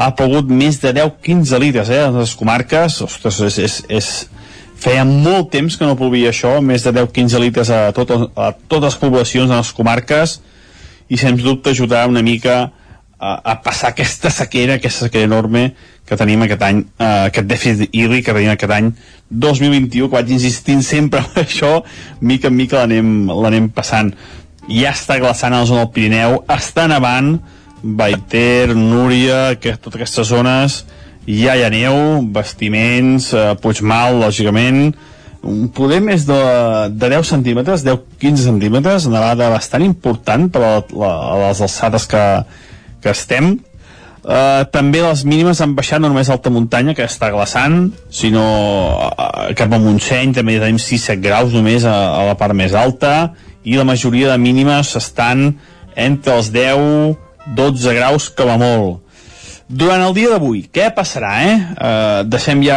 ha pogut més de 10-15 litres eh, a les comarques, ostres, és, és, és, feia molt temps que no plovia això, més de 10-15 litres a, tot, a totes les poblacions de les comarques, i sens dubte ajudarà una mica a, a passar aquesta sequera, aquesta sequera enorme que tenim aquest any, eh, aquest dèficit hídric que tenim aquest any 2021, que vaig insistint sempre (laughs) en això, mica en mica l'anem passant. Ja està glaçant a la zona del Pirineu, està nevant, Baiter, Núria, que, totes aquestes zones, ja hi ha neu, vestiments, eh, Puigmal, lògicament, poder més de, de 10 centímetres, 10-15 centímetres, nevada bastant important per a, la, a les alçades que, que estem. Uh, també les mínimes han baixat no només a alta muntanya, que està glaçant, sinó uh, cap a Montseny també tenim 6-7 graus només a, a la part més alta, i la majoria de mínimes estan entre els 10-12 graus com a molt. Durant el dia d'avui, què passarà, eh? Uh, deixem ja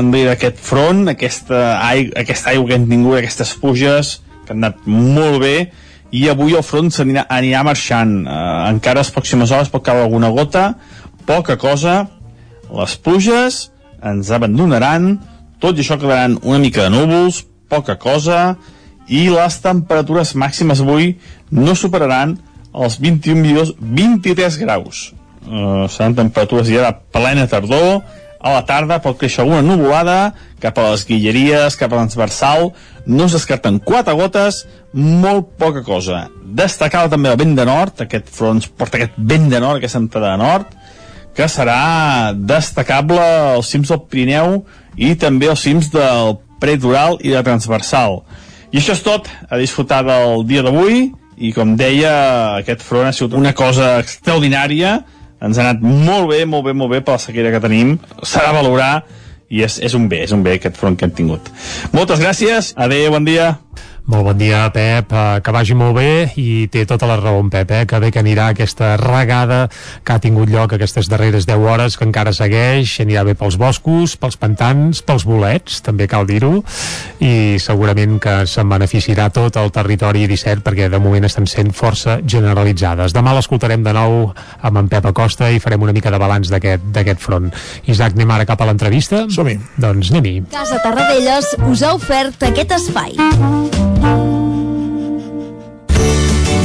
enrere aquest front, aquesta, aigua, aquesta aigua que hem tingut, aquestes puges, que han anat molt bé, i avui el front s'anirà anirà marxant. Uh, encara les pròximes hores pot caure alguna gota poca cosa. Les pluges ens abandonaran. Tot i això quedaran una mica de núvols, poca cosa, i les temperatures màximes avui no superaran els 21 milions, 23 graus. Uh, seran temperatures ja de plena tardor, a la tarda pot créixer alguna nuvolada cap a les guilleries, cap a transversal. No es descarten quatre gotes molt poca cosa. Destacava també el vent de nord aquest front porta aquest vent de nord, aquesta entrada de nord que serà destacable als cims del Pirineu i també als cims del Predoral i de Transversal. I això és tot, a disfrutar del dia d'avui. I com deia, aquest front ha sigut una cosa extraordinària ens ha anat molt bé, molt bé, molt bé per la sequera que tenim, s'ha de valorar i és, és un bé, és un bé aquest front que hem tingut. Moltes gràcies, adeu, bon dia. Molt bon dia, Pep, eh, que vagi molt bé i té tota la raó en Pep, eh? que bé que anirà aquesta regada que ha tingut lloc aquestes darreres 10 hores, que encara segueix, anirà bé pels boscos, pels pantans, pels bolets, també cal dir-ho, i segurament que se'n beneficiarà tot el territori 17 perquè de moment estan sent força generalitzades. Demà l'escoltarem de nou amb en Pep Acosta i farem una mica de balanç d'aquest front. Isaac, anem ara cap a l'entrevista? Som-hi. Doncs anem-hi. Casa Tarradellas us ha ofert aquest espai.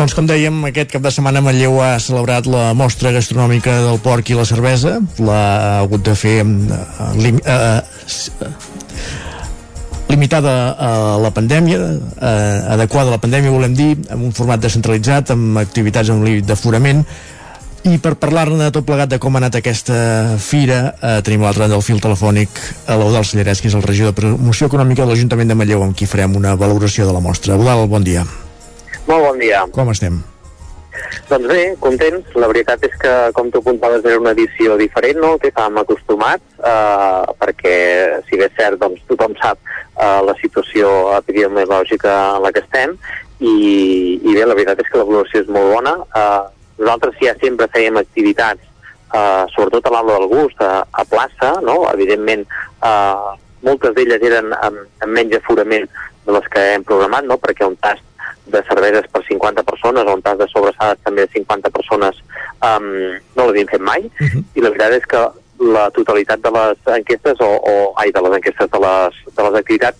Doncs com dèiem, aquest cap de setmana Manlleu ha celebrat la mostra gastronòmica del porc i la cervesa. L'ha hagut de fer eh, lim, eh, s- limitada a la pandèmia, eh, adequada a la pandèmia, volem dir, amb un format descentralitzat, amb activitats amb límit d'aforament, i per parlar-ne tot plegat de com ha anat aquesta fira, eh, tenim l'altre del fil telefònic a l'Eudal Sallarès, que és el regidor de promoció econòmica de l'Ajuntament de Manlleu, amb qui farem una valoració de la mostra. Eudal, bon dia. Molt bon dia. Com estem? Doncs bé, contents. La veritat és que, com tu apuntaves, era una edició diferent, no?, al que estàvem acostumats, eh, perquè, si bé és cert, doncs tothom sap eh, la situació epidemiològica en la que estem, i, i bé, la veritat és que la valoració és molt bona. Eh, nosaltres ja sempre fèiem activitats, eh, sobretot a l'Aula del Gust, a, a plaça, no?, evidentment, eh, moltes d'elles eren amb, amb menys aforament de les que hem programat, no?, perquè un tast de cerveses per 50 persones o un tas de sobrassades també de 50 persones um, no l'havíem fet mai. Uh -huh. i la veritat és que la totalitat de les enquestes o, o ai, de les enquestes de les, de les activitats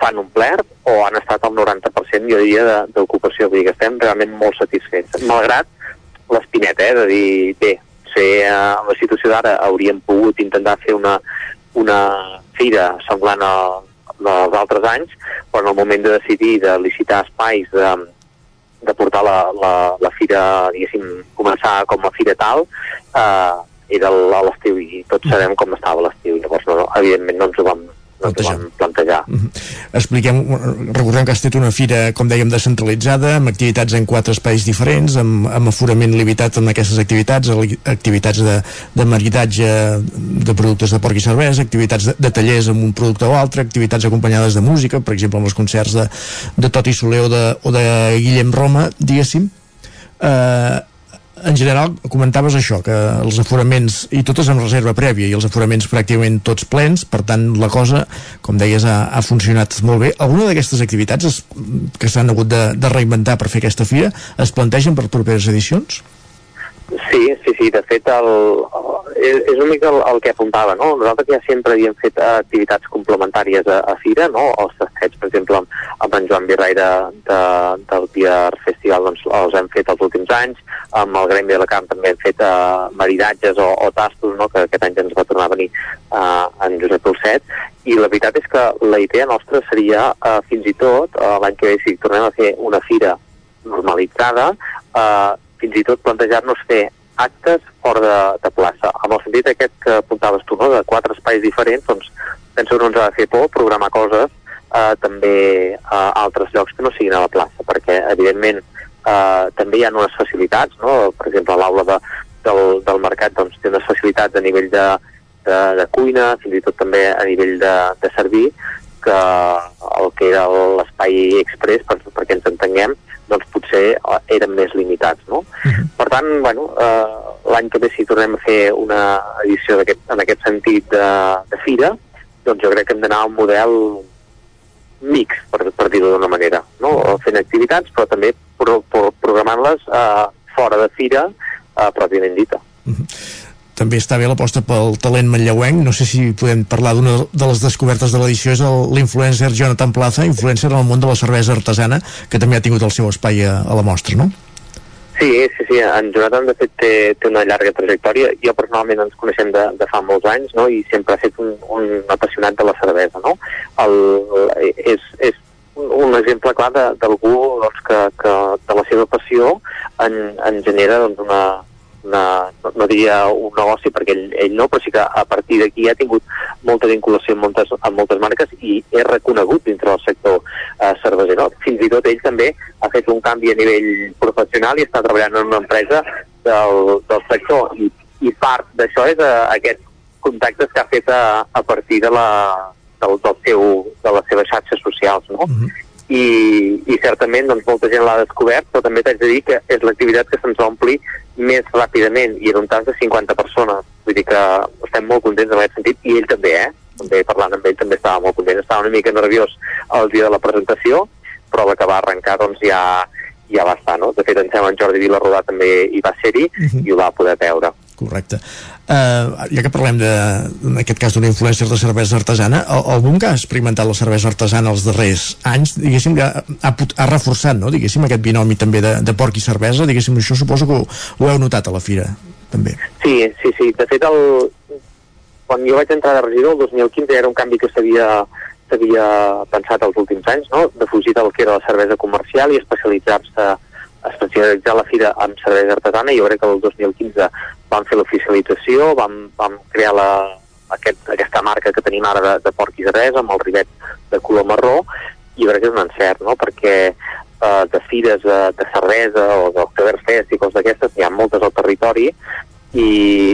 s'han omplert o han estat al 90% jo diria de- d'ocupació, vull dir que estem realment molt satisfets, malgrat l'espineta, eh, de dir, bé, ser eh, en la situació d'ara hauríem pogut intentar fer una, una fira semblant a dels altres anys, però en el moment de decidir de licitar espais, de, de portar la, la, la fira, diguéssim, començar com a fira tal, eh, era l'estiu i tots sabem com estava l'estiu, llavors no, no, evidentment no ens ho vam, no ens ho vam plantejar. Expliquem, recordem que ha estat una fira, com dèiem, descentralitzada, amb activitats en quatre espais diferents, amb, amb aforament limitat en aquestes activitats, activitats de, de maridatge de productes de porc i cervesa, activitats de, de tallers amb un producte o altre, activitats acompanyades de música, per exemple, amb els concerts de, de Toti Soler o de, o de Guillem Roma, diguéssim. Eh, en general, comentaves això, que els aforaments, i totes amb reserva prèvia, i els aforaments pràcticament tots plens, per tant, la cosa, com deies, ha, ha funcionat molt bé. Alguna d'aquestes activitats es, que s'han hagut de, de reinventar per fer aquesta fira es plantegen per properes edicions? Sí, sí, sí, de fet el, és, és una mica el, el que apuntava, no? Nosaltres ja sempre havíem fet activitats complementàries a, a Fira, no? Els tastets, per exemple, amb, amb en Joan Virraire de, del Pier Festival, doncs els hem fet els últims anys, amb el Gremi de la Camp també hem fet eh, maridatges o, o tastos, no? Que aquest any ens va tornar a venir eh, en Josep Dolcet, i la veritat és que la idea nostra seria, eh, fins i tot, eh, l'any que ve, si tornem a fer una fira normalitzada, eh, fins i tot plantejar-nos fer actes fora de, de plaça. Amb el sentit aquest que apuntaves tu, no? de quatre espais diferents, doncs penso que no ens ha de fer por programar coses eh, també a altres llocs que no siguin a la plaça, perquè evidentment eh, també hi ha unes facilitats, no? per exemple l'aula de, del, del mercat doncs, té unes facilitats a nivell de, de, de cuina, fins i tot també a nivell de, de servir, que el que era l'espai express, per, perquè ens entenguem, doncs potser eh, eren més limitats, no? Per tant, bueno, eh, l'any que ve si tornem a fer una edició aquest, en aquest sentit de, de fira, doncs jo crec que hem d'anar a un model mix, per, per dir-ho d'una manera, no? fent activitats, però també pro, pro, programant-les eh, fora de fira eh, pròpiament dita. També està bé l'aposta pel talent manlleuenc no sé si podem parlar d'una de les descobertes de l'edició és l'influencer Jonathan Plaza influencer en el món de la cervesa artesana que també ha tingut el seu espai a, a la mostra, no? Sí, sí, sí, en Jonathan de fet té, té una llarga trajectòria. Jo personalment ens coneixem de, de fa molts anys, no?, i sempre ha estat un, un apassionat de la cervesa, no? El, és, és un- exemple clar d'algú doncs, que, que de la seva passió en, en genera doncs, una, una, no, no diria un negoci perquè ell, ell no, però sí que a partir d'aquí ha tingut molta vinculació amb moltes, amb moltes marques i és reconegut dintre del sector eh, cerveser. No? Fins i tot ell també ha fet un canvi a nivell professional i està treballant en una empresa del, del sector i, i part d'això és eh, aquests contactes que ha fet a, a partir de, la, del, del seu, de les seves xarxes socials. No? I, i certament doncs, molta gent l'ha descobert, però també t'haig de dir que és l'activitat que se'ns ompli més ràpidament i era un tas de 50 persones. Vull dir que estem molt contents en aquest sentit i ell també, eh? També parlant amb ell també estava molt content. Estava una mica nerviós el dia de la presentació, però la que va arrencar doncs ja, ja va estar, no? De fet, em sembla en Jordi Vilarrodà també hi va ser-hi i ho va poder veure. Correcte. Uh, ja que parlem de, en aquest cas d'una influencer de cervesa artesana, boom que ha experimentat la cervesa artesana els darrers anys, diguéssim, ha, ha, ha reforçat, no?, diguéssim, aquest binomi també de, de porc i cervesa, diguéssim, això suposo que ho, ho heu notat a la fira, també. Sí, sí, sí. De fet, el... quan jo vaig entrar de regidor, el 2015 era un canvi que s'havia s'havia pensat els últims anys, no? de fugir del que era la cervesa comercial i especialitzar-se especialitzar la fira en cervesa artesana i jo crec que el 2015 vam fer l'oficialització, vam, vam crear la, aquest, aquesta marca que tenim ara de, de porc i cervesa amb el rivet de color marró i crec que és un encert, no? perquè eh, de fires de, de cervesa o d'Octoberfest i coses d'aquestes n'hi ha moltes al territori i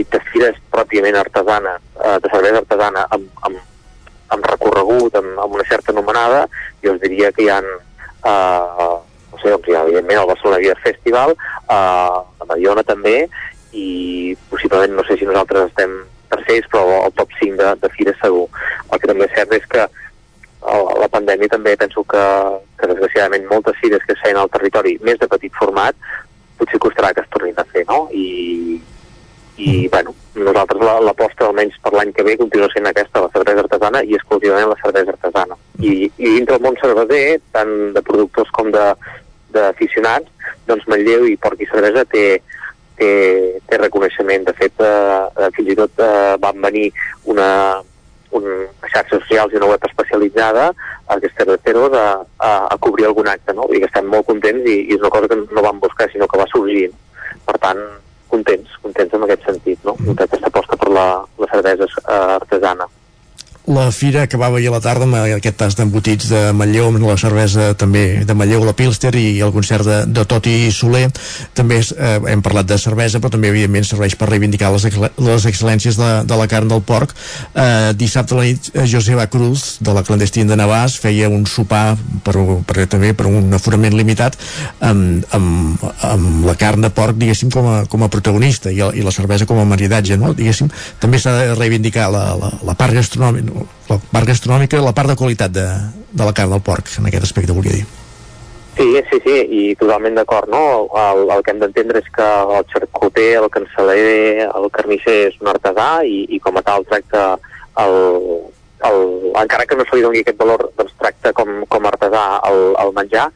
de fires pròpiament artesanes, eh, de cervesa artesana amb, amb, amb recorregut, amb, amb una certa anomenada, jo us diria que hi ha, eh, no sé, doncs hi ha evidentment el Barcelona Beer Festival, eh, la Mariona també, i possiblement, no sé si nosaltres estem tercers, però el top 5 de, de fires segur. El que també és cert és que el- la pandèmia també penso que, que desgraciadament moltes fires que es feien al territori més de petit format potser costarà que es tornin a fer, no? I, i bueno, nosaltres la- l'aposta almenys per l'any que ve continua sent aquesta, la cervesa artesana i exclusivament la cervesa artesana. I, i dintre del món cerveser, tant de productors com de d'aficionats, doncs Manlleu i Porc i Cervesa té, té, té reconeixement. De fet, eh, eh, fins i tot eh, van venir una, un, xarxes socials i una web especialitzada a Cerveceros a, a, a cobrir algun acte, no? I que estem molt contents i, i és una cosa que no vam buscar, sinó que va sorgir. Per tant, contents, contents en aquest sentit, no? Aquesta aposta per la, la cervesa eh, artesana. La fira acabava ahir a la tarda amb aquest tas d'embotits de Manlleu, amb la cervesa també de Manlleu, la Pilster i el concert de, de Toti Soler. També eh, hem parlat de cervesa, però també evidentment serveix per reivindicar les, les excel·lències de, de la carn del porc. Eh, dissabte a la nit, eh, Joseba Cruz, de la clandestina de Navàs, feia un sopar per, per, també per un aforament limitat amb, amb, amb la carn de porc, diguéssim, com a, com a protagonista i, i la cervesa com a maridatge, no? Diguéssim, també s'ha de reivindicar la, la, la part gastronòmica, la part gastronòmica, la part de qualitat de, de la carn del porc, en aquest aspecte volia dir. Sí, sí, sí, i totalment d'acord, no? El, el que hem d'entendre és que el xarcuter, el canceller, el carnisser és un artesà i, i com a tal tracta el, el, encara que no se li doni aquest valor, doncs tracta com, com a artesà el, el menjar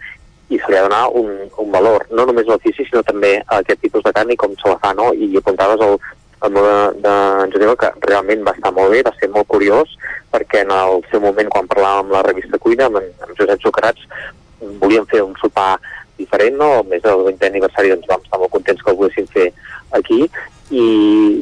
i se li ha de donar un, un valor, no només l'ofici, sinó també a aquest tipus de carn i com se la fa, no? I apuntaves el, el meu de, Joseba, que realment va estar molt bé, va ser molt curiós, perquè en el seu moment, quan parlàvem amb la revista Cuina, amb, amb Josep Socarats, volíem fer un sopar diferent, no? Més del 20è aniversari doncs vam estar molt contents que el poguéssim fer aquí i,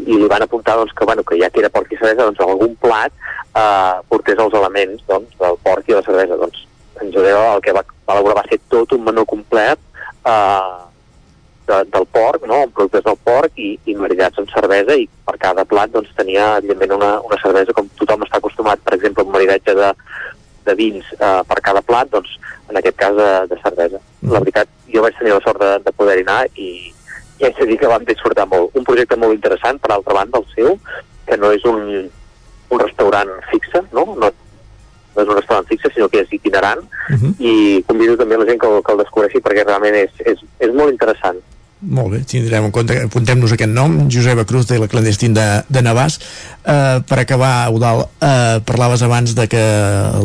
i li van apuntar doncs, que, bueno, que ja que era porc i cervesa, doncs algun plat eh, portés els elements doncs, del porc i la cervesa. Doncs en Jodeo el que va, va elaborar va ser tot un menú complet eh, de, del porc, no? amb productes del porc i, i maridats amb cervesa i per cada plat doncs, tenia evidentment una, una cervesa com tothom està acostumat, per exemple, un maridatge de, de vins eh, per cada plat, doncs en aquest cas de, de cervesa. La veritat, jo vaig tenir la sort de, de poder anar i, i haig de dir que vam disfrutar molt. Un projecte molt interessant, per altra banda, el seu, que no és un, un restaurant fixe, no? no? no és un restaurant fixe, sinó que és itinerant, uh -huh. i convido també la gent que, el- que el descobreixi perquè realment és, és, és molt interessant. Molt bé, tindrem en compte, apuntem-nos aquest nom, Joseba Cruz de la clandestin de, de Navàs. Eh, per acabar, Eudal, eh, parlaves abans de que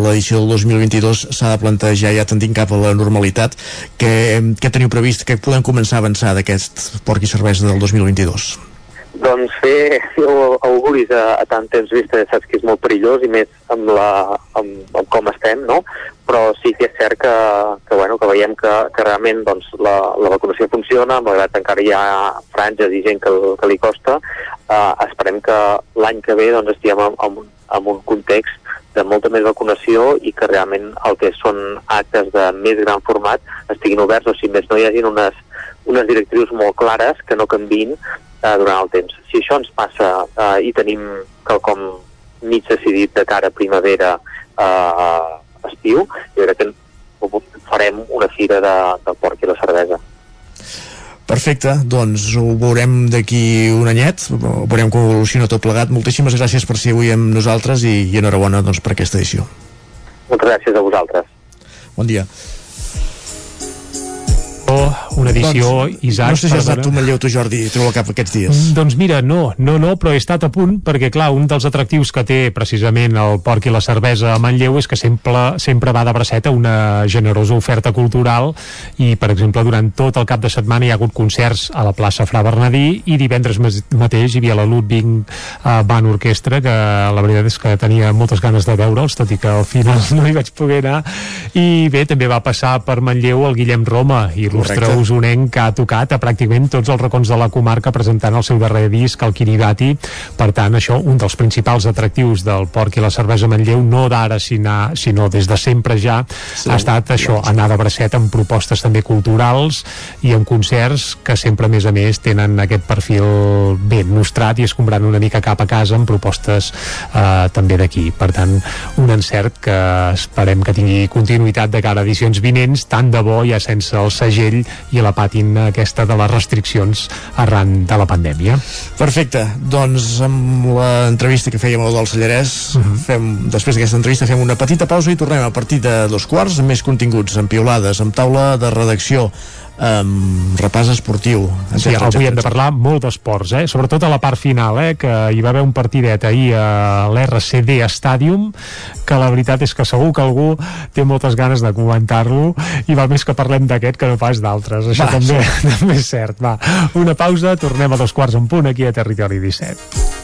l'edició del 2022 s'ha de plantejar ja tendint cap a la normalitat. Què, què teniu previst? Que podem començar a avançar d'aquest porc i cervesa del 2022? Doncs fer, fer auguris a, a tant temps vista, ja saps que és molt perillós i més amb, la, amb, amb com estem, no? Però sí que és cert que, que, bueno, que veiem que, que realment doncs, la, la vacunació funciona, malgrat que encara hi ha franges i gent que, que li costa, eh, esperem que l'any que ve doncs, estiguem en, en, en un context de molta més vacunació i que realment el que són actes de més gran format estiguin oberts, o si més no hi hagin unes, unes directrius molt clares que no canvin eh, durant el temps. Si això ens passa eh, i tenim quelcom mig decidit de cara a primavera eh, estiu, jo crec que farem una fira de, del porc i la cervesa. Perfecte, doncs ho veurem d'aquí un anyet, veurem com evoluciona tot plegat. Moltíssimes gràcies per ser avui amb nosaltres i, i enhorabona doncs, per aquesta edició. Moltes gràcies a vosaltres. Bon dia. Oh, una edició, doncs, Isaac... No sé si has anat tu Manlleu, tu Jordi, treu cap aquests dies. Mm, Doncs mira, no, no, no, però he estat a punt perquè, clar, un dels atractius que té precisament el porc i la cervesa a Manlleu és que sempre, sempre va de braceta una generosa oferta cultural i, per exemple, durant tot el cap de setmana hi ha hagut concerts a la plaça Fra Bernadí i divendres mateix hi havia la Ludwig uh, Band Orquestra que la veritat és que tenia moltes ganes de veure'ls, tot i que al final (laughs) no hi vaig poder anar i bé, també va passar per Manlleu el Guillem Roma, il·lustre Correcte. usonenc que ha tocat a pràcticament tots els racons de la comarca presentant el seu darrer disc, el Kiribati. Per tant, això, un dels principals atractius del porc i la cervesa Manlleu, no d'ara, sinó, sinó des de sempre ja, Sí. ha estat això, anar de bracet amb propostes també culturals i amb concerts que sempre, a més a més, tenen aquest perfil ben nostrat i escombrant una mica cap a casa amb propostes eh, també d'aquí. Per tant, un encert que esperem que tingui continuïtat de cara a edicions vinents, tant de bo ja sense el segell i la pàtina aquesta de les restriccions arran de la pandèmia. Perfecte, doncs amb l'entrevista que fèiem al del Sallarès fem, després d'aquesta entrevista fem una petita pausa i tornem a partir de dos quarts. Amb més continguts, amb piolades, amb taula de redacció amb repàs esportiu Sí, etcètera, avui hem etcètera. de parlar molt d'esports, eh? sobretot a la part final, eh? que hi va haver un partidet ahir a l'RCD Stadium, que la veritat és que segur que algú té moltes ganes de comentar-lo i val més que parlem d'aquest que no pas d'altres. Això Va, també, sí. (laughs) també és cert. Va, una pausa, tornem a dos quarts en punt aquí a Territori 17.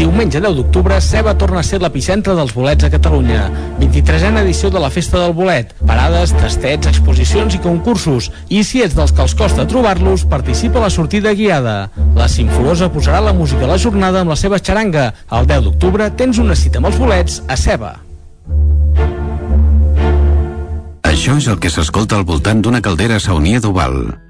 Diumenge 10 d'octubre, Ceba torna a ser l'epicentre dels bolets a Catalunya. 23a edició de la Festa del Bolet. Parades, tastets, exposicions i concursos. I si ets dels que els costa trobar-los, participa a la sortida guiada. La Simforosa posarà la música a la jornada amb la seva xaranga. El 10 d'octubre tens una cita amb els bolets a Ceba. Això és el que s'escolta al voltant d'una caldera saunia d'Oval.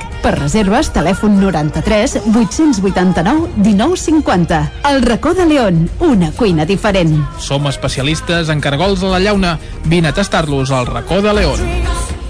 Per reserves, telèfon 93 889 1950. El racó de León. Una cuina diferent. Som especialistes en cargols a la llauna. Vine a tastar-los al racó de León.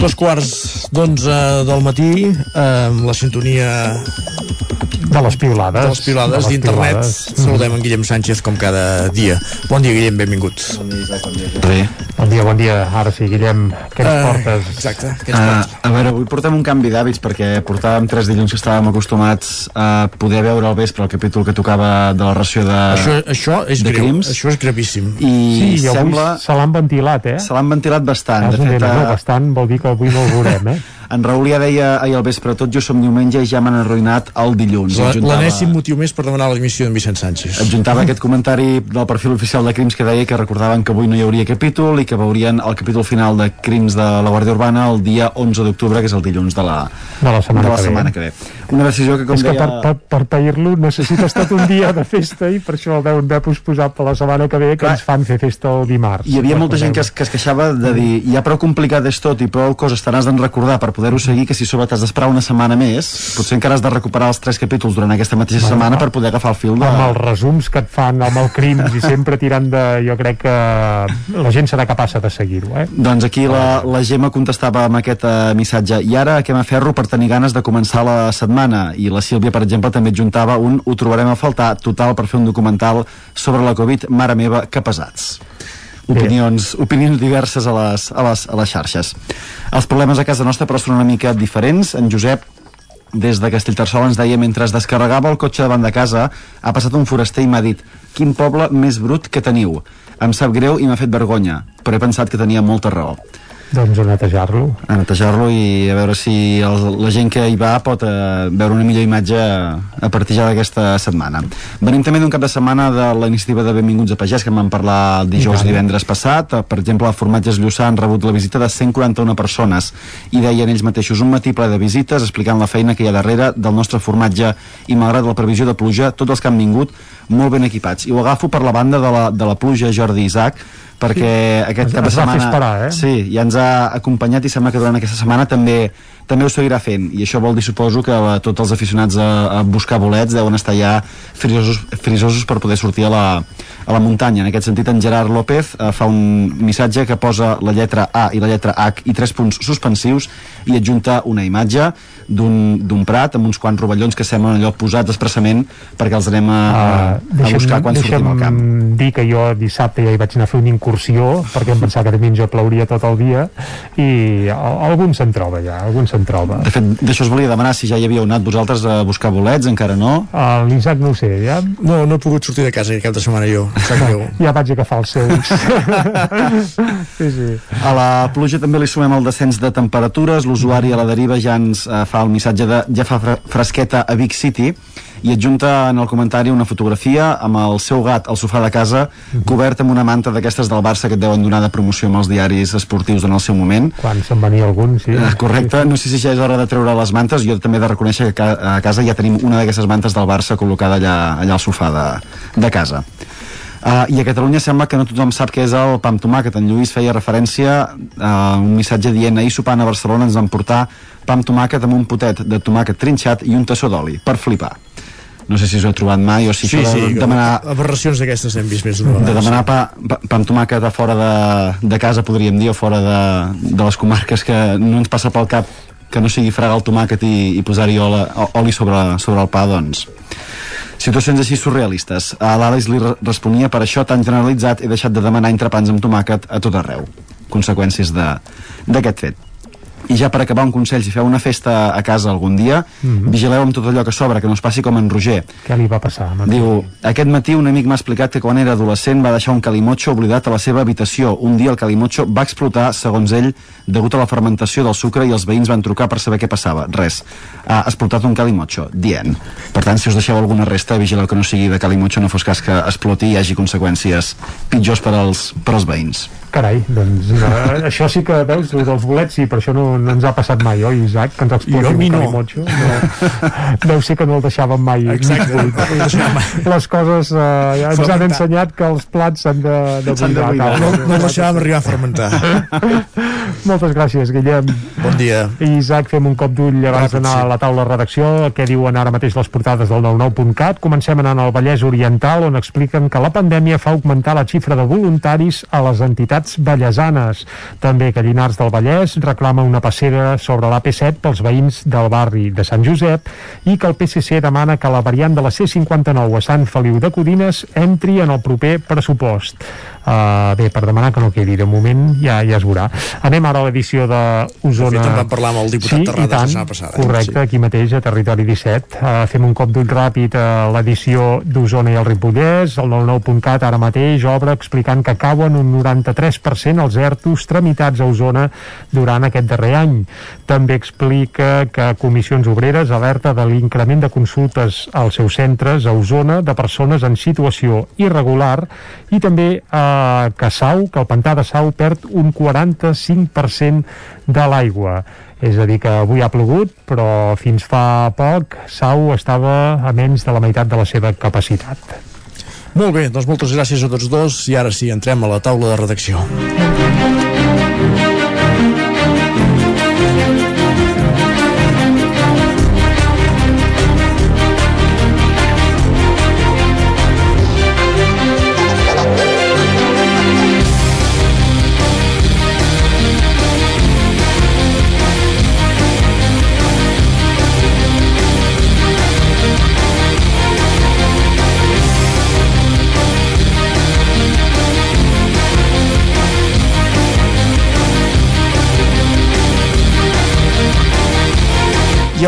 Dos quarts d'onze del matí, eh, amb la sintonia de les piulades. De les piulades d'internet. Saludem en Guillem Sánchez com cada dia. Bon dia, Guillem, benvingut. Re. Bon dia, bon dia. Ara sí, Guillem, què ens Eh, portes? Exacte, què ens Uh, portes? a veure, avui portem un canvi d'hàbits perquè portàvem tres dilluns que estàvem acostumats a poder veure al vespre el capítol que tocava de la ració de, Això, això és de greu, crims. això és gravíssim. I sí, i avui sembla... se l'han ventilat, eh? Se l'han ventilat bastant. És De un fet, tema, no, eh, bastant vol dir que avui no el veurem, eh? (laughs) en Raül ja deia ahir al vespre tot jo som diumenge i ja m'han arruïnat el dilluns. L'anèssim motiu més per demanar la dimissió d'en Vicent Sánchez. adjuntava aquest comentari del perfil oficial de Crims que deia que recordaven que avui no hi hauria capítol i que veurien el capítol final de Crims de la Guàrdia Urbana el dia 11 d'octubre, que és el dilluns de la, De la setmana de la que ve. setmana que ve. Una decisió que, com és que deia... per, per, per pair-lo necessites tot un dia de festa i per això el deuen haver posposat per la setmana que ve que ens fan fer festa el dimarts. Hi havia molta gent que es, que es queixava de dir ja prou complicat és tot i prou coses te n'has de recordar per poder-ho seguir que si sobre t'has d'esperar una setmana més potser encara has de recuperar els tres capítols durant aquesta mateixa Bueno, setmana per poder agafar el fil de... amb els resums que et fan amb el crims i sempre tirant de... jo crec que la gent serà capaç de seguir-ho eh? Doncs aquí la, la Gemma contestava amb aquest eh, missatge. I ara que m'aferro per tenir ganes de començar la setmana? I la Sílvia per exemple també adjuntava un ho trobarem a faltar total per fer un documental sobre la Covid, mare meva, que pesats opinions, opinions diverses a les, a, les, a les xarxes. Els problemes a casa nostra però són una mica diferents. En Josep des de Castellterçol ens deia mentre es descarregava el cotxe davant de casa ha passat un foraster i m'ha dit quin poble més brut que teniu em sap greu i m'ha fet vergonya però he pensat que tenia molta raó doncs a netejar-lo a netejar-lo i a veure si el, la gent que hi va pot eh, veure una millor imatge a partir ja d'aquesta setmana. Venim també d'un cap de setmana de la iniciativa de Benvinguts a Pagès que en vam parlar dijous i divendres passat. Per exemple, a Formatges Lluçà han rebut la visita de 141 persones i deien ells mateixos un matí ple de visites explicant la feina que hi ha darrere del nostre formatge i malgrat la previsió de pluja, tots els que han vingut molt ben equipats. I ho agafo per la banda de la, de la pluja Jordi Isaac perquè Sí. aquest Es- cap de setmana esperar, eh? sí, ja ens ha acompanyat i sembla que durant aquesta setmana també també ho seguirà fent. I això vol dir suposo que la, tots els aficionats a, a buscar bolets deuen estar ja frisosos, frisosos per poder sortir a la, a la muntanya. En aquest sentit en Gerard López eh, fa un missatge que posa la lletra A i la lletra H i tres punts suspensius i adjunta una imatge d'un prat amb uns quants rovellons que semblen allò posats expressament perquè els anem a, a, a buscar quan sortim al camp. dir que jo dissabte ja hi vaig anar a fer un excursió perquè em pensava que diumenge plouria tot el dia i al- algun se'n troba ja, algun se'n troba. De fet, d'això us volia demanar si ja hi havíeu anat vosaltres a buscar bolets, encara no? Uh, L'Isaac no ho sé, ja... No, no he pogut sortir de casa aquest cap de setmana jo. (laughs) Ja vaig agafar els seus. (laughs) sí, sí. A la pluja també li sumem el descens de temperatures. L'usuari a la deriva ja ens eh, fa el missatge de ja fa fre- fresqueta a Big City i adjunta en el comentari una fotografia amb el seu gat al sofà de casa cobert amb una manta d'aquestes del Barça que et deuen donar de promoció amb els diaris esportius en el seu moment. Quan se'n venia algun, sí. Eh, correcte, no sé si ja és hora de treure les mantes, jo també he de reconèixer que a casa ja tenim una d'aquestes mantes del Barça col·locada allà, allà al sofà de, de casa. Uh, I a Catalunya sembla que no tothom sap què és el pa amb tomàquet. En Lluís feia referència a un missatge dient ahir sopant a Barcelona ens van portar pa amb tomàquet amb un potet de tomàquet trinxat i un tassó d'oli, per flipar. No sé si us heu trobat mai o si Sí, això de sí, demanar aberracions d'aquestes hem vist més d'una de vegada. demanar pa, pa, pa amb tomàquet a fora de, de casa, podríem dir, o fora de, de les comarques que no ens passa pel cap que no sigui fregar el tomàquet i, i posar-hi oli, oli sobre, sobre el pa, doncs situacions així surrealistes. A l'Àlex li re- responia per això tan generalitzat he deixat de demanar entrepans amb tomàquet a tot arreu. Conseqüències de- d'aquest fet. I ja per acabar un consell, si feu una festa a casa algun dia, Mhm. vigileu amb tot allò que sobra, que no us passi com en Roger. Què li va passar? Diu, aquest matí un amic m'ha explicat que quan era adolescent va deixar un calimotxo oblidat a la seva habitació. Un dia el calimotxo va explotar, segons ell, degut a la fermentació del sucre i els veïns van trucar per saber què passava. Res. Ha explotat un calimotxo. Dient. Per tant, si us deixeu alguna resta, vigileu que no sigui de calimotxo, no fos cas que exploti i hi hagi conseqüències pitjors per als, per als veïns. Carai, doncs uh, això sí que veus, el dels bolets sí, però això no, no ens ha passat mai, oi, Isaac? Que ens mi un no. calimotxo. No. Deu ser que no el deixàvem mai. Exacte, no. Les coses uh, ens han Fermentar. ensenyat que els plats s'han de, de buidar. No, no el deixàvem arribar a fermentar. (laughs) Moltes gràcies, Guillem. Bon dia. I Isaac, fem un cop d'ull abans d'anar a la taula de redacció. Què diuen ara mateix les portades del 99.cat? Comencem anant al Vallès Oriental, on expliquen que la pandèmia fa augmentar la xifra de voluntaris a les entitats vallesanes. També que Llinars del Vallès reclama una passera sobre l'AP7 pels veïns del barri de Sant Josep i que el PSC demana que la variant de la C59 a Sant Feliu de Codines entri en el proper pressupost. Uh, bé, per demanar que no quedi de moment ja, ja es veurà. Anem ara a l'edició d'Osona. De fet, en vam parlar amb el diputat sí, Terrades tant, la setmana passada, eh? Correcte, Sí. aquí mateix, a Territori 17. Uh, fem un cop d'ull ràpid a l'edició d'Osona i el Ripollès. El 99.cat ara mateix obre explicant que cauen un 93% els ERTOs tramitats a Osona durant aquest darrer any. També explica que Comissions Obreres alerta de l'increment de consultes als seus centres a Osona de persones en situació irregular i també eh, que Sau, que el pantà de Sau perd un 45% de l'aigua. És a dir, que avui ha plogut, però fins fa poc Sau estava a menys de la meitat de la seva capacitat. Molt bé, doncs moltes gràcies a tots dos i ara sí, entrem a la taula de redacció.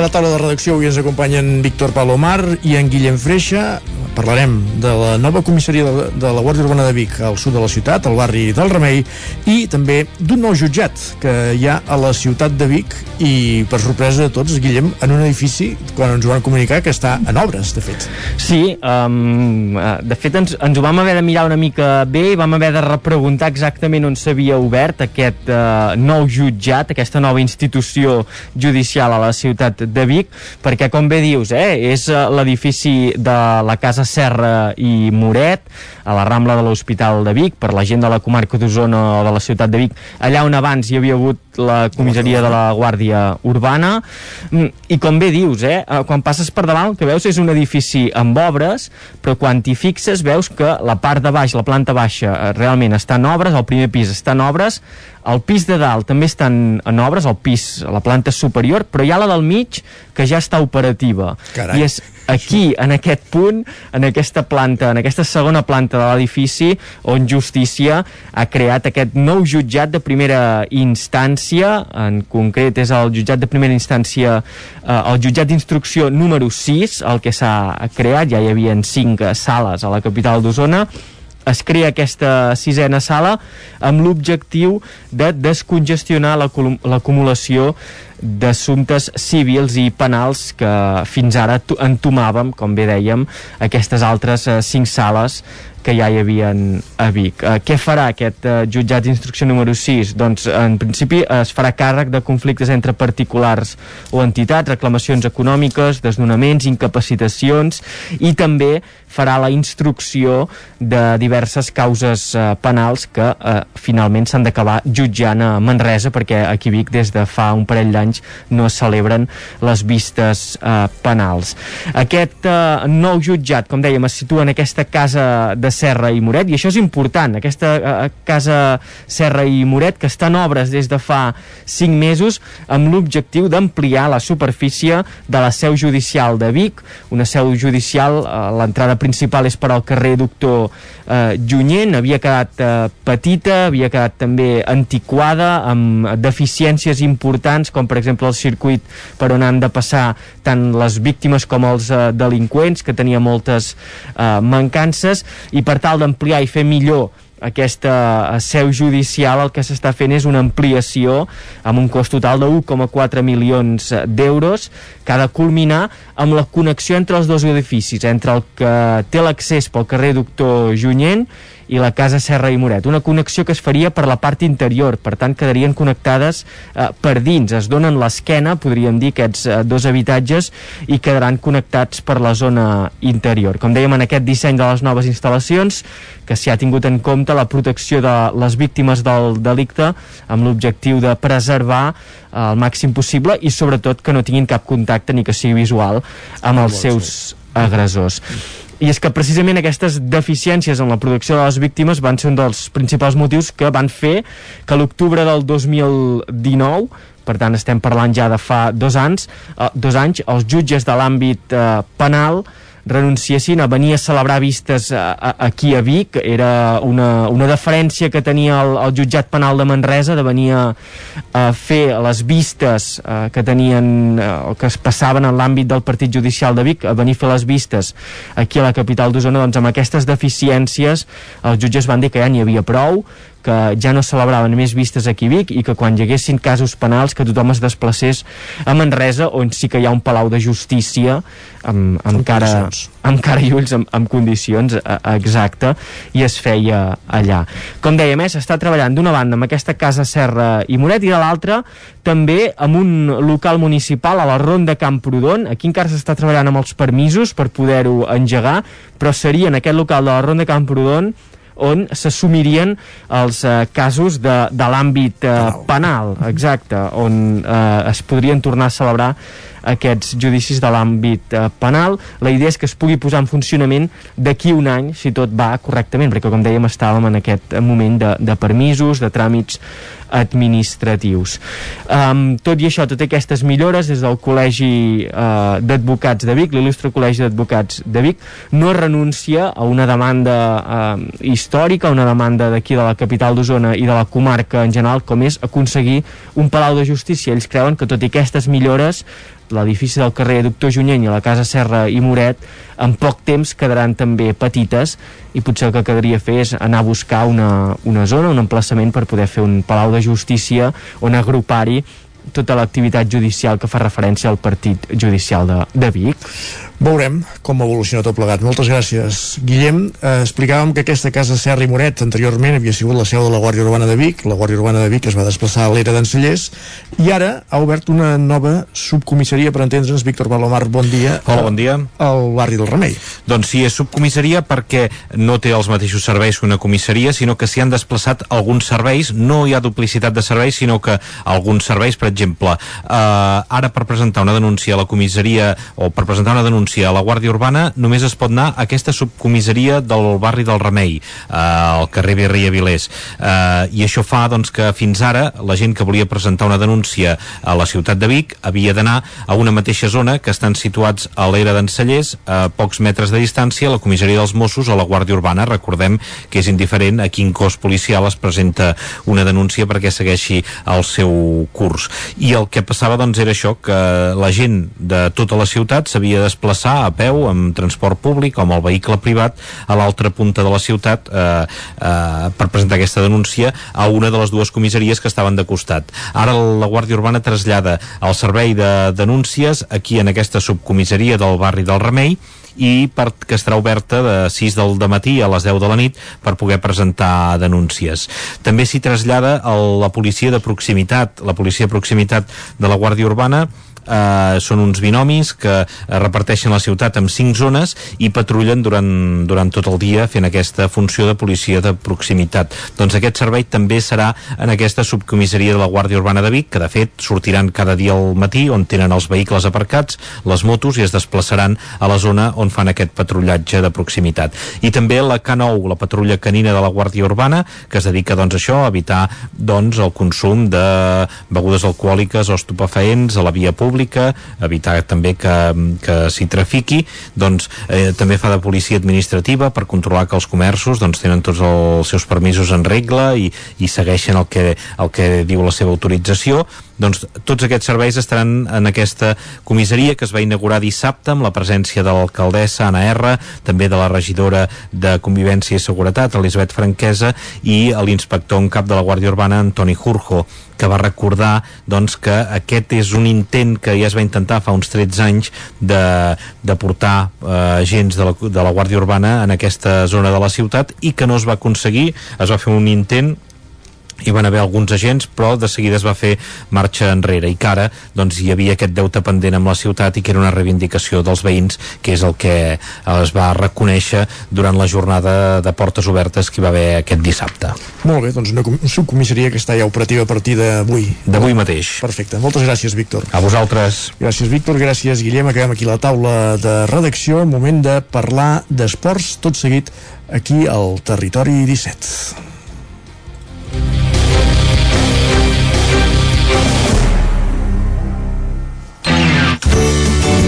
La taula de redacció avui ens acompanyen Víctor Palomar i en Guillem Freixa. Parlarem de la nova comissaria de, la Guàrdia Urbana de Vic al sud de la ciutat, al barri del Remei, i també d'un nou jutjat que hi ha a la ciutat de Vic i, per sorpresa de tots, Guillem, en un edifici, quan ens ho van comunicar, que està en obres, de fet. Sí, um, eh, de fet ens, ens ho vam haver de mirar una mica bé i vam haver de repreguntar exactament on s'havia obert aquest uh, nou jutjat, aquesta nova institució judicial a la ciutat de Vic, perquè com bé dius, eh, és uh, l'edifici de la Casa Serra i Moret, a la Rambla de l'Hospital de Vic, per la gent de la comarca d'Osona o de la ciutat de Vic, allà on abans hi havia hagut la comissaria de la Guàrdia Urbana. Mm, i com bé dius, eh, eh, quan passes per davant el que veus és un edifici amb obres però quan t'hi fixes veus que la part de baix, la planta baixa eh, realment està en obres, el primer pis està en obres el pis de dalt també estan en obres, el pis, la planta superior però hi ha la del mig que ja està operativa. Carai. i és aquí, en aquest punt, en aquesta planta, en aquesta segona planta de l'edifici, on Justícia ha creat aquest nou jutjat de primera instància, en concret és el jutjat de primera instància, eh, el jutjat d'instrucció número 6, el que s'ha creat, ja hi havia cinc sales a la capital d'Osona, es crea aquesta sisena sala amb l'objectiu de descongestionar l'acum- l'acumulació d'assumptes civils i penals que fins ara entomàvem, com bé dèiem, aquestes altres eh, cinc sales que ja hi havien a Vic. Eh, què farà aquest eh, jutjat d'instrucció número 6? Doncs en principi es farà càrrec de conflictes entre particulars o entitats, reclamacions econòmiques, desnonaments, incapacitacions i també farà la instrucció de diverses causes eh, penals que eh, finalment s'han d'acabar jutjant a Manresa perquè aquí Vic des de fa un parell d'anys no es celebren les vistes eh, penals. Aquest eh, nou jutjat, com dèiem, es situa en aquesta casa de Serra i Moret i això és important, aquesta eh, casa Serra i Moret que està en obres des de fa 5 mesos amb l'objectiu d'ampliar la superfície de la seu judicial de Vic, una seu judicial, eh, l'entrada principal és per al carrer Doctor eh, Junyent, havia quedat eh, petita, havia quedat també antiquada, amb deficiències importants, com per exemple el circuit per on han de passar tant les víctimes com els eh, delinqüents, que tenia moltes eh, mancances, i per tal d'ampliar i fer millor aquesta eh, seu judicial el que s'està fent és una ampliació amb un cost total de 1,4 milions d'euros que ha de culminar amb la connexió entre els dos edificis, entre el que té l'accés pel carrer Doctor Junyent i la casa Serra i Moret. Una connexió que es faria per la part interior, per tant quedarien connectades eh, per dins. Es donen l'esquena, podríem dir, aquests eh, dos habitatges i quedaran connectats per la zona interior. Com dèiem, en aquest disseny de les noves instal·lacions, que s'hi ha tingut en compte la protecció de les víctimes del delicte amb l'objectiu de preservar eh, el màxim possible i sobretot que no tinguin cap contacte ni que sigui visual amb els seus agressors. I és que precisament aquestes deficiències en la protecció de les víctimes van ser un dels principals motius que van fer que l'octubre del 2019 per tant estem parlant ja de fa dos anys, eh, dos anys els jutges de l'àmbit eh, penal renunciessin a venir a celebrar vistes a, a, aquí a Vic. Era una, una deferència que tenia el, el jutjat penal de Manresa de venir a, a fer les vistes eh, que tenien eh, que es passaven en l'àmbit del partit judicial de Vic a venir a fer les vistes aquí a la capital d'Osona. Doncs amb aquestes deficiències els jutges van dir que ja n'hi havia prou que ja no celebraven més vistes aquí a Vic i que quan hi haguessin casos penals que tothom es desplacés a Manresa on sí que hi ha un palau de justícia amb, amb, Amb cara, condicions. amb cara i ulls amb, amb condicions exacte i es feia allà com deia més, està treballant d'una banda amb aquesta casa Serra i Moret i de l'altra també amb un local municipal a la Ronda Camprodon aquí encara s'està treballant amb els permisos per poder-ho engegar però seria en aquest local de la Ronda Camprodon on s'assumirien els eh, casos de, de l'àmbit eh, penal, exacte, on eh, es podrien tornar a celebrar aquests judicis de l'àmbit eh, penal. La idea és que es pugui posar en funcionament d'aquí un any, si tot va correctament, perquè com dèiem estàvem en aquest moment de, de permisos, de tràmits administratius. Um, tot i això, totes aquestes millores des del Col·legi uh, d'Advocats de Vic, l'il·lustre Col·legi d'Advocats de Vic, no renuncia a una demanda uh, històrica, una demanda d'aquí de la capital d'Osona i de la comarca en general, com és aconseguir un palau de justícia. Ells creuen que tot i aquestes millores l'edifici del carrer Doctor Junyent i la casa Serra i Moret en poc temps quedaran també petites i potser el que quedaria fer és anar a buscar una, una zona, un emplaçament per poder fer un palau de justícia on agrupar-hi tota l'activitat judicial que fa referència al partit judicial de, de Vic. Veurem com evoluciona tot plegat. Moltes gràcies, Guillem. Eh, explicàvem que aquesta casa Serra i Moret anteriorment havia sigut la seu de la Guàrdia Urbana de Vic. La Guàrdia Urbana de Vic es va desplaçar a l'era d'Encellers i ara ha obert una nova subcomissaria, per entendre'ns. Víctor Balomar, bon dia. Hola, bon dia. Al barri del Remei. Doncs sí, és subcomissaria perquè no té els mateixos serveis que una comissaria, sinó que s'hi han desplaçat alguns serveis. No hi ha duplicitat de serveis, sinó que alguns serveis, per exemple, eh, ara per presentar una denúncia a la comissaria o per presentar una denúncia a la Guàrdia Urbana només es pot anar a aquesta subcomissaria del barri del Remei, eh, al carrer Virreia Vilés. Eh, I això fa doncs, que fins ara la gent que volia presentar una denúncia a la ciutat de Vic havia d'anar a una mateixa zona que estan situats a l'era d'Encellers, a pocs metres de distància, a la comissaria dels Mossos o la Guàrdia Urbana. Recordem que és indiferent a quin cos policial es presenta una denúncia perquè segueixi el seu curs. I el que passava doncs era això, que la gent de tota la ciutat s'havia de desplaçar a peu amb transport públic o amb el vehicle privat a l'altra punta de la ciutat eh, eh, per presentar aquesta denúncia a una de les dues comissaries que estaven de costat. Ara la Guàrdia Urbana trasllada el servei de denúncies aquí en aquesta subcomissaria del barri del Remei i per, que estarà oberta de 6 del matí a les 10 de la nit per poder presentar denúncies. També s'hi trasllada el, la policia de proximitat, la policia de proximitat de la Guàrdia Urbana eh, són uns binomis que eh, reparteixen la ciutat en cinc zones i patrullen durant, durant tot el dia fent aquesta funció de policia de proximitat. Doncs aquest servei també serà en aquesta subcomissaria de la Guàrdia Urbana de Vic, que de fet sortiran cada dia al matí on tenen els vehicles aparcats, les motos i es desplaçaran a la zona on fan aquest patrullatge de proximitat. I també la K9, la patrulla canina de la Guàrdia Urbana, que es dedica doncs a això, a evitar doncs el consum de begudes alcohòliques o estupefaents a la via pública, evitar també que, que s'hi trafiqui, doncs eh, també fa de policia administrativa per controlar que els comerços doncs, tenen tots els seus permisos en regla i, i segueixen el que, el que diu la seva autorització. Doncs tots aquests serveis estaran en aquesta comissaria que es va inaugurar dissabte amb la presència de l'alcaldessa Anna R, també de la regidora de Convivència i Seguretat, Elisabet Franquesa, i l'inspector en cap de la Guàrdia Urbana, Antoni Jurjo, que va recordar doncs, que aquest és un intent que ja es va intentar fa uns 13 anys de, de portar eh, agents de la, de la Guàrdia Urbana en aquesta zona de la ciutat i que no es va aconseguir, es va fer un intent hi van haver alguns agents però de seguida es va fer marxa enrere. I que ara doncs, hi havia aquest deute pendent amb la ciutat i que era una reivindicació dels veïns que és el que es va reconèixer durant la jornada de portes obertes que hi va haver aquest dissabte. Molt bé, doncs una subcomissaria que està ja operativa a partir d'avui. D'avui mateix. Perfecte, moltes gràcies Víctor. A vosaltres. Gràcies Víctor, gràcies Guillem, acabem aquí la taula de redacció, moment de parlar d'esports, tot seguit aquí al Territori 17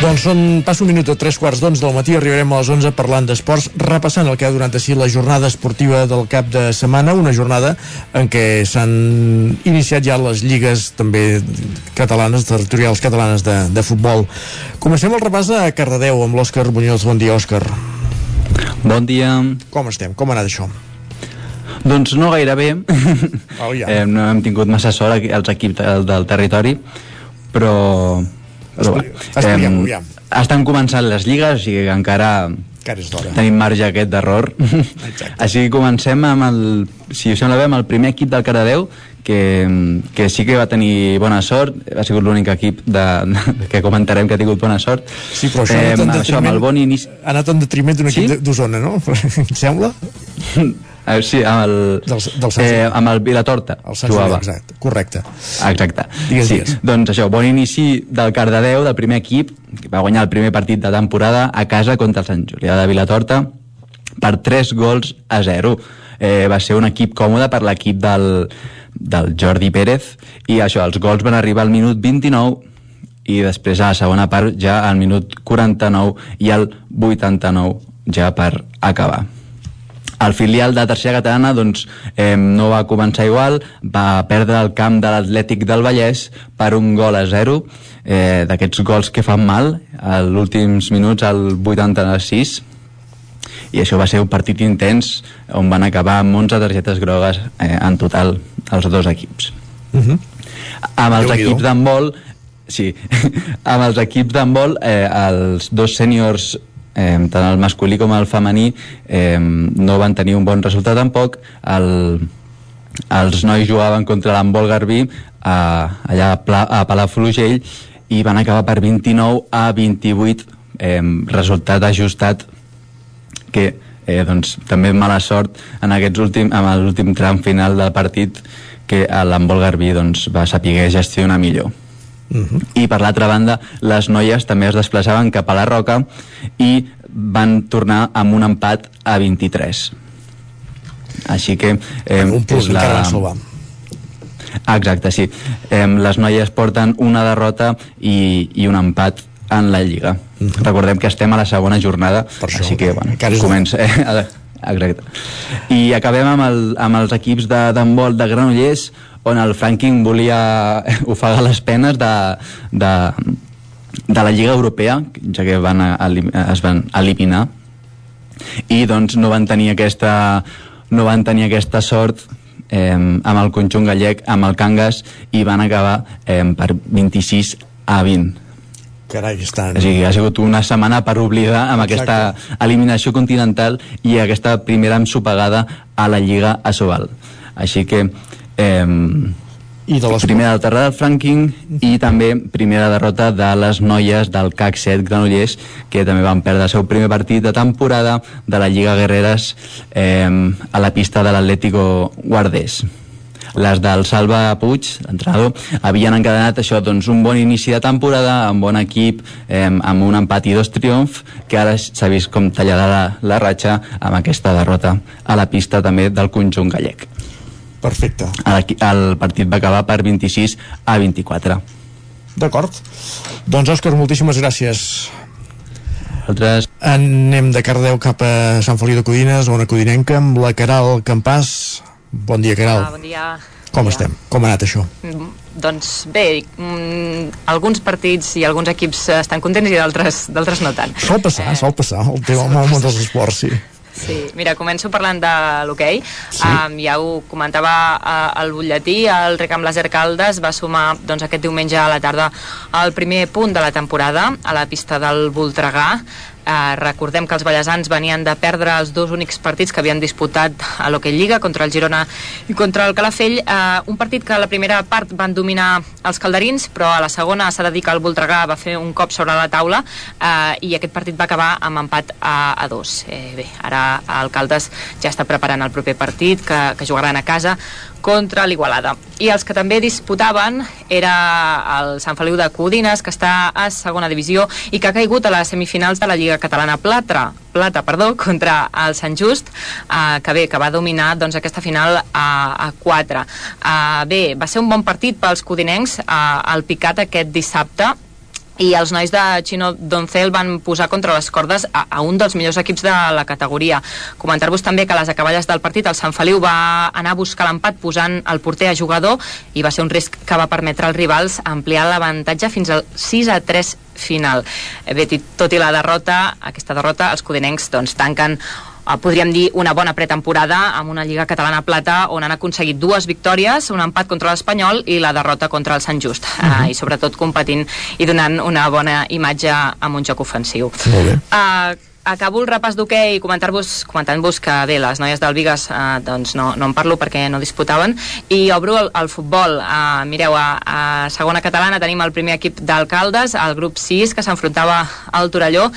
Doncs són, passa un minut a tres quarts d'onze del matí, arribarem a les 11 parlant d'esports, repassant el que ha donat així la jornada esportiva del cap de setmana, una jornada en què s'han iniciat ja les lligues també catalanes, territorials catalanes de, de futbol. Comencem el repàs a Cardedeu amb l'Òscar Bunyol. Bon dia, Òscar. Bon dia. Com estem? Com ha anat això? Doncs no gaire bé. Oh, ja. (laughs) eh, no hem tingut massa sort els equips del, del territori, però... però Expliquem-ho, ja. estan començant les lligues, o sigui que encara Encara és d'hora. tenim marge aquest d'error. Així que comencem amb el, si us sembla bé, amb el primer equip del Caradeu, que, que sí que va tenir bona sort, ha sigut l'únic equip de, que comentarem que ha tingut bona sort. Sí, però això ha anat en això, amb el bon inici... ha anat en detriment d'un equip Sí? sí? d'Osona, no? (laughs) Em sembla? (laughs) Eh, sí, amb el, del, del Sant eh, amb el Vilatorta El Sant jugava. Exacte, correcte. Exacte. Digues, sí, digues. Doncs això, bon inici del Cardedeu, del primer equip, que va guanyar el primer partit de temporada a casa contra el Sant Julià de Vilatorta per 3 gols a 0. Eh, va ser un equip còmode per l'equip del, del Jordi Pérez i això, els gols van arribar al minut 29 i després a la segona part ja al minut 49 i al 89 ja per acabar. El filial de tercera catalana doncs, eh, no va començar igual, va perdre el camp de l'Atlètic del Vallès per un gol a zero, eh, d'aquests gols que fan mal, a últims minuts, al 86, i això va ser un partit intens on van acabar amb 11 targetes grogues eh, en total els dos equips. Uh -huh. Amb els equips d'handbol, sí, (laughs) amb els equips d'handbol, eh, els dos sèniors eh, tant el masculí com el femení eh, no van tenir un bon resultat tampoc. El, els nois jugaven contra l'handbol Garbí a, allà a, Pla, a Palafrugell i van acabar per 29 a 28 eh, resultat ajustat que eh, doncs, també mala sort en aquests últim, amb l'últim tram final del partit que l'handbol Garbí doncs, va saber gestionar millor i per l'altra banda les noies també es desplaçaven cap a la Roca i van tornar amb un empat a 23 així que eh, Un punt, encara van salvar. exacte, sí. Eh, les noies porten una derrota i, i un empat en la Lliga. Recordem que estem a la segona jornada així que bueno, comença eh, a- (laughs) exacte. I acabem amb, el, amb els equips de d'handbol de Granollers on el Franking volia (laughs) ofegar les penes de, de, de la Lliga Europea ja que van a, es van eliminar. I doncs no van tenir aquesta no van tenir aquesta sort eh, amb el conjunt gallec, amb el Cangas i van acabar eh, per 26 a 20 Carai, estan... o sigui, ha sigut una setmana per oblidar amb aquesta eliminació continental i aquesta primera ensopegada a la Lliga a Sobal. Així que eh, I de les... primera derrota del Franking i també primera derrota de les noies del CAC 7 Granollers que també van perdre el seu primer partit de temporada de la Lliga Guerreres eh, a la pista de l'Atlético Guardés les del Salva Puig, l'entrenador, havien encadenat això, doncs, un bon inici de temporada, amb bon equip, eh, amb un empat i dos triomf, que ara s'ha vist com tallarà la, la ratxa amb aquesta derrota a la pista també del conjunt gallec. Perfecte. El, el partit va acabar per 26 a 24. D'acord. Doncs, Òscar, moltíssimes gràcies. Altres... Anem de Cardeu cap a Sant Feliu de Codines, on Codinenca, amb la Caral Campàs. Bon dia, Caral. Ah, bon dia. Com estem? Com ha anat això? Mm, Doncs bé, mm, alguns partits i alguns equips eh, estan contents i d'altres d'altres no tant. Sol passar, sol passar, el tema amb el món dels esports, sí. Sí, mira, començo parlant de l'hoquei. Sí. Um, ja ho comentava uh, el butlletí, el Recam Laser Caldes va sumar doncs, aquest diumenge a la tarda el primer punt de la temporada a la pista del Voltregà. Uh, recordem que els ballesans venien de perdre els dos únics partits que havien disputat a l'Hockey Lliga contra el Girona i contra el Calafell. Uh, un partit que a la primera part van dominar els calderins però a la segona s'ha de dir que el Voltregà va fer un cop sobre la taula uh, i aquest partit va acabar amb empat a, a dos. Eh, bé, ara el Caldes ja està preparant el proper partit que, que jugaran a casa contra l'Igualada. I els que també disputaven era el Sant Feliu de Codines, que està a segona divisió i que ha caigut a les semifinals de la Lliga Catalana Plata, Plata perdó, contra el Sant Just, eh, que bé, que va dominar doncs, aquesta final a, a 4. Eh, bé, va ser un bon partit pels codinencs eh, al Picat aquest dissabte, i els nois de Chino Doncel van posar contra les cordes a, a un dels millors equips de la categoria. Comentar-vos també que a les acaballes del partit el Sant Feliu va anar a buscar l'empat posant el porter a jugador i va ser un risc que va permetre als rivals ampliar l'avantatge fins al 6 a 3 final. Eh, Bé, tot i la derrota, aquesta derrota, els codinencs doncs, tanquen eh, podríem dir una bona pretemporada amb una Lliga Catalana Plata on han aconseguit dues victòries, un empat contra l'Espanyol i la derrota contra el Sant Just uh -huh. uh, i sobretot competint i donant una bona imatge amb un joc ofensiu Molt bé. Uh, acabo el repàs d'hoquei comentant-vos que bé, les noies del Vigas eh, doncs no, no en parlo perquè no disputaven. I obro el, el futbol. Eh, mireu, a, a segona catalana tenim el primer equip d'Alcaldes, el grup 6 que s'enfrontava al Torelló.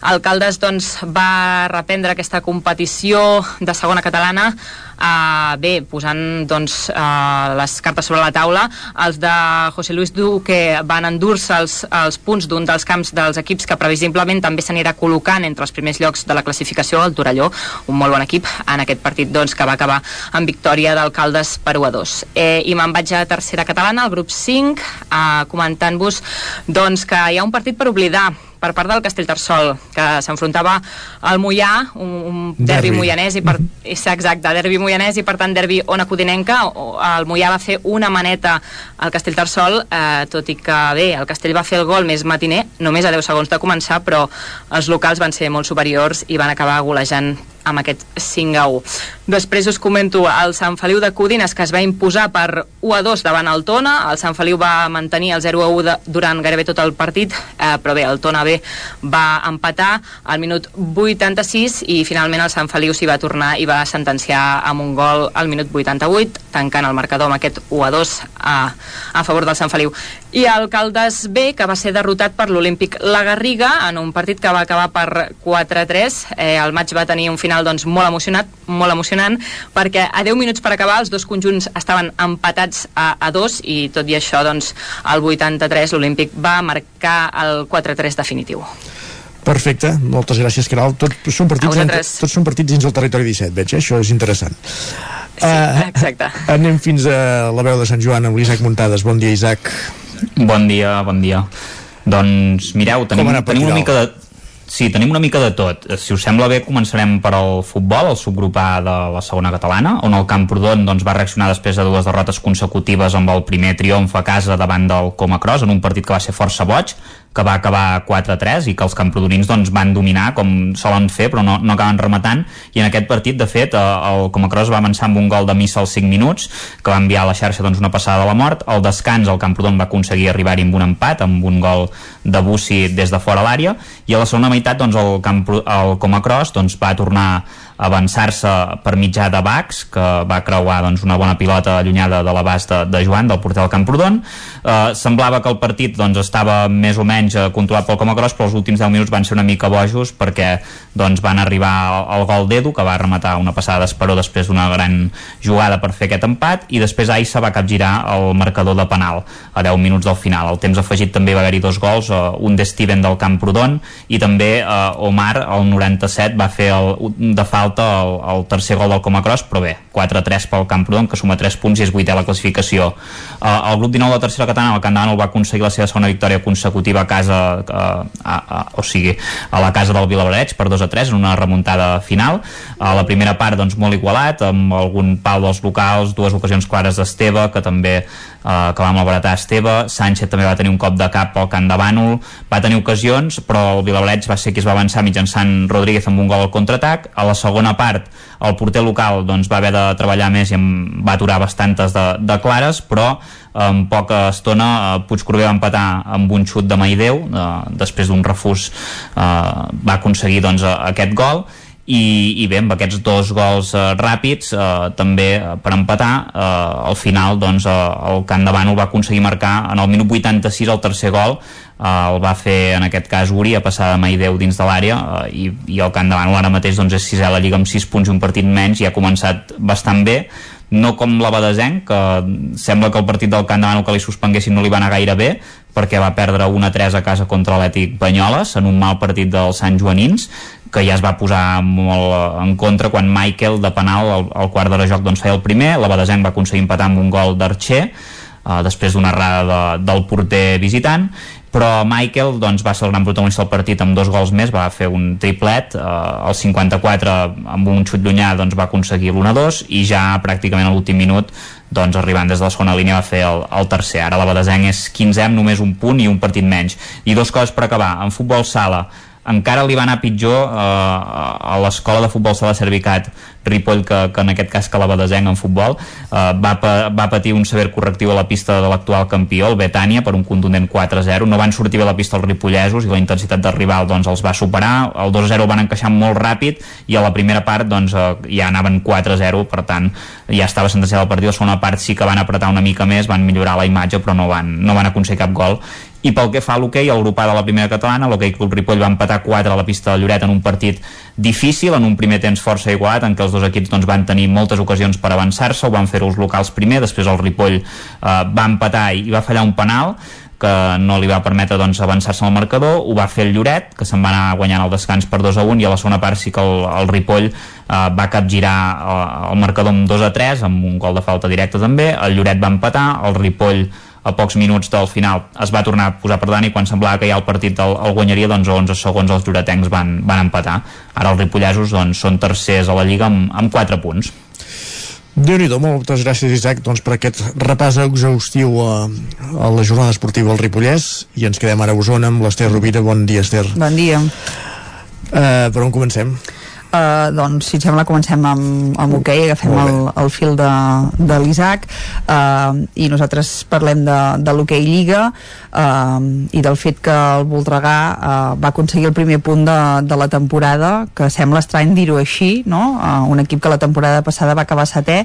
Alcaldes doncs va reprendre aquesta competició de segona catalana Uh, bé, posant doncs, uh, les cartes sobre la taula, els de José Luis Duque van endur-se els, els punts d'un dels camps dels equips que previsiblement també s'anirà col·locant entre els primers llocs de la classificació, el Torelló, un molt bon equip en aquest partit doncs, que va acabar amb victòria d'alcaldes per 1 a 2. Eh, I me'n vaig a tercera catalana, al grup 5, uh, comentant-vos doncs, que hi ha un partit per oblidar per part del Castellterçol, que s'enfrontava al Mollà, un, un derbi, Derbi. moianès, i per, és exacte, derbi moianès i per tant derbi ona codinenca. El Mollà va fer una maneta al Castellterçol, eh, tot i que bé, el Castell va fer el gol més matiner, només a 10 segons de començar, però els locals van ser molt superiors i van acabar golejant amb aquest 5 a 1. Després us comento el Sant Feliu de Codines que es va imposar per 1 a 2 davant el Tona, el Sant Feliu va mantenir el 0 a 1 de, durant gairebé tot el partit, eh, però bé, el Tona B va empatar al minut 86 i finalment el Sant Feliu s'hi va tornar i va sentenciar amb un gol al minut 88, tancant el marcador amb aquest 1 a 2 a, a favor del Sant Feliu. I el Caldes B, que va ser derrotat per l'Olímpic La Garriga en un partit que va acabar per 4-3. Eh, el maig va tenir un final doncs, molt emocionat, molt emocionant, perquè a 10 minuts per acabar els dos conjunts estaven empatats a, a 2 i tot i això, doncs, al 83 l'Olímpic va marcar el 4-3 definitiu. Perfecte, moltes gràcies, Caral. Tot, són partits, tots són partits dins el territori 17, veig, eh? això és interessant. Sí, exacte. Anem fins a la veu de Sant Joan amb l'Isaac Muntades. Bon dia, Isaac. Bon dia, bon dia. Doncs mireu, tenim, tenim una mica de... Sí, tenim una mica de tot. Si us sembla bé, començarem per al futbol, el subgrup A de la segona catalana, on el Camprodon doncs, va reaccionar després de dues derrotes consecutives amb el primer triomf a casa davant del Comacros, en un partit que va ser força boig, que va acabar 4-3 i que els camprodonins doncs, van dominar com solen fer però no, no acaben rematant. I en aquest partit de fet eh, el Comacros va avançar amb un gol de missa als 5 minuts que va enviar a la xarxa doncs, una passada de la mort. Al descans el Camprodon va aconseguir arribar-hi amb un empat amb un gol de Bussi des de fora l'àrea. I a la segona meitat doncs, el, Campro, el Comacros doncs, va tornar avançar-se per mitjà de Bax, que va creuar doncs, una bona pilota allunyada de l'abast de, de Joan, del porter del Camprodon. Eh, semblava que el partit doncs, estava més o menys eh, controlat pel Comacros, però els últims 10 minuts van ser una mica bojos perquè doncs, van arribar al, al gol d'Edu, que va rematar una passada d'Esperó després d'una gran jugada per fer aquest empat, i després Aissa va capgirar el marcador de penal a 10 minuts del final. Al temps afegit també va haver-hi dos gols, eh, un de Steven del Camprodon i també eh, Omar, al 97, va fer el, de falta el, el tercer gol del Comacros, però bé, 4-3 pel Camprodon, que suma 3 punts i és vuitè a la classificació. Eh, el grup 19 de tercera catalana, el Bànol, va aconseguir la seva segona victòria consecutiva a casa, eh, a, a, o sigui, a la casa del Vilablareix per 2 a 3 en una remuntada final. A la primera part, doncs, molt igualat, amb algun pal dels locals, dues ocasions clares d'Esteve, que també eh, que va malbaratar Esteve, Sánchez també va tenir un cop de cap pel Camp de Bànol, va tenir ocasions, però el Vilablareix va ser qui es va avançar mitjançant Rodríguez amb un gol al contraatac. A la segona part, el porter local doncs, va haver de treballar més i va aturar bastantes de, de clares, però en poca estona eh, Puigcorbé va empatar amb un xut de Maideu eh, després d'un refús eh, va aconseguir doncs, aquest gol i, i bé, amb aquests dos gols eh, ràpids eh, també eh, per empatar eh, al final doncs, eh, el Camp de Bànol va aconseguir marcar en el minut 86 el tercer gol. Eh, el va fer en aquest cas Uri a passar de Maideu dins de l'àrea eh, i, i el Camp de Bànol ara mateix doncs, és sisè a la Lliga amb 6 punts i un partit menys i ha començat bastant bé. No com la Badesenc, que sembla que el partit del Camp de Bànol que li suspenguessin no li va anar gaire bé, perquè va perdre 1-3 a casa contra l'Ètic Banyoles en un mal partit dels Sant Joanins que ja es va posar molt en contra quan Michael de penal al, al quart de joc doncs feia el primer, la Badesenc va aconseguir empatar amb un gol d'Archer uh, després d'una errada de, del porter visitant. Però Michael doncs, va ser el gran protagonista del partit amb dos gols més, va fer un triplet eh, el 54 amb un xut llunyà doncs, va aconseguir l'1-2 i ja pràcticament a l'últim minut doncs arribant des de la segona línia va fer el, el tercer. Ara la Badesenc és 15 amb només un punt i un partit menys. I dos coses per acabar. En futbol sala encara li va anar pitjor eh, a l'escola de futbol Sala Servicat Ripoll que, que en aquest cas que la en futbol. Eh, va, va patir un sever correctiu a la pista de l'actual campió, el Betània per un contundent 4-0, no van sortir bé la pista els ripollesos i la intensitat del rival doncs, els va superar, el 2-0 van encaixar molt ràpid i a la primera part doncs, eh, ja anaven 4-0 per tant ja estava sentenciat el partit, a la segona part sí que van apretar una mica més, van millorar la imatge però no van, no van aconseguir cap gol i pel que fa a l'hoquei, el grupà de la primera catalana l'hoquei Club Ripoll va empatar 4 a la pista de Lloret en un partit difícil, en un primer temps força igualat, en què els dos equips doncs, van tenir moltes ocasions per avançar-se, ho van fer els locals primer, després el Ripoll eh, va empatar i va fallar un penal que no li va permetre doncs, avançar-se al marcador, ho va fer el Lloret, que se'n va anar guanyant el descans per 2 a 1, i a la segona part sí que el, el Ripoll eh, va capgirar eh, el marcador amb 2 a 3, amb un gol de falta directa també, el Lloret va empatar, el Ripoll a pocs minuts del final. Es va tornar a posar per davant i quan semblava que ja el partit el, el guanyaria doncs a 11 segons els lloretencs van, van empatar. Ara els ripollesos doncs, són tercers a la Lliga amb, amb 4 punts. Déu nhi moltes gràcies Isaac doncs, per aquest repàs exhaustiu a, a la jornada esportiva al Ripollès. I ens quedem ara a Osona amb l'Ester Rovira. Bon dia Ester. Bon dia. Uh, Per on comencem? Uh, doncs si et sembla comencem amb, amb hoquei, okay, agafem el, el fil de, de l'Isaac uh, i nosaltres parlem de, de l'hoquei Lliga uh, i del fet que el Voltregà uh, va aconseguir el primer punt de, de la temporada que sembla estrany dir-ho així no? uh, un equip que la temporada passada va acabar setè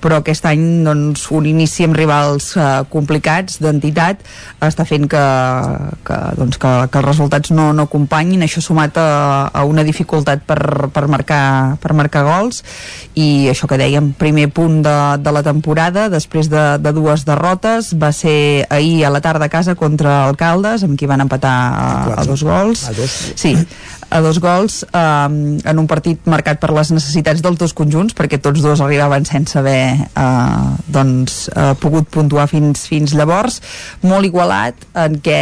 però aquest any doncs, un inici amb rivals uh, complicats d'entitat està fent que, que, doncs, que, que els resultats no, no acompanyin això sumat a, a una dificultat per, per marcar, per marcar gols i això que dèiem, primer punt de, de la temporada, després de, de dues derrotes, va ser ahir a la tarda a casa contra Alcaldes, amb qui van empatar a, a dos gols. A dos. Sí, a dos gols eh, en un partit marcat per les necessitats dels dos conjunts perquè tots dos arribaven sense haver eh, doncs, eh, pogut puntuar fins, fins llavors molt igualat en què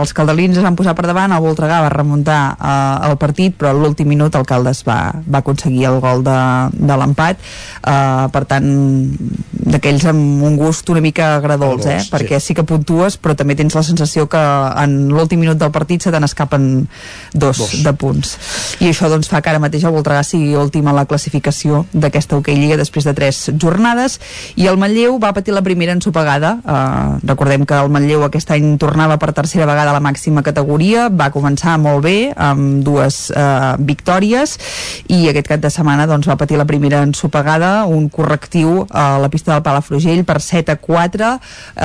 els caldalins es van posar per davant el Voltregà va remuntar eh, el partit però a l'últim minut el Caldes va, va aconseguir el gol de, de l'empat eh, per tant d'aquells amb un gust una mica agradols eh? perquè sí. sí que puntues però també tens la sensació que en l'últim minut del partit se te n'escapen dos, dos de punts i això doncs fa que ara mateix el Voltregà sigui últim a la classificació d'aquesta hoquei Lliga després de tres jornades. I el Manlleu va patir la primera ensopegada. Uh, recordem que el Manlleu aquest any tornava per tercera vegada a la màxima categoria. Va començar molt bé amb dues uh, victòries. I aquest cap de setmana doncs, va patir la primera ensopegada un correctiu a la pista del Palafrugell per 7 a 4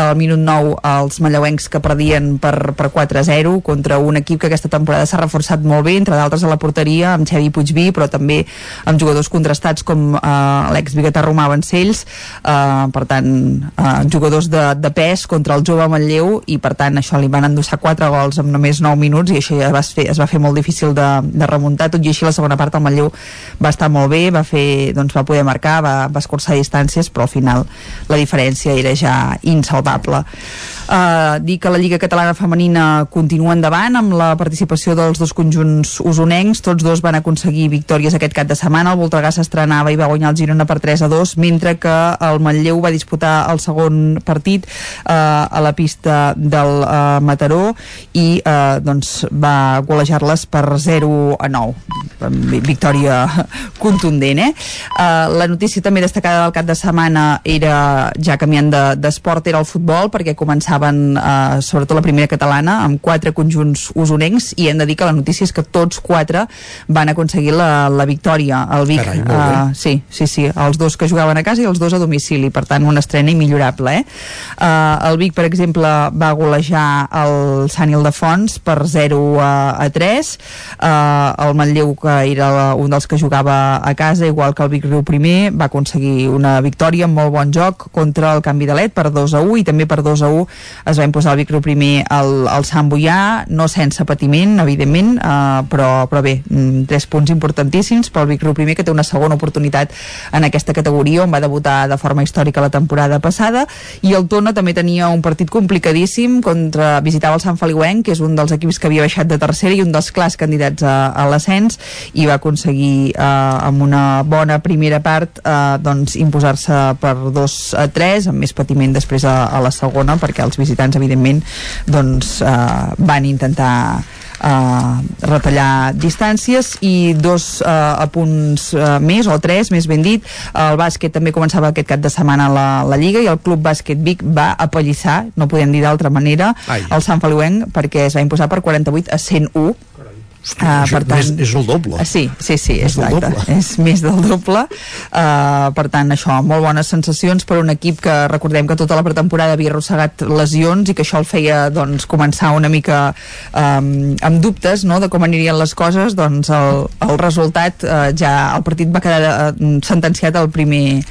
al minut 9 els mallauencs que perdien per, per 4 a 0 contra un equip que aquesta temporada s'ha reforçat molt bé entre d'altres a la porteria amb Xevi Puigví però també amb jugadors contrastats com eh, l'ex biguetà Romà Vancells. Eh, per tant eh, jugadors de, de pes contra el jove Manlleu i per tant això li van endossar 4 gols en només 9 minuts i això ja va fer, es va fer molt difícil de, de remuntar. Tot i així la segona part el Manlleu va estar molt bé va, fer, doncs, va poder marcar va, va escurçar distàncies però al final la diferència era ja insalvable. Uh, dir que la Lliga Catalana Femenina continua endavant amb la participació dels dos conjunts usonencs, tots dos van aconseguir victòries aquest cap de setmana, el Voltregà s'estrenava i va guanyar el Girona per 3 a 2, mentre que el Manlleu va disputar el segon partit uh, a la pista del uh, Mataró i uh, doncs va golejar-les per 0 a 9 victòria (laughs) contundent eh? uh, la notícia també destacada del cap de setmana era ja canviant d'esport de, era el futbol perquè començaven uh, sobretot la primera catalana amb quatre conjunts usonencs i hem de dir que la notícia és que tots quatre van aconseguir la, la victòria al Vic. Carai, uh, sí, sí, sí, els dos que jugaven a casa i els dos a domicili, per tant una estrena immillorable eh? uh, el Vic per exemple va golejar el Sant Ildefons per 0 a, a 3 uh, el Manlleu que era un dels que jugava a casa igual que el Vic Riu primer va aconseguir una victòria amb molt bon joc contra el Canvi de Let per 2 a 1 i també per 2 a 1 es va imposar el Vic Riu primer al, al Sant Boià no sense patiment evidentment. Uh, però, però bé, mm, tres punts importantíssims pel Vic Riu primer que té una segona oportunitat en aquesta categoria on va debutar de forma històrica la temporada passada. I el Tona també tenia un partit complicadíssim contra, visitava el Sant Feliuenc que és un dels equips que havia baixat de tercera i un dels clars candidats a, a l'ascens i va aconseguir eh, amb una bona primera part eh, doncs imposar-se per 2 a 3 amb més patiment després a, a la segona perquè els visitants evidentment doncs eh, van intentar eh, retallar distàncies i dos eh, apunts eh, més, o tres més ben dit el bàsquet també començava aquest cap de setmana la, la Lliga i el Club Bàsquet Vic va apallissar, no podem dir d'altra manera Ai. el Sant Feliuenc perquè es va imposar per 48 a 101 Uh, per tant, és, és el doble. Uh, sí, sí, sí, És exacte. doble. És més del doble. Uh, per tant, això, molt bones sensacions per un equip que recordem que tota la pretemporada havia arrossegat lesions i que això el feia doncs, començar una mica um, amb dubtes no?, de com anirien les coses, doncs el, el resultat uh, ja, el partit va quedar uh, sentenciat al primer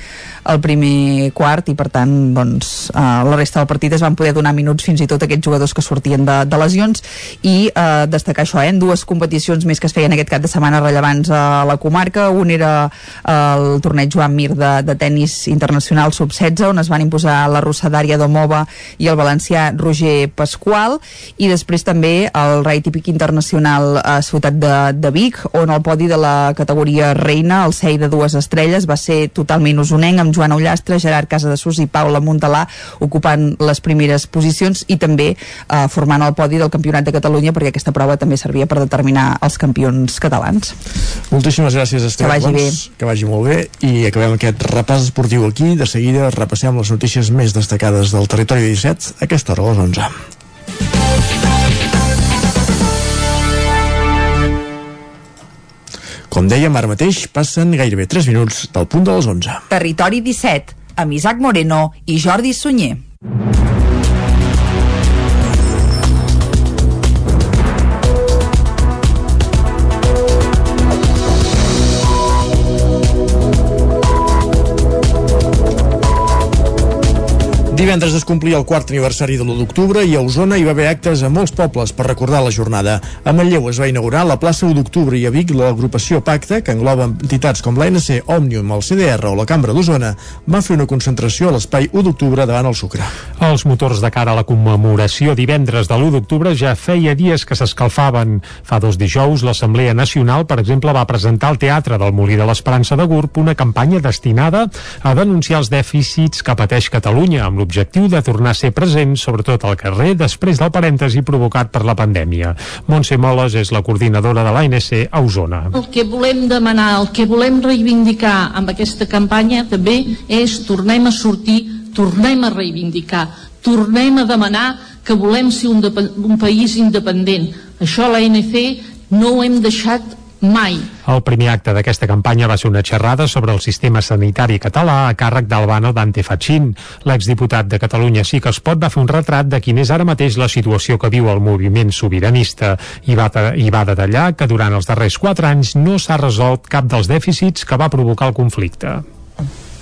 el primer quart i per tant doncs, uh, la resta del partit es van poder donar minuts fins i tot aquests jugadors que sortien de, de lesions i uh, destacar això, eh, en dues competicions més que es feien aquest cap de setmana rellevants a la comarca, un era el torneig Joan Mir de, de tennis internacional sub-16 on es van imposar la russa Dària Domova i el valencià Roger Pasqual i després també el Rai Típic Internacional a Ciutat de, de Vic on el podi de la categoria reina, el sei de dues estrelles va ser totalment usonenc amb Joan Ullastre, Gerard Casadesús i Paula Montalà ocupant les primeres posicions i també eh, formant el podi del Campionat de Catalunya perquè aquesta prova també servia per determinar els campions catalans. Moltíssimes gràcies, Esther. Que vagi Doncs, Que vagi molt bé i acabem aquest repàs esportiu aquí. De seguida repassem les notícies més destacades del territori 17 a aquesta hora, a les 11. Com dèiem, ara mateix passen gairebé 3 minuts del punt de les 11. Territori 17, amb Isaac Moreno i Jordi Sunyer. Divendres es complia el quart aniversari de l'1 d'octubre i a Osona hi va haver actes a molts pobles per recordar la jornada. A Manlleu es va inaugurar la plaça 1 d'octubre i a Vic l'agrupació Pacte, que engloba entitats com l'ANC, Òmnium, el CDR o la Cambra d'Osona, va fer una concentració a l'espai 1 d'octubre davant el Sucre. Els motors de cara a la commemoració divendres de l'1 d'octubre ja feia dies que s'escalfaven. Fa dos dijous, l'Assemblea Nacional, per exemple, va presentar al Teatre del Molí de l'Esperança de Gurb una campanya destinada a denunciar els dèficits que pateix Catalunya, amb l'objectiu de tornar a ser present, sobretot al carrer, després del parèntesi provocat per la pandèmia. Montse Moles és la coordinadora de l'ANC a Osona. El que volem demanar, el que volem reivindicar amb aquesta campanya també és tornem a sortir, tornem a reivindicar, tornem a demanar que volem ser un, un país independent. Això l'ANC no ho hem deixat mai. El primer acte d'aquesta campanya va ser una xerrada sobre el sistema sanitari català a càrrec d'Albano Dante Fachin. L'exdiputat de Catalunya Sí que es pot va fer un retrat de quina és ara mateix la situació que viu el moviment sobiranista i va, i va detallar que durant els darrers quatre anys no s'ha resolt cap dels dèficits que va provocar el conflicte.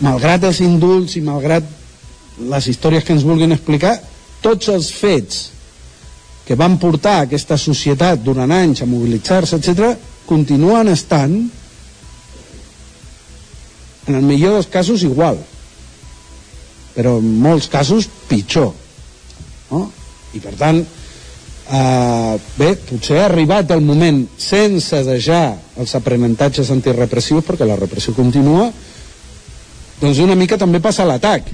malgrat els indults i malgrat les històries que ens vulguin explicar, tots els fets que van portar aquesta societat durant anys a mobilitzar-se, etc., continuen estant, en el millor dels casos, igual, però en molts casos pitjor. No? I per tant, eh, bé, potser ha arribat el moment, sense deixar els aprenentatges antirepressius, perquè la repressió continua, doncs una mica també passa l'atac.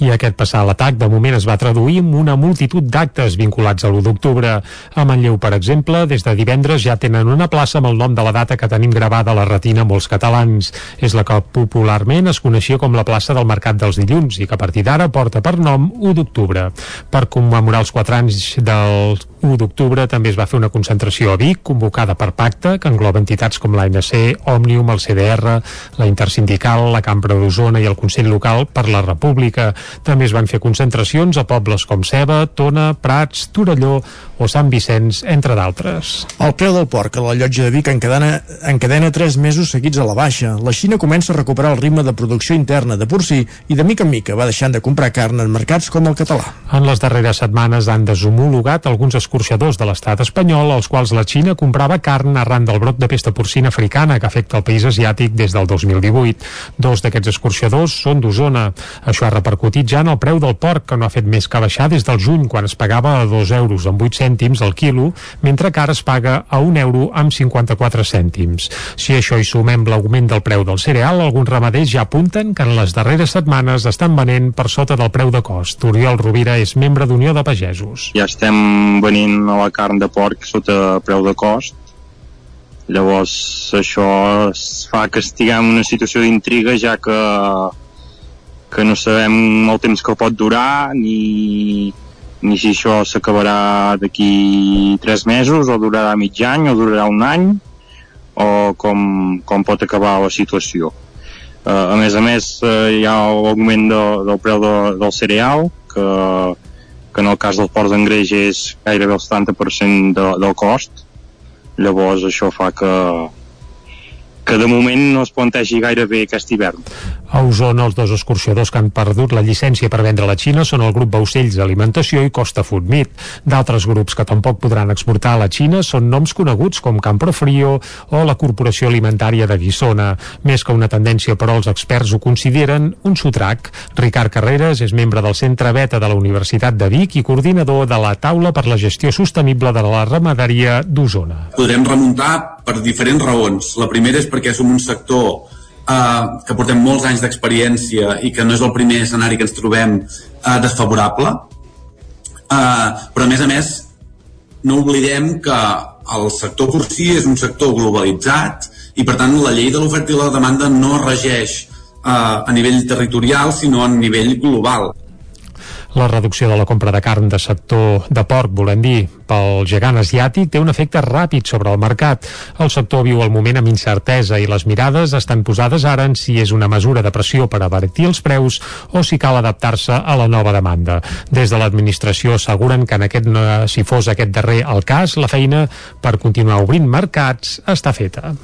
I aquest passar l'atac de moment es va traduir en una multitud d'actes vinculats a l'1 d'octubre. A Manlleu, per exemple, des de divendres ja tenen una plaça amb el nom de la data que tenim gravada a la retina molts catalans. És la que popularment es coneixia com la plaça del Mercat dels Dilluns i que a partir d'ara porta per nom 1 d'octubre. Per commemorar els 4 anys del 1 d'octubre també es va fer una concentració a Vic, convocada per Pacte, que engloba entitats com l'ANC, Òmnium, el CDR, la Intersindical, la Cambra d'Osona i el Consell Local per la República. També es van fer concentracions a pobles com Ceba, Tona, Prats, Torelló o Sant Vicenç, entre d'altres. El preu del porc a la llotja de Vic encadena, encadena 3 mesos seguits a la baixa. La Xina comença a recuperar el ritme de producció interna de porcí i de mica en mica va deixant de comprar carn en mercats com el català. En les darreres setmanes han deshomologat alguns escorxadors de l'estat espanyol als quals la Xina comprava carn arran del brot de pesta porcina africana que afecta el país asiàtic des del 2018. Dos d'aquests escorxadors són d'Osona. Això ha repercutit ja en el preu del porc, que no ha fet més que baixar des del juny, quan es pagava a 2 euros amb 8 cèntims al quilo, mentre que ara es paga a 1 euro amb 54 cèntims. Si això hi sumem l'augment del preu del cereal, alguns ramaders ja apunten que en les darreres setmanes estan venent per sota del preu de cost. Oriol Rovira és membre d'Unió de Pagesos. Ja estem venint a la carn de porc sota preu de cost llavors això es fa que estiguem en una situació d'intriga ja que que no sabem el temps que pot durar ni, ni si això s'acabarà d'aquí tres mesos o durarà mig any o durarà un any o com, com pot acabar la situació uh, a més a més uh, hi ha l'augment de, del preu de, del cereal que, que en el cas del port d'engreix és gairebé el 70% de, del cost llavors això fa que, que de moment no es plantegi gaire bé aquest hivern. A Osona, els dos excursionadors que han perdut la llicència per vendre a la Xina són el grup Baucells Alimentació i Costa Food Meat. D'altres grups que tampoc podran exportar a la Xina són noms coneguts com Camprofrio o la Corporació Alimentària de Guissona. Més que una tendència, però, els experts ho consideren un sotrac. Ricard Carreras és membre del Centre Beta de la Universitat de Vic i coordinador de la Taula per la Gestió Sostenible de la Ramaderia d'Osona. Podrem remuntar per diferents raons. La primera és perquè som un sector eh, que portem molts anys d'experiència i que no és el primer escenari que ens trobem eh, desfavorable. Eh, però a més a més no oblidem que el sector porcí és un sector globalitzat i per tant la llei de l'oferta i la demanda no regeix eh, a nivell territorial sinó a nivell global. La reducció de la compra de carn de sector de porc, volem dir, pel gegant asiàtic, té un efecte ràpid sobre el mercat. El sector viu el moment amb incertesa i les mirades estan posades ara en si és una mesura de pressió per abaretir els preus o si cal adaptar-se a la nova demanda. Des de l'administració asseguren que en aquest, si fos aquest darrer el cas, la feina per continuar obrint mercats està feta.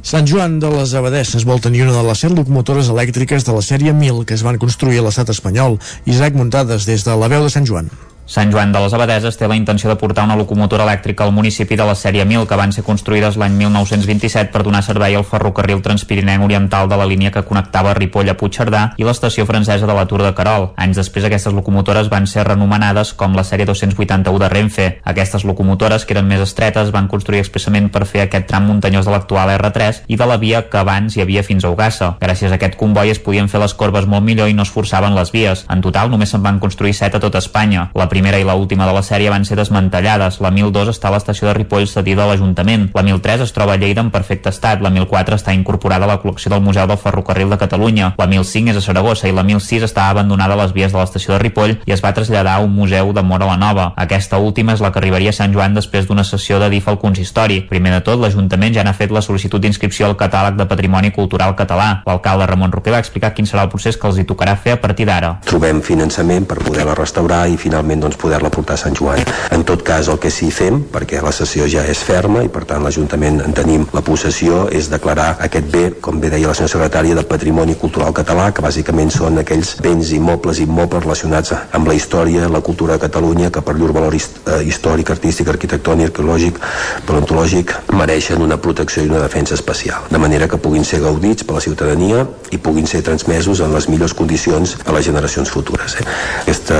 Sant Joan de les Abadesses vol tenir una de les set locomotores elèctriques de la sèrie 1000 que es van construir a l'estat espanyol. Isaac Muntades, des de la veu de Sant Joan. Sant Joan de les Abadeses té la intenció de portar una locomotora elèctrica al municipi de la sèrie 1000 que van ser construïdes l'any 1927 per donar servei al ferrocarril transpirinenc oriental de la línia que connectava Ripoll a Puigcerdà i l'estació francesa de la Tour de Carol. Anys després aquestes locomotores van ser renomenades com la sèrie 281 de Renfe. Aquestes locomotores, que eren més estretes, van construir expressament per fer aquest tram muntanyós de l'actual R3 i de la via que abans hi havia fins a Ugassa. Gràcies a aquest comboi es podien fer les corbes molt millor i no es forçaven les vies. En total només se'n van construir 7 a tot Espanya. La primera i la última de la sèrie van ser desmantellades. La 1002 està a l'estació de Ripoll cedida a l'Ajuntament. La 1003 es troba a Lleida en perfecte estat. La 1004 està incorporada a la col·lecció del Museu del Ferrocarril de Catalunya. La 1005 és a Saragossa i la 1006 està abandonada a les vies de l'estació de Ripoll i es va traslladar a un museu de Mora la Nova. Aquesta última és la que arribaria a Sant Joan després d'una sessió de DIF al consistori. Primer de tot, l'Ajuntament ja n'ha fet la sol·licitud d'inscripció al catàleg de Patrimoni Cultural Català. L'alcalde Ramon Roquer va explicar quin serà el procés que els hi tocarà fer a partir d'ara. Trobem finançament per poder-la restaurar i finalment doncs, poder-la portar a Sant Joan. En tot cas, el que sí fem, perquè la sessió ja és ferma i per tant l'Ajuntament en tenim la possessió, és declarar aquest bé, com bé deia la senyora secretària, del patrimoni cultural català, que bàsicament són aquells béns immobles i immobles relacionats amb la història, la cultura de Catalunya, que per llur valor històric, artístic, arquitectònic, arqueològic, paleontològic, mereixen una protecció i una defensa especial, de manera que puguin ser gaudits per la ciutadania i puguin ser transmesos en les millors condicions a les generacions futures. Eh? Aquesta,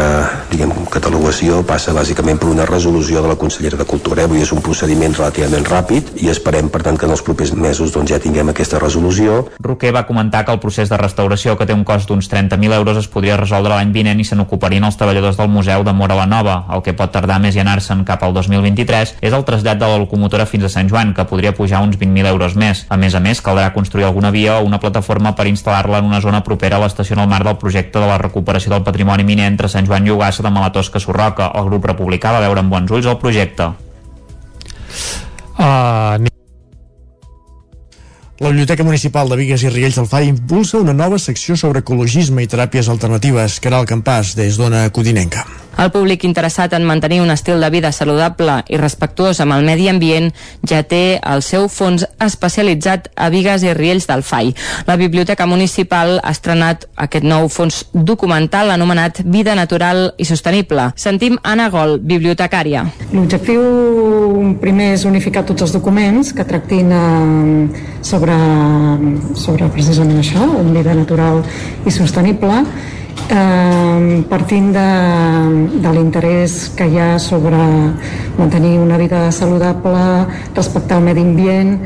diguem, catalogació passa bàsicament per una resolució de la consellera de Cultura. Avui és un procediment relativament ràpid i esperem, per tant, que en els propers mesos doncs, ja tinguem aquesta resolució. Roquer va comentar que el procés de restauració, que té un cost d'uns 30.000 euros, es podria resoldre l'any vinent i se n'ocuparien els treballadors del Museu de Mora la Nova. El que pot tardar més i anar-se'n cap al 2023 és el trasllat de la locomotora fins a Sant Joan, que podria pujar uns 20.000 euros més. A més a més, caldrà construir alguna via o una plataforma per instal·lar-la en una zona propera a l'estació en el marc del projecte de la recuperació del patrimoni miner entre Sant Joan i Ugassa de Malatosca Sorroca. El grup republicà va veure amb bons ulls el projecte. Uh, la Biblioteca Municipal de Vigues i Riells del Fai impulsa una nova secció sobre ecologisme i teràpies alternatives. Caral Campàs, des d'Ona Codinenca. El públic interessat en mantenir un estil de vida saludable i respectuós amb el medi ambient ja té el seu fons especialitzat a Vigues i Riells del Fai. La Biblioteca Municipal ha estrenat aquest nou fons documental anomenat Vida Natural i Sostenible. Sentim Anna Gol, bibliotecària. L'objectiu primer és unificar tots els documents que tractin eh, sobre, sobre precisament això, un vida natural i sostenible, Partint de, de l'interès que hi ha sobre mantenir una vida saludable, respectar el medi ambient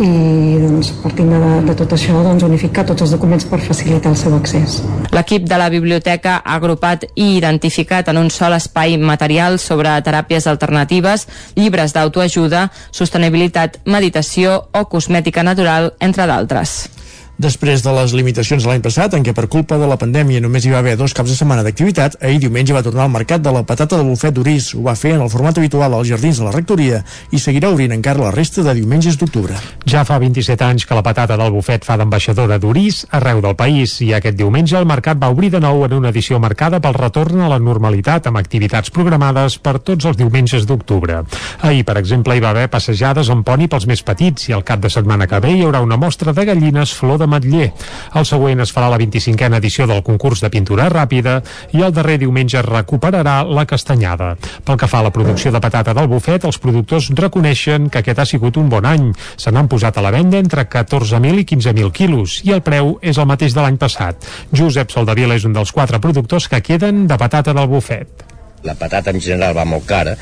i doncs, partint de, de tot això doncs, unificar tots els documents per facilitar el seu accés. L'equip de la biblioteca ha agrupat i identificat en un sol espai materials sobre teràpies alternatives, llibres d'autoajuda, sostenibilitat, meditació o cosmètica natural, entre d'altres. Després de les limitacions de l'any passat, en què per culpa de la pandèmia només hi va haver dos caps de setmana d'activitat, ahir diumenge va tornar al mercat de la patata del bufet d'Uris. Ho va fer en el format habitual als jardins de la rectoria i seguirà obrint encara la resta de diumenges d'octubre. Ja fa 27 anys que la patata del bufet fa d'ambaixadora d'Uris arreu del país i aquest diumenge el mercat va obrir de nou en una edició marcada pel retorn a la normalitat amb activitats programades per tots els diumenges d'octubre. Ahir, per exemple, hi va haver passejades amb poni pels més petits i el cap de setmana que ve hi haurà una mostra de gallines flor de Matller. El següent es farà la 25a edició del concurs de pintura ràpida i el darrer diumenge es recuperarà la castanyada. Pel que fa a la producció de patata del bufet, els productors reconeixen que aquest ha sigut un bon any. Se n'han posat a la venda entre 14.000 i 15.000 quilos i el preu és el mateix de l'any passat. Josep Soldavila és un dels quatre productors que queden de patata del bufet la patata en general va molt cara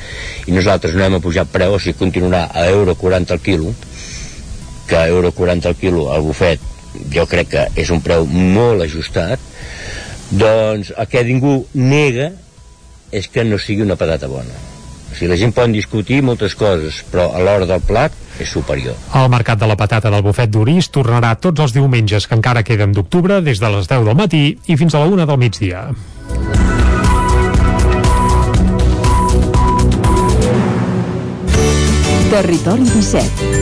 i nosaltres no hem apujat preu, o sigui continuarà a euro 40 el quilo que a euro 40 el quilo el bufet jo crec que és un preu molt ajustat, doncs el que ningú nega és que no sigui una patata bona. O sigui, la gent pot discutir moltes coses, però a l'hora del plat és superior. El mercat de la patata del bufet d'Uris tornarà tots els diumenges que encara queden d'octubre des de les 10 del matí i fins a la 1 del migdia. Territori 17.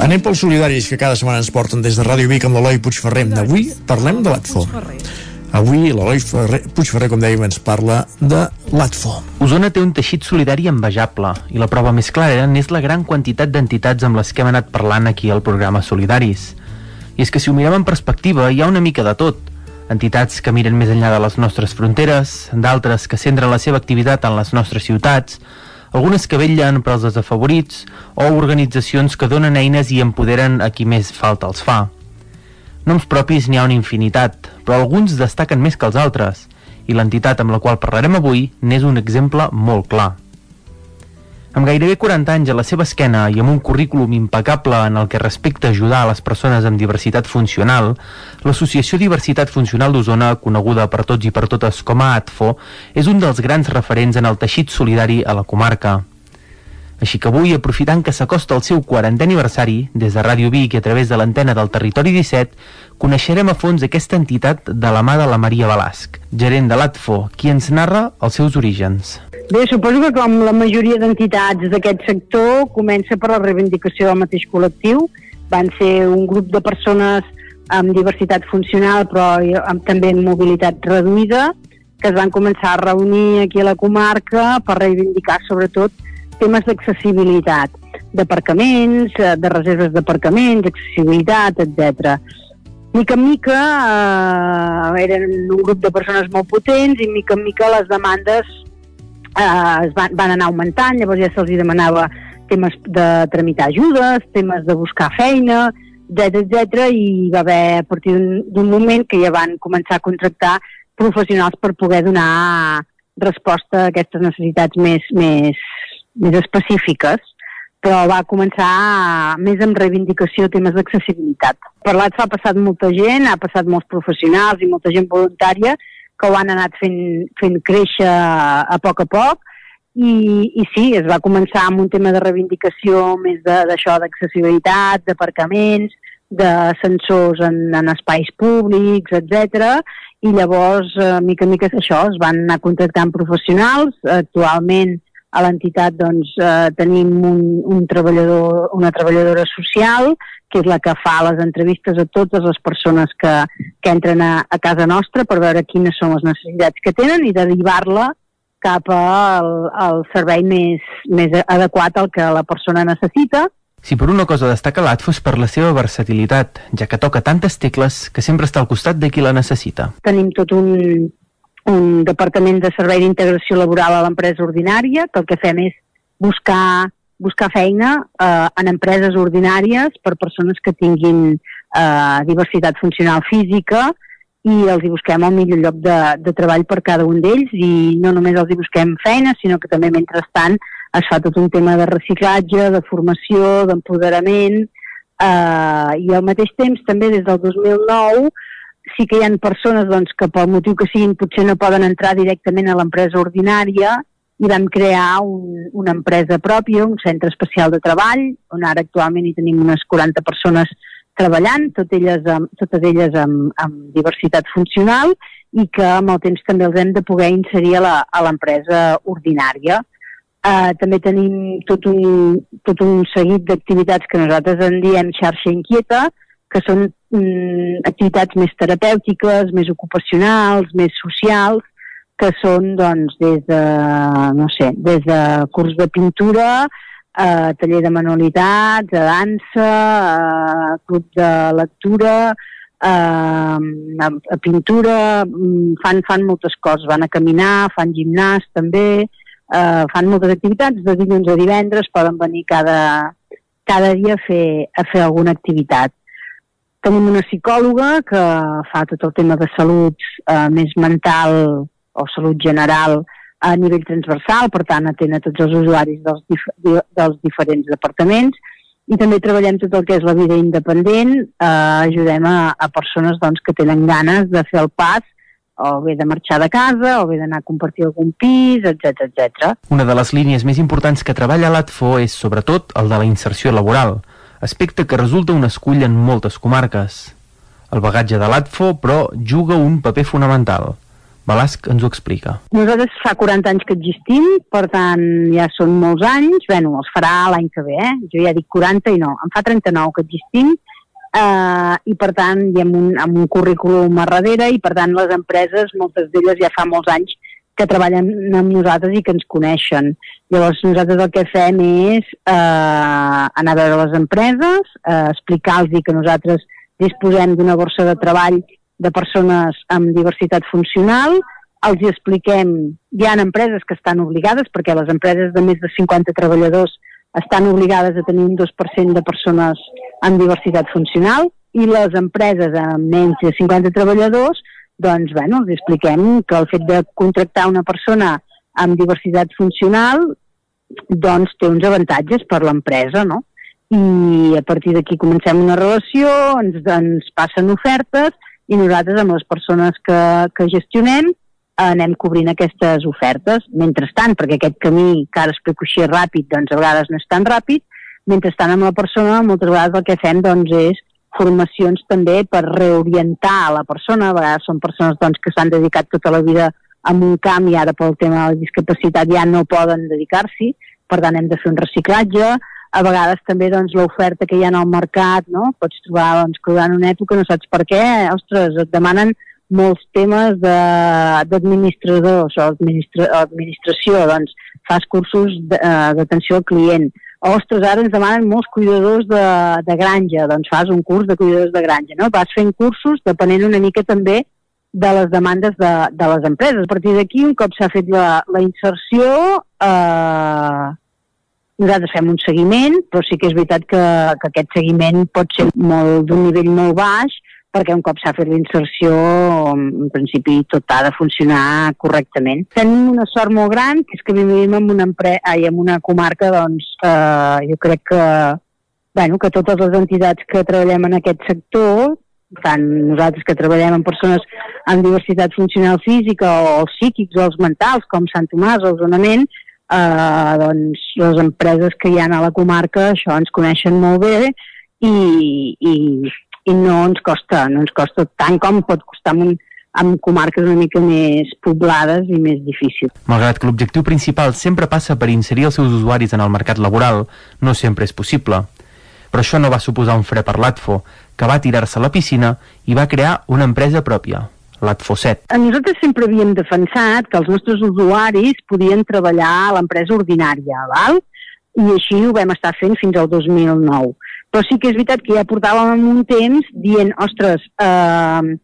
Anem pels solidaris que cada setmana ens porten des de Ràdio Vic amb l'Eloi Puigferrer. Avui parlem de l'ATFO. Avui l'Eloi Puigferrer, com dèiem, ens parla de l'ATFO. Osona té un teixit solidari envejable i la prova més clara n'és la gran quantitat d'entitats amb les que hem anat parlant aquí al programa Solidaris. I és que si ho mirem en perspectiva hi ha una mica de tot. Entitats que miren més enllà de les nostres fronteres, d'altres que centren la seva activitat en les nostres ciutats, algunes que vetllen per als desafavorits o organitzacions que donen eines i empoderen a qui més falta els fa. Noms propis n'hi ha una infinitat, però alguns destaquen més que els altres, i l'entitat amb la qual parlarem avui n'és un exemple molt clar. Amb gairebé 40 anys a la seva esquena i amb un currículum impecable en el que respecta ajudar a les persones amb diversitat funcional, l'Associació Diversitat Funcional d'Osona, coneguda per tots i per totes com a ATFO, és un dels grans referents en el teixit solidari a la comarca. Així que avui, aprofitant que s'acosta el seu 40è aniversari, des de Ràdio Vic i a través de l'antena del Territori 17, coneixerem a fons aquesta entitat de la mà de la Maria Balasc, gerent de l'ATFO, qui ens narra els seus orígens. Bé, suposo que com la majoria d'entitats d'aquest sector comença per la reivindicació del mateix col·lectiu. Van ser un grup de persones amb diversitat funcional però amb també amb mobilitat reduïda que es van començar a reunir aquí a la comarca per reivindicar sobretot temes d'accessibilitat, d'aparcaments, eh, de reserves d'aparcaments, accessibilitat, etc. Mica en mica eh, eren un grup de persones molt potents i mica en mica les demandes eh, es van, van anar augmentant, llavors ja se'ls demanava temes de tramitar ajudes, temes de buscar feina, etc etc i va haver a partir d'un moment que ja van començar a contractar professionals per poder donar resposta a aquestes necessitats més, més, més específiques però va començar més amb reivindicació temes d'accessibilitat. Per l'ATFA ha passat molta gent, ha passat molts professionals i molta gent voluntària que ho han anat fent, fent créixer a poc a poc i, i sí, es va començar amb un tema de reivindicació més d'això d'accessibilitat, d'aparcaments, de sensors en, en espais públics, etc. I llavors, eh, mica en mica, això, es van anar contractant professionals. Actualment, a l'entitat doncs, eh, tenim un, un treballador, una treballadora social que és la que fa les entrevistes a totes les persones que, que entren a, a casa nostra per veure quines són les necessitats que tenen i derivar-la cap al, al servei més, més adequat al que la persona necessita. Si per una cosa destaca l'ATFO és per la seva versatilitat, ja que toca tantes tecles que sempre està al costat de qui la necessita. Tenim tot un, un departament de servei d'integració laboral a l'empresa ordinària, que el que fem és buscar, buscar feina eh, en empreses ordinàries per persones que tinguin eh, diversitat funcional física, i els hi busquem el millor lloc de, de treball per cada un d'ells. I no només els hi busquem feina, sinó que també mentrestant es fa tot un tema de reciclatge, de formació, d'empoderament eh, i al mateix temps també des del 2009 sí que hi ha persones doncs, que pel motiu que siguin potser no poden entrar directament a l'empresa ordinària i vam crear un, una empresa pròpia, un centre especial de treball, on ara actualment hi tenim unes 40 persones treballant, tot elles amb, totes elles amb, amb diversitat funcional i que amb el temps també els hem de poder inserir a l'empresa ordinària. Uh, també tenim tot un, tot un seguit d'activitats que nosaltres en diem xarxa inquieta, que són mm, activitats més terapèutiques, més ocupacionals, més socials, que són doncs, des de, no sé, des de curs de pintura eh, taller de manualitats, de dansa, eh, club de lectura, eh, a pintura, mm, fan, fan moltes coses, van a caminar, fan gimnàs també, eh, fan moltes activitats, de dilluns a divendres poden venir cada, cada dia a fer, a fer alguna activitat. Tenim una psicòloga que fa tot el tema de salut eh, més mental o salut general, a nivell transversal, per tant atén a tots els usuaris dels, dif dels diferents departaments i també treballem tot el que és la vida independent, eh, ajudem a, a persones doncs, que tenen ganes de fer el pas o bé de marxar de casa, o bé d'anar a compartir algun pis, etc etc. Una de les línies més importants que treballa l'ATFO és, sobretot, el de la inserció laboral, aspecte que resulta un escull en moltes comarques. El bagatge de l'ATFO, però, juga un paper fonamental – Balasc ens ho explica. Nosaltres fa 40 anys que existim, per tant ja són molts anys, bueno, els farà l'any que ve, eh? jo ja dic 40 i no, en fa 39 que existim, eh, i per tant hi hem un, amb un currículum a darrere i per tant les empreses, moltes d'elles ja fa molts anys que treballen amb nosaltres i que ens coneixen. Llavors nosaltres el que fem és eh, anar a veure les empreses, eh, explicar-los que nosaltres disposem d'una borsa de treball de persones amb diversitat funcional, els hi expliquem, hi ha empreses que estan obligades, perquè les empreses de més de 50 treballadors estan obligades a tenir un 2% de persones amb diversitat funcional, i les empreses amb menys de 50 treballadors, doncs, bueno, els expliquem que el fet de contractar una persona amb diversitat funcional doncs té uns avantatges per l'empresa, no? I a partir d'aquí comencem una relació, ens, ens passen ofertes i nosaltres amb les persones que, que gestionem anem cobrint aquestes ofertes. Mentrestant, perquè aquest camí que ara explico així ràpid, doncs a vegades no és tan ràpid, mentrestant amb la persona moltes vegades el que fem doncs, és formacions també per reorientar la persona, a vegades són persones doncs, que s'han dedicat tota la vida a un camp i ara pel tema de la discapacitat ja no poden dedicar-s'hi, per tant hem de fer un reciclatge, a vegades també doncs, l'oferta que hi ha al mercat, no? pots trobar doncs, que durant una època no saps per què, ostres, et demanen molts temes d'administradors o administra, administració, doncs fas cursos eh, d'atenció al client. Ostres, ara ens demanen molts cuidadors de, de granja, doncs fas un curs de cuidadors de granja, no? Vas fent cursos depenent una mica també de les demandes de, de les empreses. A partir d'aquí, un cop s'ha fet la, la inserció, eh, nosaltres fem un seguiment, però sí que és veritat que, que aquest seguiment pot ser molt d'un nivell molt baix, perquè un cop s'ha fet l'inserció, en principi tot ha de funcionar correctament. Tenim una sort molt gran, que és que vivim en una, empre... Ai, en una comarca, doncs, eh, jo crec que, bueno, que totes les entitats que treballem en aquest sector, tant nosaltres que treballem amb persones amb diversitat funcional física o els psíquics o els mentals, com Sant Tomàs o zonament, eh, doncs les empreses que hi ha a la comarca això ens coneixen molt bé i, i, i no ens costa, no ens costa tant com pot costar amb, amb comarques una mica més poblades i més difícils. Malgrat que l'objectiu principal sempre passa per inserir els seus usuaris en el mercat laboral, no sempre és possible. Però això no va suposar un fre per l'ATFO, que va tirar-se a la piscina i va crear una empresa pròpia, l'ATFO7. Nosaltres sempre havíem defensat que els nostres usuaris podien treballar a l'empresa ordinària, val? i així ho vam estar fent fins al 2009. Però sí que és veritat que ja portàvem un temps dient, ostres, eh,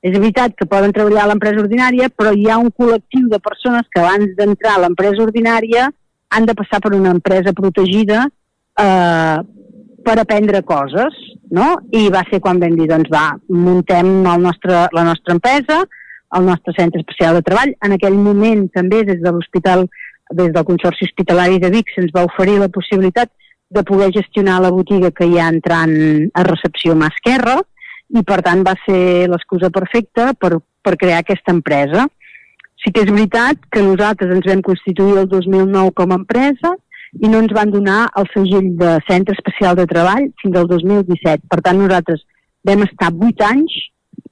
és veritat que poden treballar a l'empresa ordinària, però hi ha un col·lectiu de persones que abans d'entrar a l'empresa ordinària han de passar per una empresa protegida eh, per aprendre coses, no? I va ser quan vam dir, doncs va, muntem el nostre, la nostra empresa, el nostre centre especial de treball. En aquell moment també des de l'hospital, des del Consorci Hospitalari de Vic se'ns va oferir la possibilitat de poder gestionar la botiga que hi ha entrant a recepció mà esquerra i per tant va ser l'excusa perfecta per, per crear aquesta empresa. Sí que és veritat que nosaltres ens vam constituir el 2009 com a empresa i no ens van donar el segell de Centre Especial de Treball fins al 2017. Per tant, nosaltres vam estar 8 anys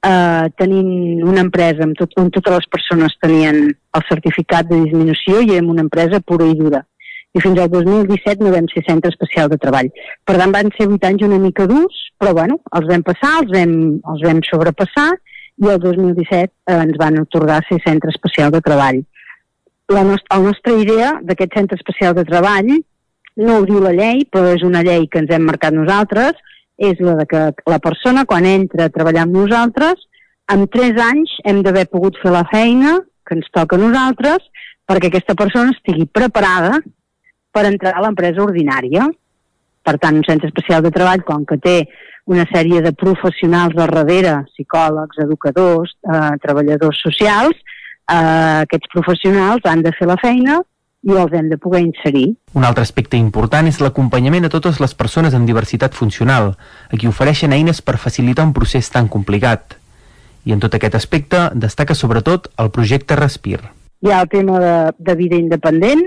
eh, tenint una empresa amb tot, on totes les persones tenien el certificat de disminució i érem una empresa pura i dura. I fins al 2017 no vam ser centre especial de treball. Per tant, van ser 8 anys una mica durs, però bueno, els vam passar, els vam, els vam sobrepassar i el 2017 eh, ens van otorgar ser centre especial de treball la, nost la nostra idea d'aquest centre especial de treball no ho diu la llei, però és una llei que ens hem marcat nosaltres, és la de que la persona, quan entra a treballar amb nosaltres, en tres anys hem d'haver pogut fer la feina que ens toca a nosaltres perquè aquesta persona estigui preparada per entrar a l'empresa ordinària. Per tant, un centre especial de treball, com que té una sèrie de professionals al darrere, psicòlegs, educadors, eh, treballadors socials, eh, aquests professionals han de fer la feina i els hem de poder inserir. Un altre aspecte important és l'acompanyament a totes les persones amb diversitat funcional, a qui ofereixen eines per facilitar un procés tan complicat. I en tot aquest aspecte destaca sobretot el projecte Respir. Hi ha el tema de, de vida independent.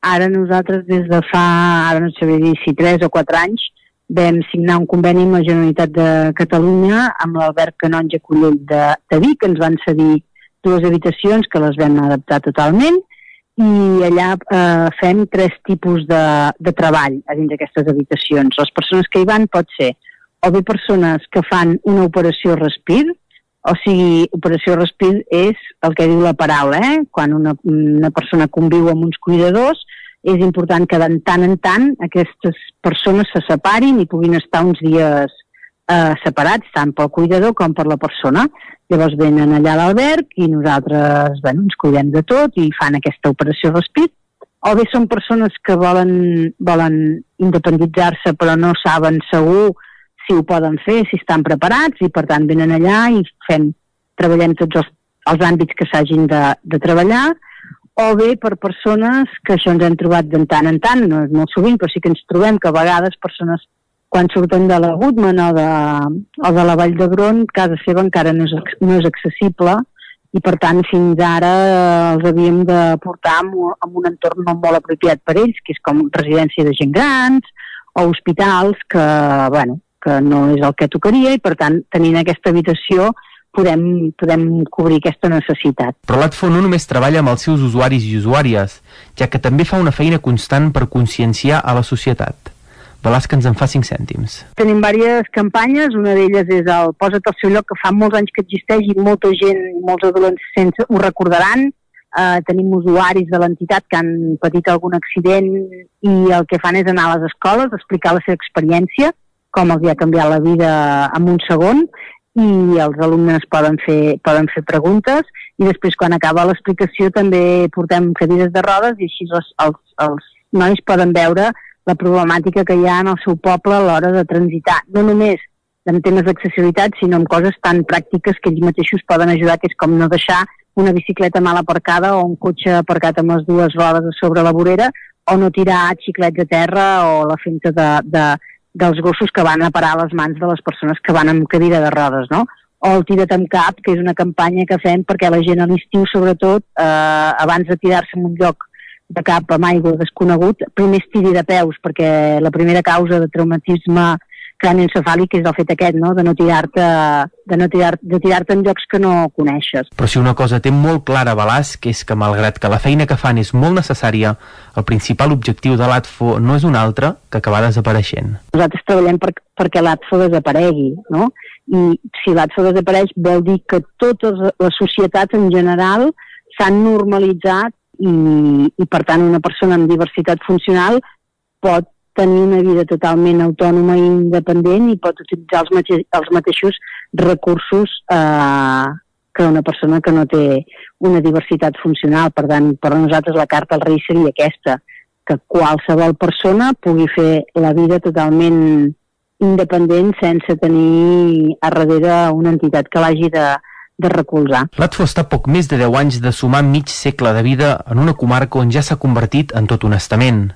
Ara nosaltres des de fa, ara no sé dir si 3 o 4 anys, vam signar un conveni amb la Generalitat de Catalunya amb l'Albert Canonja Collell de, de Vic, ens van cedir dues habitacions que les vam adaptar totalment i allà eh, fem tres tipus de, de treball a dins d'aquestes habitacions. Les persones que hi van pot ser o bé persones que fan una operació respir, o sigui, operació respir és el que diu la paraula, eh? quan una, una persona conviu amb uns cuidadors, és important que de tant en tant aquestes persones se separin i puguin estar uns dies eh, separats, tant pel cuidador com per la persona. Llavors venen allà a l'alberg i nosaltres bueno, ens cuidem de tot i fan aquesta operació respir. O bé són persones que volen, volen independitzar-se però no saben segur si ho poden fer, si estan preparats i per tant venen allà i fem, treballem tots els, els àmbits que s'hagin de, de treballar o bé per persones que això ens hem trobat de tant en tant, no és molt sovint, però sí que ens trobem que a vegades persones quan surten de la Gutman o de, o de la Vall d'Hebron, casa seva encara no és, no és accessible i per tant fins ara eh, els havíem de portar en, en un entorn no molt apropiat per ells, que és com residència de gent grans o hospitals que, bueno, que no és el que tocaria i per tant tenint aquesta habitació podem, podem cobrir aquesta necessitat. Però l'ATFO no només treballa amb els seus usuaris i usuàries, ja que també fa una feina constant per conscienciar a la societat. Velasca ens en fa 5 cèntims. Tenim diverses campanyes, una d'elles és el Posa't al seu lloc, que fa molts anys que existeix i molta gent, molts adolescents ho recordaran. Uh, tenim usuaris de l'entitat que han patit algun accident i el que fan és anar a les escoles, explicar la seva experiència, com els ha canviat la vida en un segon, i els alumnes poden fer, poden fer preguntes i després quan acaba l'explicació també portem cadires de rodes i així els, els, els nois poden veure la problemàtica que hi ha en el seu poble a l'hora de transitar, no només en temes d'accessibilitat, sinó en coses tan pràctiques que ells mateixos poden ajudar, que és com no deixar una bicicleta mal aparcada o un cotxe aparcat amb les dues rodes sobre la vorera o no tirar xiclets a terra o la finta de, de, dels gossos que van a parar a les mans de les persones que van amb cadira de rodes, no? O el tira't amb cap, que és una campanya que fem perquè la gent a l'estiu, sobretot, eh, abans de tirar-se en un lloc de cap amb aigua desconegut, primer es tiri de peus, perquè la primera causa de traumatisme cranioencefàlic és el fet aquest, no? de no tirar-te de no tirar, de tirar-te en llocs que no coneixes. Però si una cosa té molt clara Balàs, que és que malgrat que la feina que fan és molt necessària, el principal objectiu de l'ATFO no és un altre que acabar desapareixent. Nosaltres treballem per, perquè l'ATFO desaparegui, no? I si l'ATFO desapareix vol dir que totes les societats en general s'han normalitzat i, i per tant una persona amb diversitat funcional pot tenir una vida totalment autònoma i independent i pot utilitzar els, mate els mateixos recursos eh, que una persona que no té una diversitat funcional. Per tant, per nosaltres la carta al rei seria aquesta, que qualsevol persona pugui fer la vida totalment independent sense tenir a darrere una entitat que l'hagi de, de recolzar. L'ATFO està poc més de 10 anys de sumar mig segle de vida en una comarca on ja s'ha convertit en tot un estament.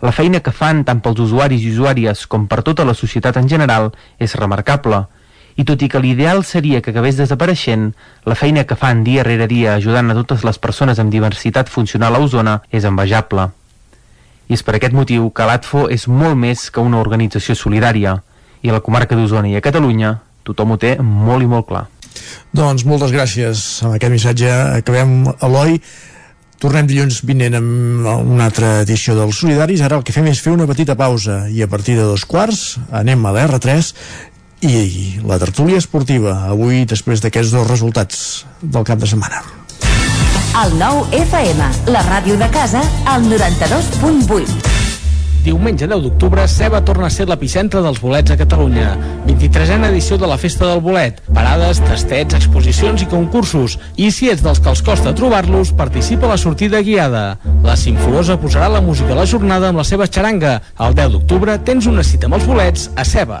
La feina que fan tant pels usuaris i usuàries com per tota la societat en general és remarcable, i tot i que l'ideal seria que acabés desapareixent, la feina que fan dia rere dia ajudant a totes les persones amb diversitat funcional a Osona és envejable. I és per aquest motiu que l'ATFO és molt més que una organització solidària, i a la comarca d'Osona i a Catalunya tothom ho té molt i molt clar. Doncs moltes gràcies. Amb aquest missatge acabem, Eloi. Tornem dilluns vinent amb una altra edició dels Solidaris. Ara el que fem és fer una petita pausa i a partir de dos quarts anem a l'R3 i la tertúlia esportiva avui després d'aquests dos resultats del cap de setmana. El nou FM, la ràdio de casa, al 92.8. Diumenge 10 d'octubre, Ceba torna a ser l'epicentre dels bolets a Catalunya. 23a edició de la Festa del Bolet. Parades, tastets, exposicions i concursos. I si ets dels que els costa trobar-los, participa a la sortida guiada. La Simforosa posarà la música a la jornada amb la seva xaranga. El 10 d'octubre tens una cita amb els bolets a Ceba.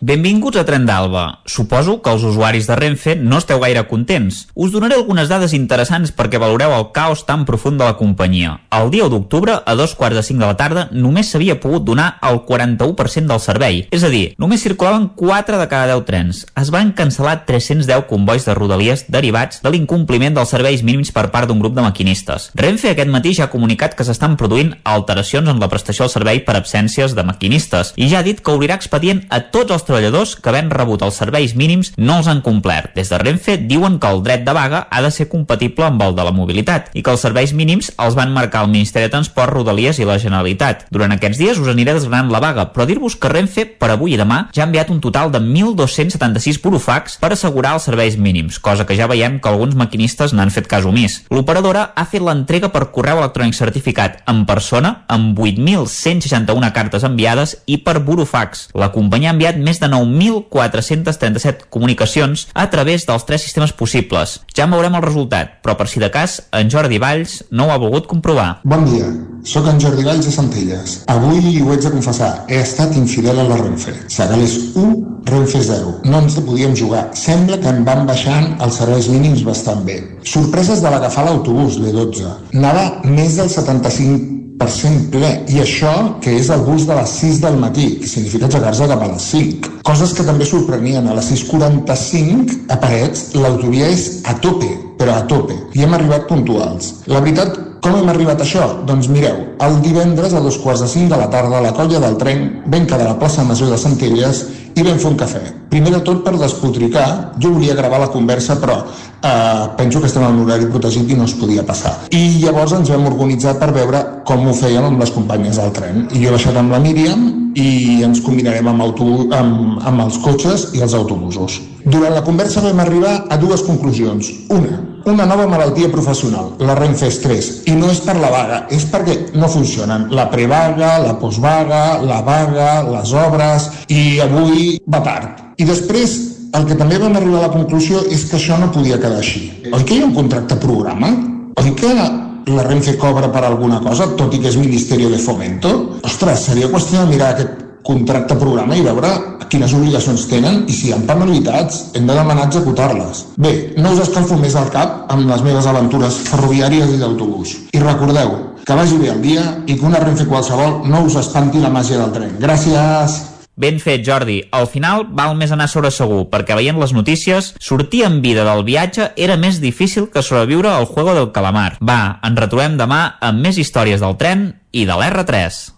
Benvinguts a Tren d'Alba. Suposo que els usuaris de Renfe no esteu gaire contents. Us donaré algunes dades interessants perquè valoreu el caos tan profund de la companyia. El dia 1 d'octubre, a dos quarts de cinc de la tarda, només s'havia pogut donar el 41% del servei. És a dir, només circulaven 4 de cada 10 trens. Es van cancel·lar 310 convois de rodalies derivats de l'incompliment dels serveis mínims per part d'un grup de maquinistes. Renfe aquest matí ja ha comunicat que s'estan produint alteracions en la prestació del servei per absències de maquinistes i ja ha dit que obrirà expedient a tots els treballadors que havent rebut els serveis mínims no els han complert. Des de Renfe diuen que el dret de vaga ha de ser compatible amb el de la mobilitat i que els serveis mínims els van marcar el Ministeri de Transport, Rodalies i la Generalitat. Durant aquests dies us aniré desgranant la vaga, però dir-vos que Renfe, per avui i demà, ja ha enviat un total de 1.276 burofax per assegurar els serveis mínims, cosa que ja veiem que alguns maquinistes n'han fet cas omís. L'operadora ha fet l'entrega per correu electrònic certificat en persona amb 8.161 cartes enviades i per burofax. La companyia ha enviat més de 9.437 comunicacions a través dels tres sistemes possibles. Ja en veurem el resultat, però per si de cas, en Jordi Valls no ho ha volgut comprovar. Bon dia, sóc en Jordi Valls de Centelles. Avui ho haig de confessar, he estat infidel a la Renfe. Sagales 1, Renfe 0. No ens podíem jugar. Sembla que en van baixant els serveis mínims bastant bé. Sorpreses de l'agafar l'autobús, l'E12. Anava més del 75 ple. I això que és el bus de les 6 del matí que significa aixecar-se cap a les 5 coses que també sorprenien. A les 6.45 a Parets l'autovia és a tope però a tope. I hem arribat puntuals. La veritat com hem arribat a això? Doncs mireu, el divendres a dos quarts de cinc de la tarda a la colla del tren vam quedar a la plaça Major de Centelles i vam fer un cafè. Primer de tot per despotricar, jo volia gravar la conversa però eh, penso que estem en un horari protegit i no es podia passar. I llavors ens vam organitzar per veure com ho fèiem amb les companyes del tren. I jo he baixat amb la Míriam i ens combinarem amb, autobús, amb, amb els cotxes i els autobusos. Durant la conversa vam arribar a dues conclusions. Una, una nova malaltia professional, la Renfe Estrès, i no és per la vaga, és perquè no funcionen la prevaga, la postvaga, la vaga, les obres, i avui va tard. I després, el que també vam arribar a la conclusió és que això no podia quedar així. Oi que hi ha un contracte programa? Oi que la Renfe cobra per alguna cosa, tot i que és Ministerio de Fomento? Ostres, seria qüestió de mirar aquest contracte programa i veure quines obligacions tenen i si hi ha penalitats hem de demanar executar-les. Bé, no us escalfo més al cap amb les meves aventures ferroviàries i d'autobús. I recordeu que vagi bé el dia i que una Renfe qualsevol no us espanti la màgia del tren. Gràcies! Ben fet, Jordi. Al final val més anar sobre segur, perquè veient les notícies, sortir en vida del viatge era més difícil que sobreviure al Juego del Calamar. Va, ens retrobem demà amb més històries del tren i de l'R3.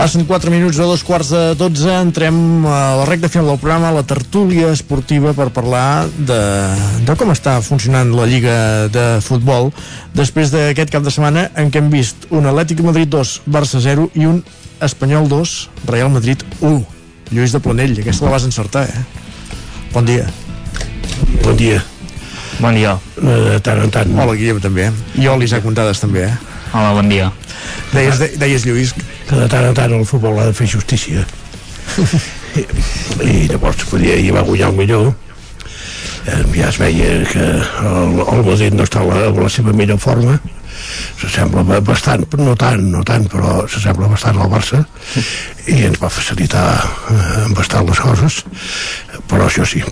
Passen 4 minuts a dos quarts de 12, entrem a la recta final del programa, a la tertúlia esportiva, per parlar de, de com està funcionant la Lliga de Futbol després d'aquest cap de setmana en què hem vist un Atlètic de Madrid 2, Barça 0 i un Espanyol 2, Real Madrid 1. Lluís de Planell, aquesta la vas encertar, eh? Bon dia. Bon dia. Bon dia. De tant en tant. Hola, Guillem, també. I oli Isaac Montades, també, eh? Hola, bon dia. Deies, de, deies Lluís, Que de tant en tant el futbol ha de fer justícia. I, i llavors podia, va guanyar el millor. Ja es veia que el, el Madrid no està a la, a la seva millor forma s'assembla ba- bastant, no tant, no tant, però s'assembla bastant al Barça i ens va facilitar eh, bastant les coses, però això sí,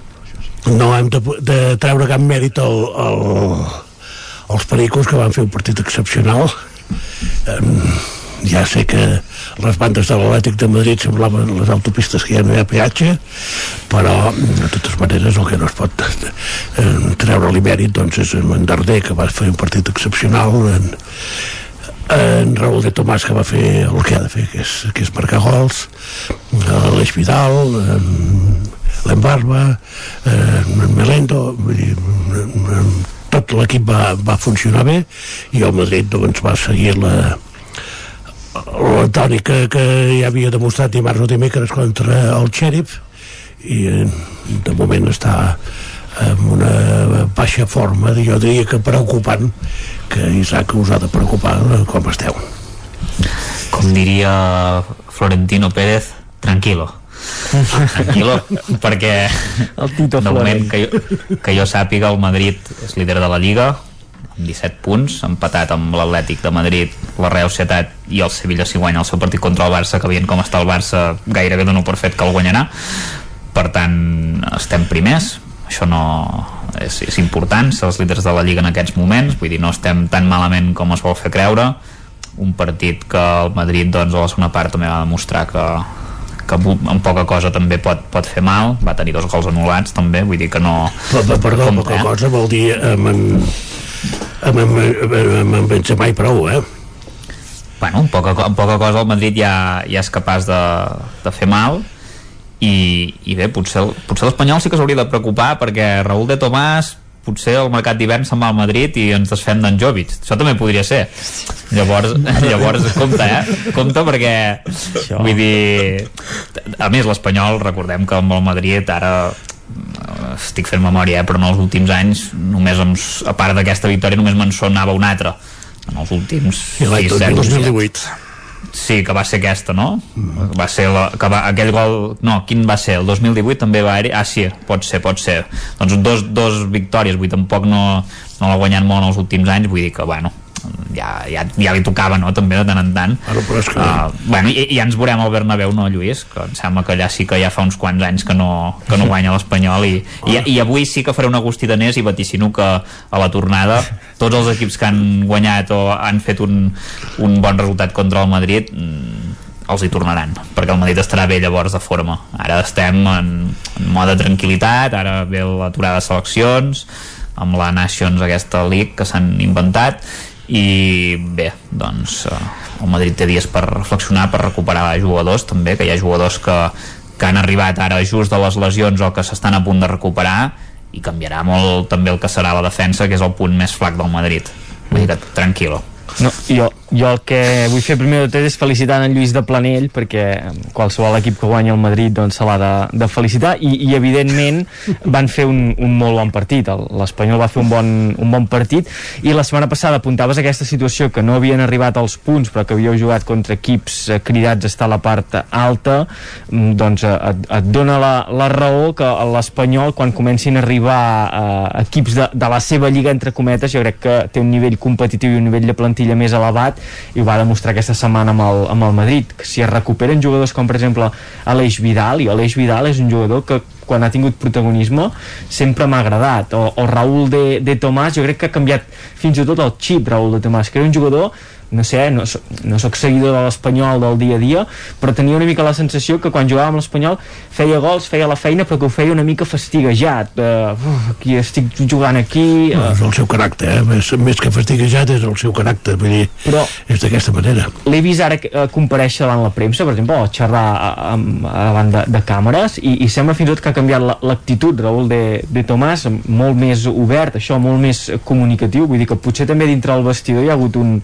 no hem de, de treure cap mèrit al, al, als pericos que van fer un partit excepcional. Ja sé que les bandes de l'Atlètic de Madrid semblaven les autopistes que ja no hi ha peatge, però de totes maneres el que no es pot eh, treure-li mèrit doncs, és en Darder, que va fer un partit excepcional, en, en Raúl de Tomàs que va fer el que ha de fer que és, que és marcar gols l'Eix Vidal en, eh, Melendo, vull dir, tot l'equip va, va funcionar bé i el Madrid doncs, va seguir la, la tònica que ja havia demostrat dimarts o dimecres contra el Xèrif i eh, de moment està amb una baixa forma, jo diria que preocupant, que Isaac us ha de preocupar com esteu. Com diria Florentino Pérez, tranquilo. Tranquilo, perquè el Tito de moment que jo, que jo sàpiga el Madrid és líder de la Lliga amb 17 punts, empatat amb l'Atlètic de Madrid, la Real Societat i el Sevilla si guanya el seu partit contra el Barça que veient com està el Barça gairebé dono per fet que el guanyarà. Per tant estem primers. Això no és, és important ser els líders de la Lliga en aquests moments. Vull dir, no estem tan malament com es vol fer creure. Un partit que el Madrid doncs, a la segona part també va demostrar que, que amb poca cosa també pot, pot fer mal. Va tenir dos gols anul·lats també vull dir que no però, perdó, poca cosa vol dir amb en, amb, amb, amb, amb Benzema i prou eh? bueno, amb poca, amb poca cosa el Madrid ja, ja és capaç de, de fer mal. I, i bé, potser, potser l'Espanyol sí que s'hauria de preocupar perquè Raúl de Tomàs potser el mercat d'hivern se'n va al Madrid i ens desfem d'en Jovic això també podria ser llavors, (laughs) llavors compte, eh? compte perquè això. vull dir a més l'Espanyol, recordem que amb el Madrid ara eh, estic fent memòria, eh? però en els últims anys només em, a part d'aquesta victòria només me'n sonava una altra en els últims 6, 2018 Sí, que va ser aquesta, no? Va ser la, que va, aquell gol... No, quin va ser? El 2018 també va. Ah, sí, pot ser, pot ser. Doncs dos, dos victòries, vull dir, tampoc no, no l'ha guanyat molt en els últims anys, vull dir que, bueno, ja, ja, ja li tocava, no?, també de tant en tant. Ara, però és que... Uh, bueno, i, i ja ens veurem al Bernabéu, no, Lluís? Que em sembla que allà sí que ja fa uns quants anys que no, que no guanya l'Espanyol i, i, i avui sí que faré una agostitanès i vaticino que a la tornada tots els equips que han guanyat o han fet un, un bon resultat contra el Madrid mm, els hi tornaran, perquè el Madrid estarà bé llavors de forma. Ara estem en, en mode tranquil·litat, ara ve l'aturada de seleccions, amb la Nations aquesta League que s'han inventat i bé, doncs eh, el Madrid té dies per reflexionar per recuperar jugadors també, que hi ha jugadors que, que han arribat ara just de les lesions o que s'estan a punt de recuperar i canviarà molt també el que serà la defensa que és el punt més flac del Madrid. Vull dir que tranquil·lo. No, jo, jo el que vull fer primer de tot és felicitar en Lluís de Planell perquè qualsevol equip que guanya el Madrid doncs se l'ha de, de felicitar. I, i evidentment van fer un, un molt bon partit. l'Espanyol va fer un bon, un bon partit. I la setmana passada apuntaves aquesta situació que no havien arribat als punts però que havíeu jugat contra equips eh, cridats a estar a la part alta. Mm, doncs eh, et, et dona la, la raó que l'Espanyol quan comencin a arribar eh, equips de, de la seva lliga entre cometes jo crec que té un nivell competitiu i un nivell de plantilla més elevat i ho va demostrar aquesta setmana amb el, amb el Madrid que si es recuperen jugadors com per exemple Aleix Vidal i Aleix Vidal és un jugador que quan ha tingut protagonisme sempre m'ha agradat o, o Raúl de, de Tomàs jo crec que ha canviat fins i tot el xip Raúl de Tomàs que era un jugador no sé, no, no sóc seguidor de l'Espanyol del dia a dia, però tenia una mica la sensació que quan jugava amb l'Espanyol feia gols, feia la feina, però que ho feia una mica fastiguejat. Uh, aquí estic jugant aquí... Uh... No, és el seu caràcter, eh? més, més que fastiguejat és el seu caràcter, vull dir, però és d'aquesta manera. L'he vist ara uh, compareixer davant la premsa, per exemple, o xerrar davant de, de càmeres, i, i sembla fins i tot que ha canviat l'actitud, Raül de, de Tomàs, molt més obert, això, molt més comunicatiu, vull dir que potser també dintre del vestidor hi ha hagut un,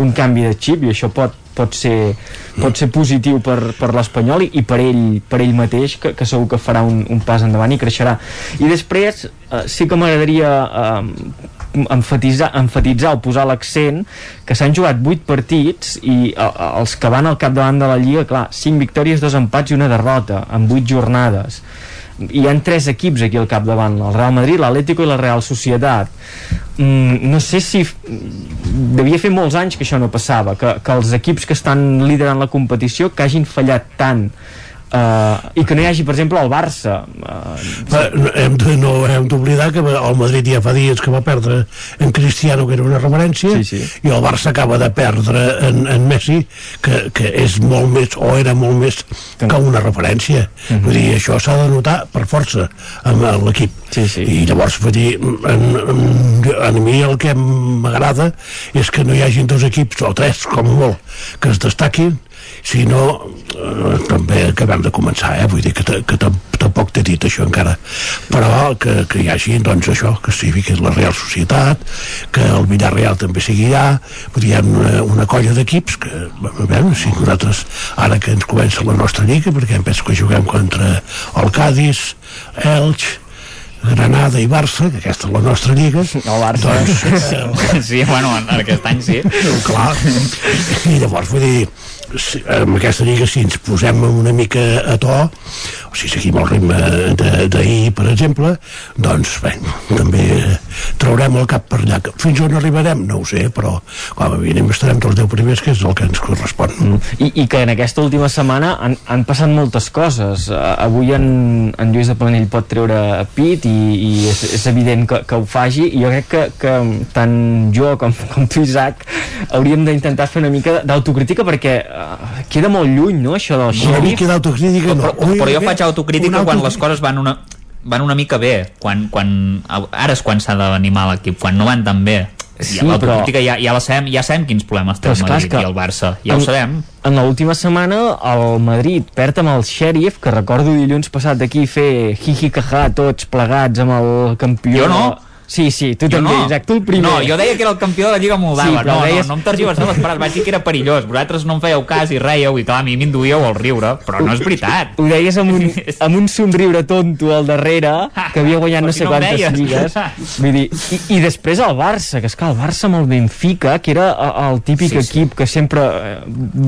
un un canvi de xip i això pot, pot, ser, pot ser positiu per, per l'Espanyol i, i per ell, per ell mateix que, que segur que farà un, un pas endavant i creixerà. I després eh, sí que m'agradaria eh, enfatitzar, enfatitzar o posar l'accent que s'han jugat 8 partits i eh, els que van al capdavant de la Lliga clar, 5 victòries, 2 empats i una derrota en 8 jornades hi han tres equips aquí al capdavant el Real Madrid, l'Atlético i la Real Societat. Mm, no sé si devia fer molts anys que això no passava que, que els equips que estan liderant la competició que hagin fallat tant Uh, i que no hi hagi, per exemple, el Barça uh, hem de, no hem d'oblidar que el Madrid ja fa dies que va perdre en Cristiano que era una referència sí, sí. i el Barça acaba de perdre en, en Messi que, que és molt més o era molt més que una referència uh -huh. vull dir, això s'ha de notar per força amb l'equip sí, sí. i llavors vull dir en, en, a mi el que m'agrada és que no hi hagin dos equips o tres com molt que es destaquin si no eh, també acabem de començar eh? vull dir que, que tampoc t'he dit això encara. Però que, que hi hagi doncs això, que sigui que és la Real Societat que el Villarreal també sigui allà. Vull dir, hi ha una, una colla d'equips que, a veure, si nosaltres ara que ens comença la nostra lliga perquè em penso que juguem contra el Cádiz Elx Granada i Barça, que aquesta és la nostra lliga (laughs) el Barça. doncs, eh, sí, bueno, en aquest any sí. Clar, i llavors vull dir si, amb aquesta lliga si ens posem una mica a to o si seguim el ritme d'ahir per exemple doncs bé, també traurem el cap per allà. Fins on arribarem no ho sé però com a mínim estarem tots 10 primers que és el que ens correspon. Mm. I, i que en aquesta última setmana han, han passat moltes coses. Uh, avui en, en Lluís de Planell pot treure pit i, i és, és evident que, que ho faci. I jo crec que, que tant jo com, com tu Isaac hauríem d'intentar fer una mica d'autocrítica perquè uh, queda molt lluny no això del xèrif una mica d'autocrítica no. però, però, però jo faig autocrítica quan les coses van una, van una mica bé quan, quan, ara és quan s'ha d'animar l'equip quan no van tan bé. Sí, ja, però... ja, ja, la sabem, ja sabem quins problemes té el Madrid i el Barça, ja en, ho sabem. En l'última setmana el Madrid perd amb el Sheriff, que recordo dilluns passat d'aquí fer hi-hi-ha-ha tots plegats amb el campió... Jo no, Sí, sí, tu jo també, no. Isaac, tu el primer. No, jo deia que era el campió de la Lliga Moldava. Sí, no, deies... no, no em tergiverseu les paraules. Vaig dir que era perillós. Vosaltres no em fèieu cas i reieu i clar, a mi m'induíeu el riure, però no és veritat. Ho deies amb un, (laughs) amb un somriure tonto al darrere, que havia guanyat no sé no quantes deies. lligues. (laughs) Vull dir, i, I després el Barça, que és clar, el Barça amb el Benfica, que era el típic sí, equip sí. que sempre eh,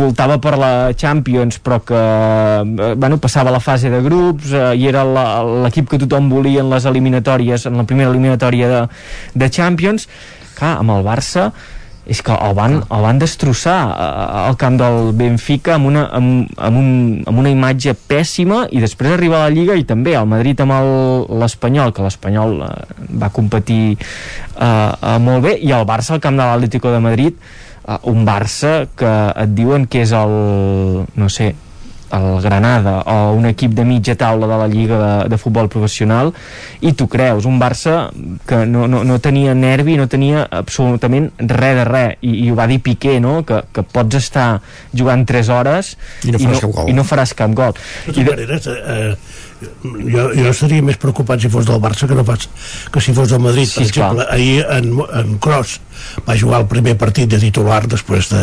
voltava per la Champions, però que eh, bueno, passava la fase de grups eh, i era l'equip que tothom volia en les eliminatòries, en la primera eliminatòria de, de Champions. Clar, amb el Barça és que el van, el van destrossar al camp del Benfica amb una, amb, amb, un, amb una imatge pèssima i després arriba a la Lliga i també el Madrid amb l'Espanyol que l'Espanyol uh, va competir uh, uh, molt bé i el Barça al camp de l'Atlético de Madrid uh, un Barça que et diuen que és el no sé, el Granada o un equip de mitja taula de la Lliga de, de Futbol Professional i tu creus, un Barça que no, no, no tenia nervi, no tenia absolutament res de res i, i ho va dir Piqué, no? que, que pots estar jugant 3 hores i no faràs, i no, cap, gol. I no faràs cap gol de totes maneres, eh, jo, jo estaria més preocupat si fos del Barça que no pas que si fos del Madrid sí, per exemple, clar. ahir en, en Kroos va jugar el primer partit de titular després de,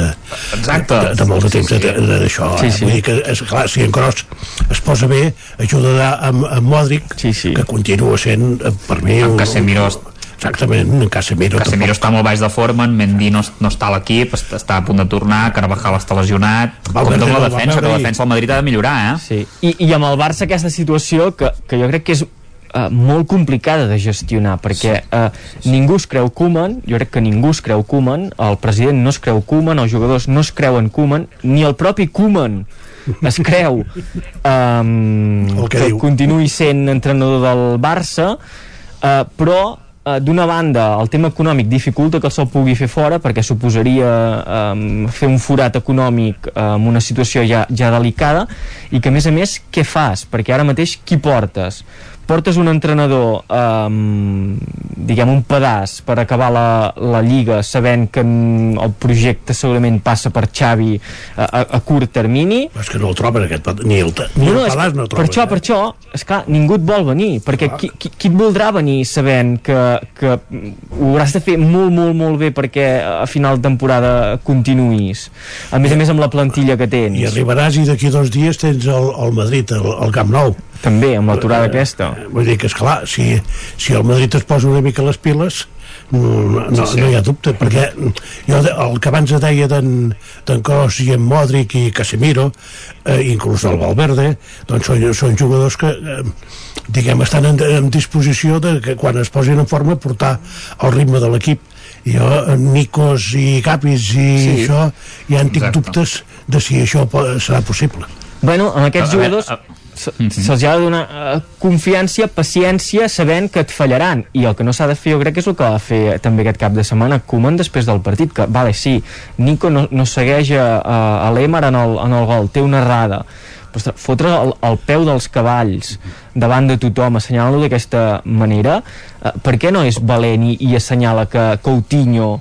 Exacte. de, de molt de temps sí, sí. d'això sí, sí. vull dir que és, clar, si en Kroos es posa bé ajudarà amb, amb Modric sí, sí. que continua sent eh, per mi un, Casemiro Exactament, Casemiro Casemiro tampoc. està molt baix de forma, en Mendy no, no està a l'equip, està a punt de tornar, Carvajal està lesionat, com amb la defensa, que la defensa del Madrid ha de millorar, eh? Sí. I, I amb el Barça aquesta situació que, que jo crec que és uh, molt complicada de gestionar perquè uh, ningú es creu Koeman jo crec que ningú es creu Koeman el president no es creu Koeman, els jugadors no es creuen Koeman ni el propi Koeman es creu (laughs) um, que, que continuï sent entrenador del Barça uh, però eh, d'una banda el tema econòmic dificulta que el se'l pugui fer fora perquè suposaria eh, fer un forat econòmic eh, en una situació ja, ja delicada i que a més a més què fas? perquè ara mateix qui portes? Portes un entrenador um, diguem un pedaç per acabar la, la Lliga sabent que el projecte segurament passa per Xavi a, a, a curt termini? És que no el troben aquest ni el, ni no, no, el pedaç no el troben per això, eh? per això, esclar, ningú et vol venir perquè qui, qui, qui et voldrà venir sabent que, que ho hauràs de fer molt, molt, molt bé perquè a final de temporada continuïs a més a més amb la plantilla que tens. I arribaràs i d'aquí dos dies tens el, el Madrid, el, el Camp Nou també, amb l'aturada uh, aquesta. Vull dir que, és clar si, si el Madrid es posa una mica les piles, no, no, sí, sí. no hi ha dubte, perquè jo, el que abans deia d'en Cos i en Modric i Casemiro, eh, inclús el Valverde, doncs són, són jugadors que, eh, diguem, estan en, en disposició de que quan es posin en forma portar el ritme de l'equip. Jo, Nicos i Capis i sí. això, ja en tinc Exacte. dubtes de si això serà possible. Bueno, amb aquests jugadors... A, a, se'ls se, se ha de donar uh, confiança, paciència, sabent que et fallaran. I el que no s'ha de fer, jo crec que és el que va fer també aquest cap de setmana Koeman després del partit, que, vale, sí, Nico no, no segueix a, a l'Emar en, el, en el gol, té una errada, però fotre el, el peu dels cavalls davant de tothom, assenyalant-lo d'aquesta manera, eh, per què no és valent i, i assenyala que Coutinho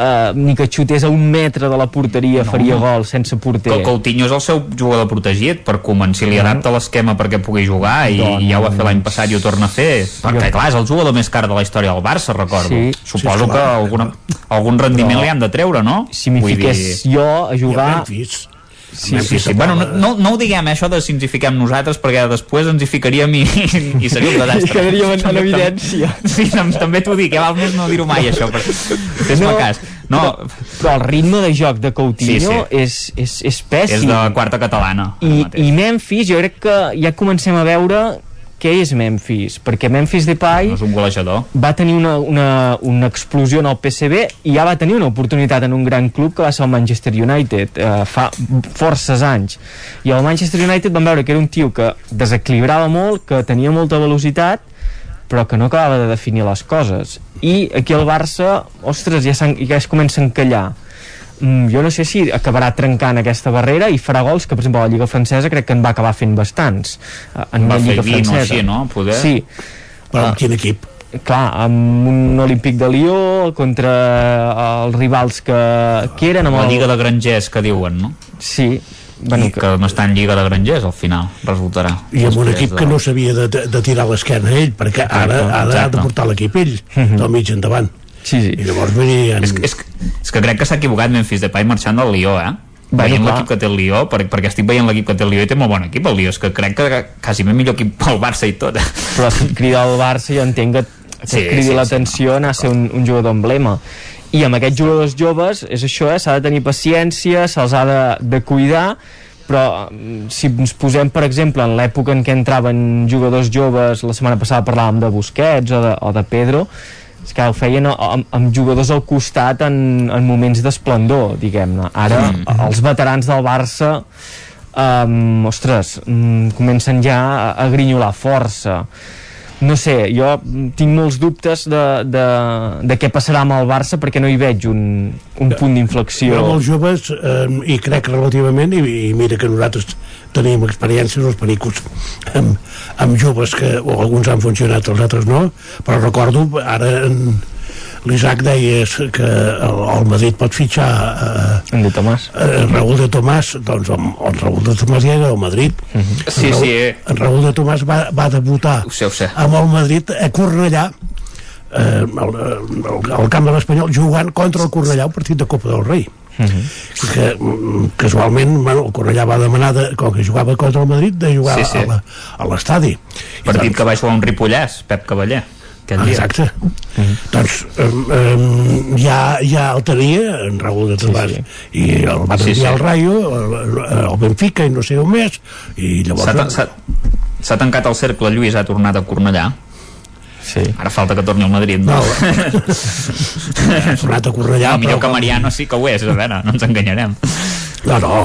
uh, ni que xutés a un metre de la porteria no, faria gol sense porter. Que Coutinho és el seu jugador protegit per començar, li adapta l'esquema perquè pugui jugar i, Doncs- i ja ho va fer l'any passat i ho torna a fer perquè clar, és el jugador més car de la història del Barça, recordo. Sí. Suposo Sí, que clar. alguna, algun rendiment Però- li han de treure, no? Si m'hi fiqués jo a jugar... Sí, sí, sí. Bueno, no, no, no ho diguem, eh, això de si ens hi fiquem nosaltres, perquè després ens hi ficaríem i, i seria un (laughs) desastre. I quedaríem en- en evidència. Sí, tam també t'ho dic, eh, val més no dir-ho mai, això, però fes-me No, cas. No, però, però el ritme de joc de Coutinho Sí, sí. És, és, és pèssim. és de quarta catalana. I, I Memphis, jo crec que ja comencem a veure què és Memphis, perquè Memphis Depay No és un golejador. va tenir una, una, una explosió en el PSV i ja va tenir una oportunitat en un gran club que va ser el Manchester United eh, fa forces anys. I el Manchester United van veure que era un tio que desequilibrava molt, que tenia molta velocitat però que no acabava de definir les coses. I aquí el Barça, ostres, ja, ja es comença a encallar jo no sé si acabarà trencant aquesta barrera i farà gols que, per exemple, a la Lliga Francesa crec que en va acabar fent bastants eh, en Va fer Lliga 20 o Francesa així, no? Poder. sí Però amb Ah. quin equip? clar, amb un Olímpic de Lió contra els rivals que, que eren amb La. Lliga de Grangers que diuen, no? Sí, bueno, I que no està en Lliga de Grangers al final, resultarà. I amb un equip que no s'havia de, de, de tirar l'esquena ell, perquè ara, ara ha de portar l'equip ell, del mig endavant. Sí, sí. I llavors venien... És, que- és, és que crec que s'ha equivocat Memphis Depay marxant del Lió, eh? Bueno, veient l'equip que té el Lió, per, perquè estic veient l'equip que té el Lió i té molt bon equip el Lió, és que crec que quasi més millor equip pel Barça i tot. però si et crida el Barça jo entenc que, que Sí, sí, cridi sí, sí, l'atenció sí, anar a ser un, un jugador emblema i amb aquests jugadors joves és això, eh, s'ha de tenir paciència se'ls ha de, de cuidar però mm, si ens posem per exemple en l'època en què entraven jugadors joves la setmana passada parlàvem de Busquets o de, o de Pedro és que ho feien amb, amb jugadors al costat en, en moments d'esplendor diguem-ne ara Mm. els veterans del Barça um, ostres, um, comencen ja a, a grinyolar força no sé, jo tinc molts dubtes de, de, de què passarà amb el Barça perquè no hi veig un, un punt d'inflexió. Jo molt joves, eh, i crec relativament, i, i mira que nosaltres tenim experiències, els pericos, amb, amb joves que o alguns han funcionat, els altres no, però recordo, ara en, l'Isaac deia que el, el Madrid pot fitxar eh, en de Tomàs eh, Raúl de Tomàs doncs el, el Raúl de Tomàs ja era al Madrid Sí, en Raúl, sí. en Raúl de Tomàs va, va debutar Ho sé, ho sé. amb el Madrid a Cornellà eh, camp de l'Espanyol jugant contra el Cornellà un partit de Copa del Rei que mm, casualment bueno, el Cornellà va demanar de, com que jugava contra el Madrid de jugar Sí, sí. a l'estadi Partit que va jugar un Ripollès, Pep Cavaller. Aquell dia. Exacte. Doncs um, um, ja, ja el tenia en Raúl de Tomàs sí, sí. i el va Sí, enviar sí. al Rayo el, el Benfica i no sé on més i llavors s'ha- tancat el cercle, Lluís ha tornat a Cornellà. Sí. Ara falta que torni al Madrid, no? (laughs) ha tornat a Cornellà no, millor però- que Mariano sí que ho és, a veure, no ens enganyarem. No, no.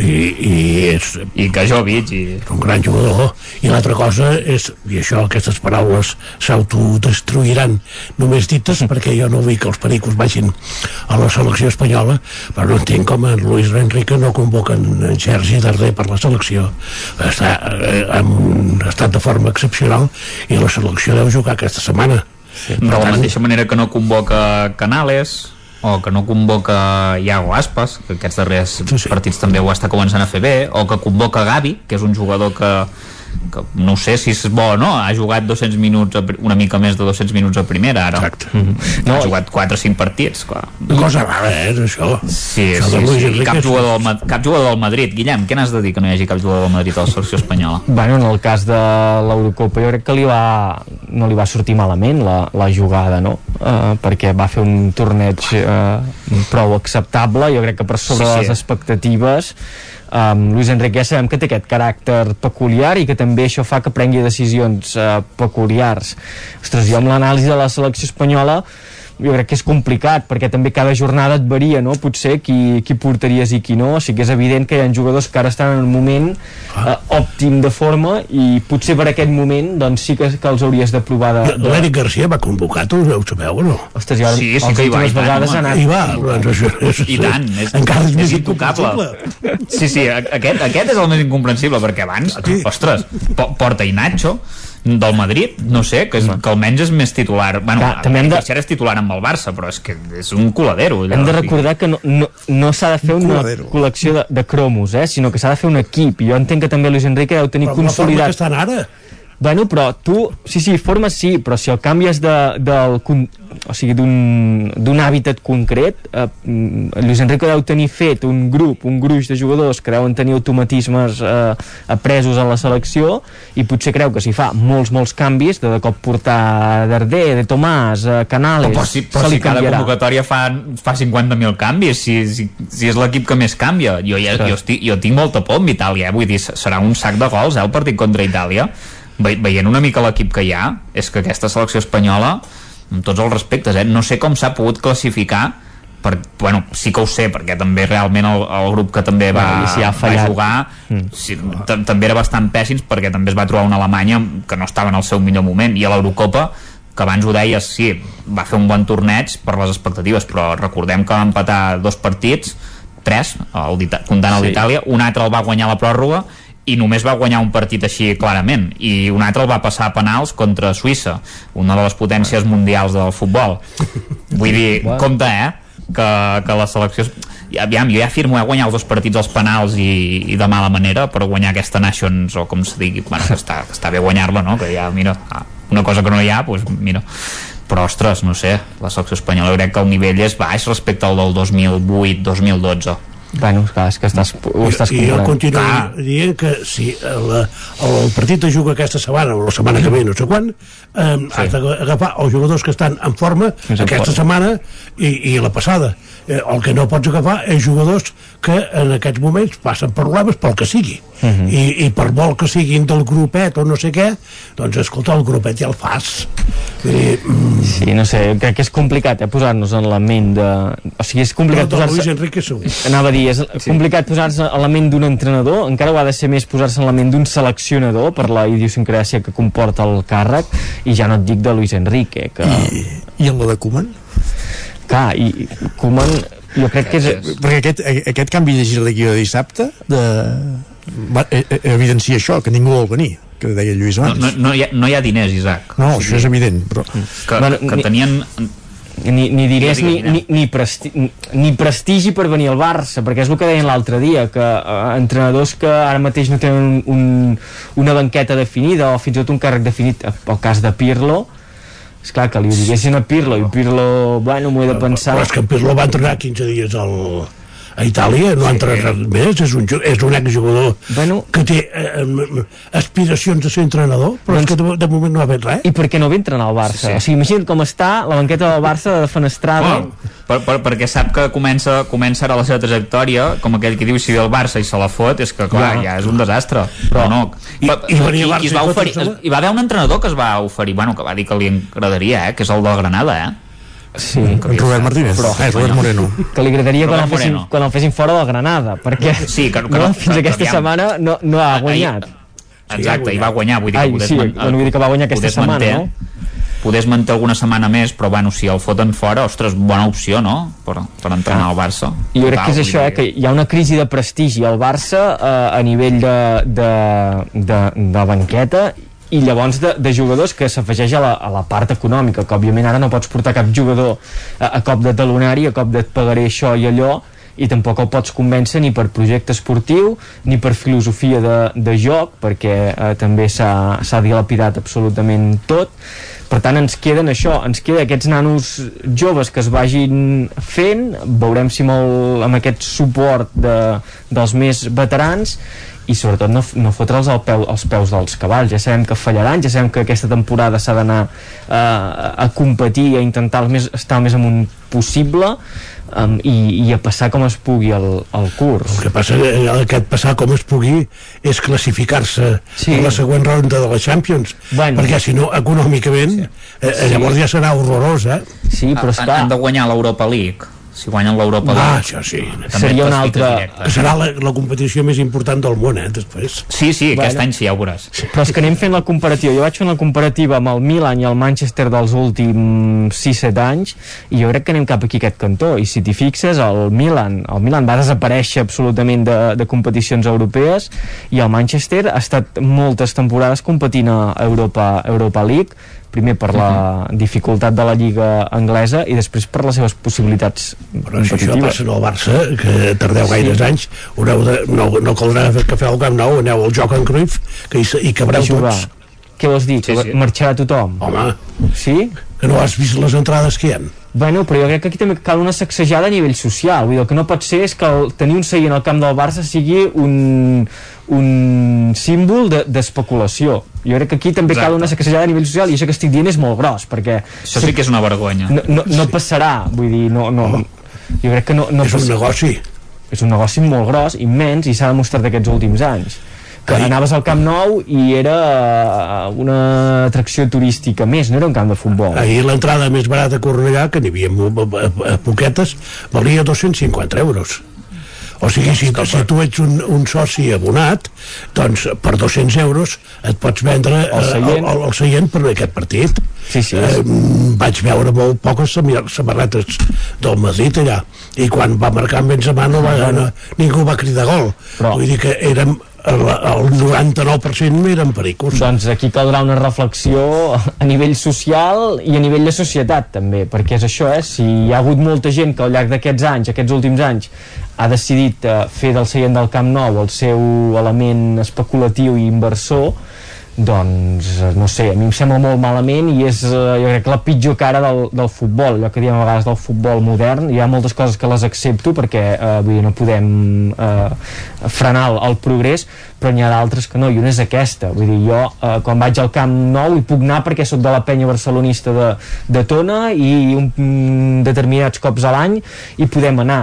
I, i és I que Jovic i... un gran jugador. I l'altra cosa és, i això aquestes paraules s'autodestruiran. Només dites perquè jo no vull que els pericos vagin a la selecció espanyola però no entenc com en Luis Enrique no convoquen en Sergi Darder per la selecció. Està eh, en un estat de forma excepcional i la selecció deu jugar aquesta setmana. Sí, de la mateixa manera que no convoca Canales o que no convoca Iago Aspas que aquests darrers sí, sí. partits també ho està començant a fer bé o que convoca Gavi que és un jugador que, que no sé si és bo no ha jugat 200 minuts a, una mica més de 200 minuts a primera ara Exacte. no, ha jugat 4 o 5 partits clar. una cosa rara eh, és això Sí, Això sí, sí. I Enrique cap jugador, del, cap jugador del Madrid Guillem, què n'has de dir que no hi hagi cap jugador del Madrid a la selecció espanyola? (laughs) Bueno, en el cas de l'Eurocopa jo crec que li va, no li va sortir malament la, la jugada, no? Uh, perquè va fer un torneig uh, prou acceptable, jo crec que per sobre Sí, sí. les expectatives um, Luis Enrique ja sabem que té aquest caràcter peculiar i que també això fa que prengui decisions uh, peculiars. Ostres, jo amb l'anàlisi de la selecció espanyola jo crec que és complicat perquè també cada jornada et varia no? potser qui, qui portaries i qui no o sigui que és evident que hi ha jugadors que ara estan en un moment eh, òptim de forma i potser per aquest moment doncs sí que, que els hauries de provar de, de... l'Eric Garcia va convocat, ho ho sabeu o no? Ostres, jo, Sí, sí que hi va, i tant, home. anat Hi va, doncs això és, I tant, és, encara és, més intocable. incomprensible. Sí, sí, a- aquest, aquest és el més incomprensible, perquè abans, ostres, po- porta i Nacho, del Madrid, no sé, que, és, que almenys és més titular. Bueno, Clar, també hem de- és titular amb el Barça, però és que és un coladero. allò. Hem de recordar que no, no, no s'ha de fer una coladero. col·lecció de, de cromos, eh? sinó que s'ha de fer un equip. I jo entenc que també Luis Enrique deu tenir Però consolidat... que estan ara. Bueno, però tu, sí, sí, formes sí, però si el canvies de, del, o sigui, d'un hàbitat concret, eh, mm, Luis Enrique deu tenir fet un grup, un gruix de jugadors que deuen tenir automatismes eh, apresos a la selecció i potser creu que si fa molts, molts canvis, de, de cop portar Darder, de Tomàs, eh, Canales, Però si, però se si li cada canviarà. convocatòria fa, fa 50.000 canvis, si, si, si és l'equip que més canvia. Jo, ja, Sí. jo, estic, jo tinc molta por amb Itàlia, eh? vull dir, serà un sac de gols, eh, el partit contra Itàlia. Ve, veient una mica l'equip que hi ha, és que aquesta selecció espanyola, amb tots els respectes, eh, no sé com s'ha pogut classificar per, bueno, sí que ho sé, perquè també realment el, el grup que també va, Bueno, si ha va jugar sí, tam- també era bastant pèssims perquè també es va trobar una Alemanya que no estava en el seu millor moment i a l'Eurocopa que abans ho deies, sí, va fer un bon torneig per les expectatives, però recordem que va empatar dos partits, tres, el comptant Sí. d'Itàlia, un altre el va guanyar la pròrroga i només va guanyar un partit així clarament i un altre el va passar a penals contra Suïssa una de les potències mundials del futbol. Vull dir, compte eh que, que la selecció aviam, jo ja afirmo, he guanyat els dos partits als penals i, i de mala manera per guanyar aquesta Nations o com se digui bueno, que, està, que està bé guanyar-la no? que ja, mira, ah, una cosa que no hi ha doncs mira. Però ostres, no sé, la selecció espanyola crec que el nivell és baix respecte al del 2008-2012 Bueno, clar, és que estàs, ho estàs I jo continuo Clar. dient que si el, el partit es juga aquesta setmana o la setmana que ve, no sé quan, eh, sí. has d'agafar els jugadors que estan en forma Més en aquesta forma. setmana i, i la passada. Eh, el que no pots agafar és jugadors que en aquests moments passen problemes pel que sigui. Uh Mhm. -huh. I, I per molt que siguin del grupet o no sé què, doncs escolta, el grupet ja el fas. Vull dir, mm, Sí, no sé, crec que és complicat eh, posar-nos en la ment de... O sigui, és complicat de posar-se... Luis Enrique segur. Anava a dir, és sí. complicat posar-se en la ment d'un entrenador, encara ho ha de ser més posar-se en la ment d'un seleccionador per la idiosincràsia que comporta el càrrec, i ja no et dic de Luis Enrique, que... I, i en la de Koeman? Clar, i Koeman jo crec que és... Perquè aquest, aquest canvi de gir de guió de dissabte de... va, eh, eh, evidencia això, que ningú vol venir que deia Lluís no, abans. no, no, hi ha, no hi ha diners, Isaac. No, això és evident però... que, Bueno, que ni- tenien ni, ni diners ni, ni, ni, presti, ni prestigi per venir al Barça perquè és el que deien l'altre dia que eh, entrenadors que ara mateix no tenen un, un, una banqueta definida o fins i tot un càrrec definit eh, el cas de Pirlo és clar que li ho diguessin a Pirlo i Pirlo, bueno, m'ho he de pensar. Però és que Pirlo va entrenar 15 dies al, a Itàlia, no ha entrenat més, és un, és un exjugador bueno, que té eh, aspiracions de ser entrenador, però doncs, és que de, de moment no ha fet res. i per què no ve entrenar al Barça? Sí. O sigui, imagina't com està la banqueta del Barça de fenestrada Bueno, per, per, perquè sap que comença, comença ara la seva trajectòria com aquell que diu si ve el Barça i se la fot és que clar, Ja. ja, és un desastre però no, I- Pa- i Barça i, es i va oferir, es, hi va haver un entrenador que es va oferir bueno, que va dir que li agradaria, eh, que és el del Granada eh? Sí, en Robert Martínez. Però- eh, Robert Moreno. Que li agradaria quan el, fessin, Moreno. quan el fessin fora del Granada perquè Sí, que- que no, no- fins que- aquesta que aviam. setmana no, no ha Ahir- guanyat. Exacte, i va guanyar vull dir Ai, que podés sí, man- bueno, vull dir que va guanyar aquesta setmana, manter, no? podés manter alguna setmana més però bueno, si el foten fora, ostres, bona opció no? per, per entrenar al Barça. Jo crec que és això, eh, que hi ha una crisi de prestigi al Barça eh, a nivell de, de, de, de banqueta i llavors de, de jugadors que s'afegeix a, la, a la part econòmica, que òbviament ara no pots portar cap jugador a, a cop de talonari, a cop de et pagaré això i allò, i tampoc el pots convèncer ni per projecte esportiu ni per filosofia de, de joc perquè eh, també s'ha dilapidat absolutament tot. Per tant ens queden això, ens queda aquests nanos joves que es vagin fent. Veurem si el, amb aquest suport de, dels més veterans i sobretot no, no fotre'ls al peu, als peus dels cavalls ja sabem que fallaran, ja sabem que aquesta temporada s'ha d'anar eh, a competir a intentar el més, estar el més amunt possible um, i, i a passar com es pugui el, el curs El que passa que aquest passar com es pugui és classificar-se Sí. sí. a la següent ronda de la Champions Bueno. perquè si no econòmicament sí. eh, Sí. llavors ja serà horrorós eh? sí, però han, han de guanyar l'Europa League si guanyen l'Europa Ah, League, això sí. també Seria una altra- directe. Que serà la, la competició més important del món, eh, després. Sí, sí, aquest Bueno. any sí, ja ho veuràs. Però és que anem fent la comparativa. Jo vaig fer una comparativa amb el Milan i el Manchester dels últims 6-7 anys i jo crec que anem cap aquí a aquest cantó. I si t'hi fixes, el Milan, el Milan va desaparèixer absolutament de, de competicions europees i el Manchester ha estat moltes temporades competint a Europa, Europa League primer per la dificultat de la lliga anglesa i després per les seves possibilitats Però si això passa al Barça, que tardeu Sí. gaires anys, haureu de, no, no caldrà que feu el Camp Nou, aneu al joc en Cruyff, que hi, hi cabreu tots. Què vols dir? Sí, sí. Marxarà tothom? Home. Sí? Que no has vist les entrades que hi ha? Bueno, però jo crec que aquí també cal una sacsejada a nivell social. Vull dir, el que no pot ser és que el, tenir un seient al camp del Barça sigui un, un símbol de- d'especulació. De, jo crec que aquí també Exacte. cal una sacsejada a nivell social i això que estic dient és molt gros, perquè... Això sí que és una vergonya. No, no, no passarà, vull dir, no... no jo crec que no, no És un negoci. És un negoci molt gros, immens, i s'ha demostrat aquests últims anys que Ai. anaves al Camp Nou i era eh, una atracció turística més, no era un camp de futbol. Ahir l'entrada més barata a Cornellà, que n'hi havia a, a poquetes, valia 250 euros. O sigui, si, si tu ets un, un soci abonat, doncs per 200 euros et pots vendre El eh, seient. el, el seient per aquest partit. Sí, sí. Eh, vaig veure molt poques samarretes del Madrid allà i quan va marcar en Benzema no va, no, ningú va cridar gol. Però- Vull dir que érem el, el 99% eren pericos. Doncs aquí caldrà una reflexió a nivell social i a nivell de societat també, perquè és això, eh? si hi ha hagut molta gent que al llarg d'aquests anys, aquests últims anys, ha decidit eh, fer del seient del Camp Nou el seu element especulatiu i inversor, doncs, eh, no sé, a mi em sembla molt malament i és, eh, jo crec, la pitjor cara del, del futbol, allò que diem a vegades del futbol modern, hi ha moltes coses que les accepto perquè eh, vull dir, no podem eh, frenar el, el progrés, però n'hi ha d'altres que no, i una és aquesta, vull dir, jo eh, quan vaig al Camp Nou hi puc anar perquè sóc de la penya barcelonista de, de Tona i un, mm, determinats cops a l'any hi podem anar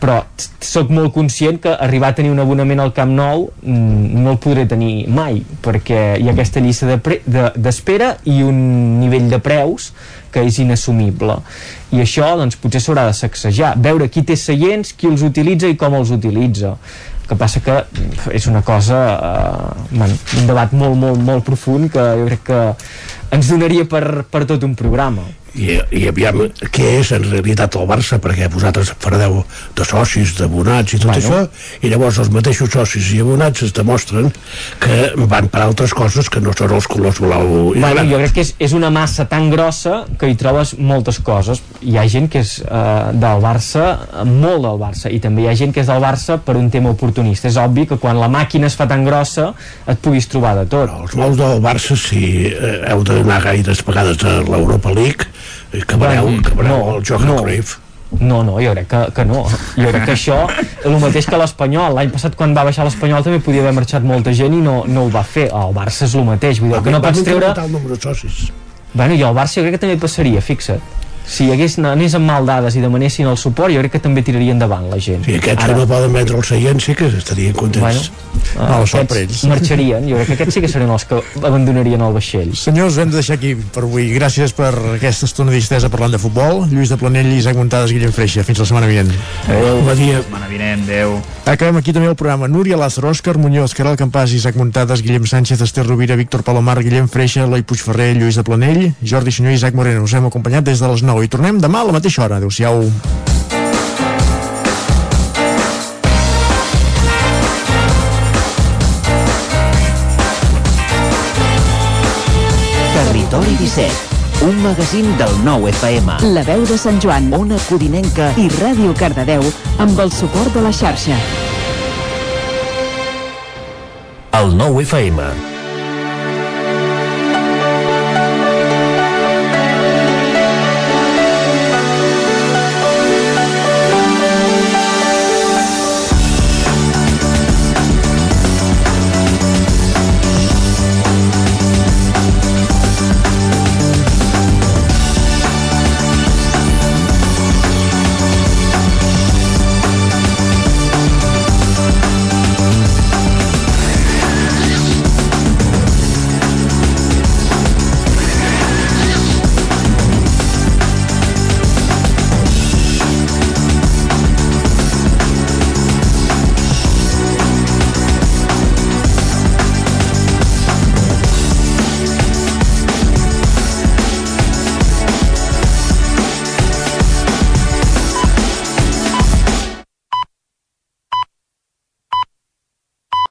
però sóc molt conscient que arribar a tenir un abonament al Camp Nou mm, no el podré tenir mai perquè hi ha aquesta llista d'espera de, d'espera i un nivell de preus que és inassumible. I això doncs potser s'haurà de sacsejar veure qui té seients, qui els utilitza i com els utilitza. Que passa que mm, és una cosa eh, bueno, un debat molt, molt, molt profund que jo crec que ens donaria per, per tot un programa i, i aviam què és en realitat el Barça perquè vosaltres fareu de socis, d'abonats i tot Bueno. això i llavors els mateixos socis i abonats es demostren que van per altres coses que no són els colors blau i Bueno, jo crec que és, és una massa tan grossa que hi trobes moltes coses. Hi ha gent que és eh, del Barça, molt del Barça, i també hi ha gent que és del Barça per un tema oportunista. És obvi que quan la màquina es fa tan grossa et puguis trobar de tot. els nous del Barça si eh, heu d'anar gaires vegades a l'Europa League eh, que vareu, Bueno, que vareu no, el joc no. Cruyff No, no, jo crec que, que no. Jo crec que això, el mateix que l'Espanyol. L'any passat, quan va baixar l'Espanyol, també podia haver marxat molta gent i no, no ho va fer. El Barça és el mateix. Vull dir, que no pots treure... el número de socis Bueno, i el Barça jo crec que també passaria, fixa't. Si hi hagués, anés amb mal dades i demanessin el suport, jo crec que també tiraria endavant la gent. i aquests Ara... que no poden vendre el seient sí que estarien contents Bueno, Mala sort aquests marxarien, jo crec que aquests sí que serien els que abandonarien el vaixell. Senyors, ho hem de deixar aquí per avui. Gràcies per aquesta estona distesa parlant de futbol. Lluís de Planell, Isaac Montades, Guillem Freixa. Fins la setmana vinent. Adéu. Bon dia. Setmana vinent, adéu. Acabem aquí també el programa. Núria Lázaro, Òscar Muñoz, Caral Campàs, Isaac Montades, Guillem Sánchez, Esther Rovira, Víctor Palomar, Guillem Freixa, Eloi Puigferrer, Lluís de Planell, Jordi Senyor i Isaac Moreno. Us hem acompanyat des de les 9 i tornem demà a la mateixa hora. Adéu-siau. Territori 17, un magazín del nou FM. La veu de Sant Joan, Ona Codinenca i Ràdio Cardedeu amb el suport de la xarxa. El nou FM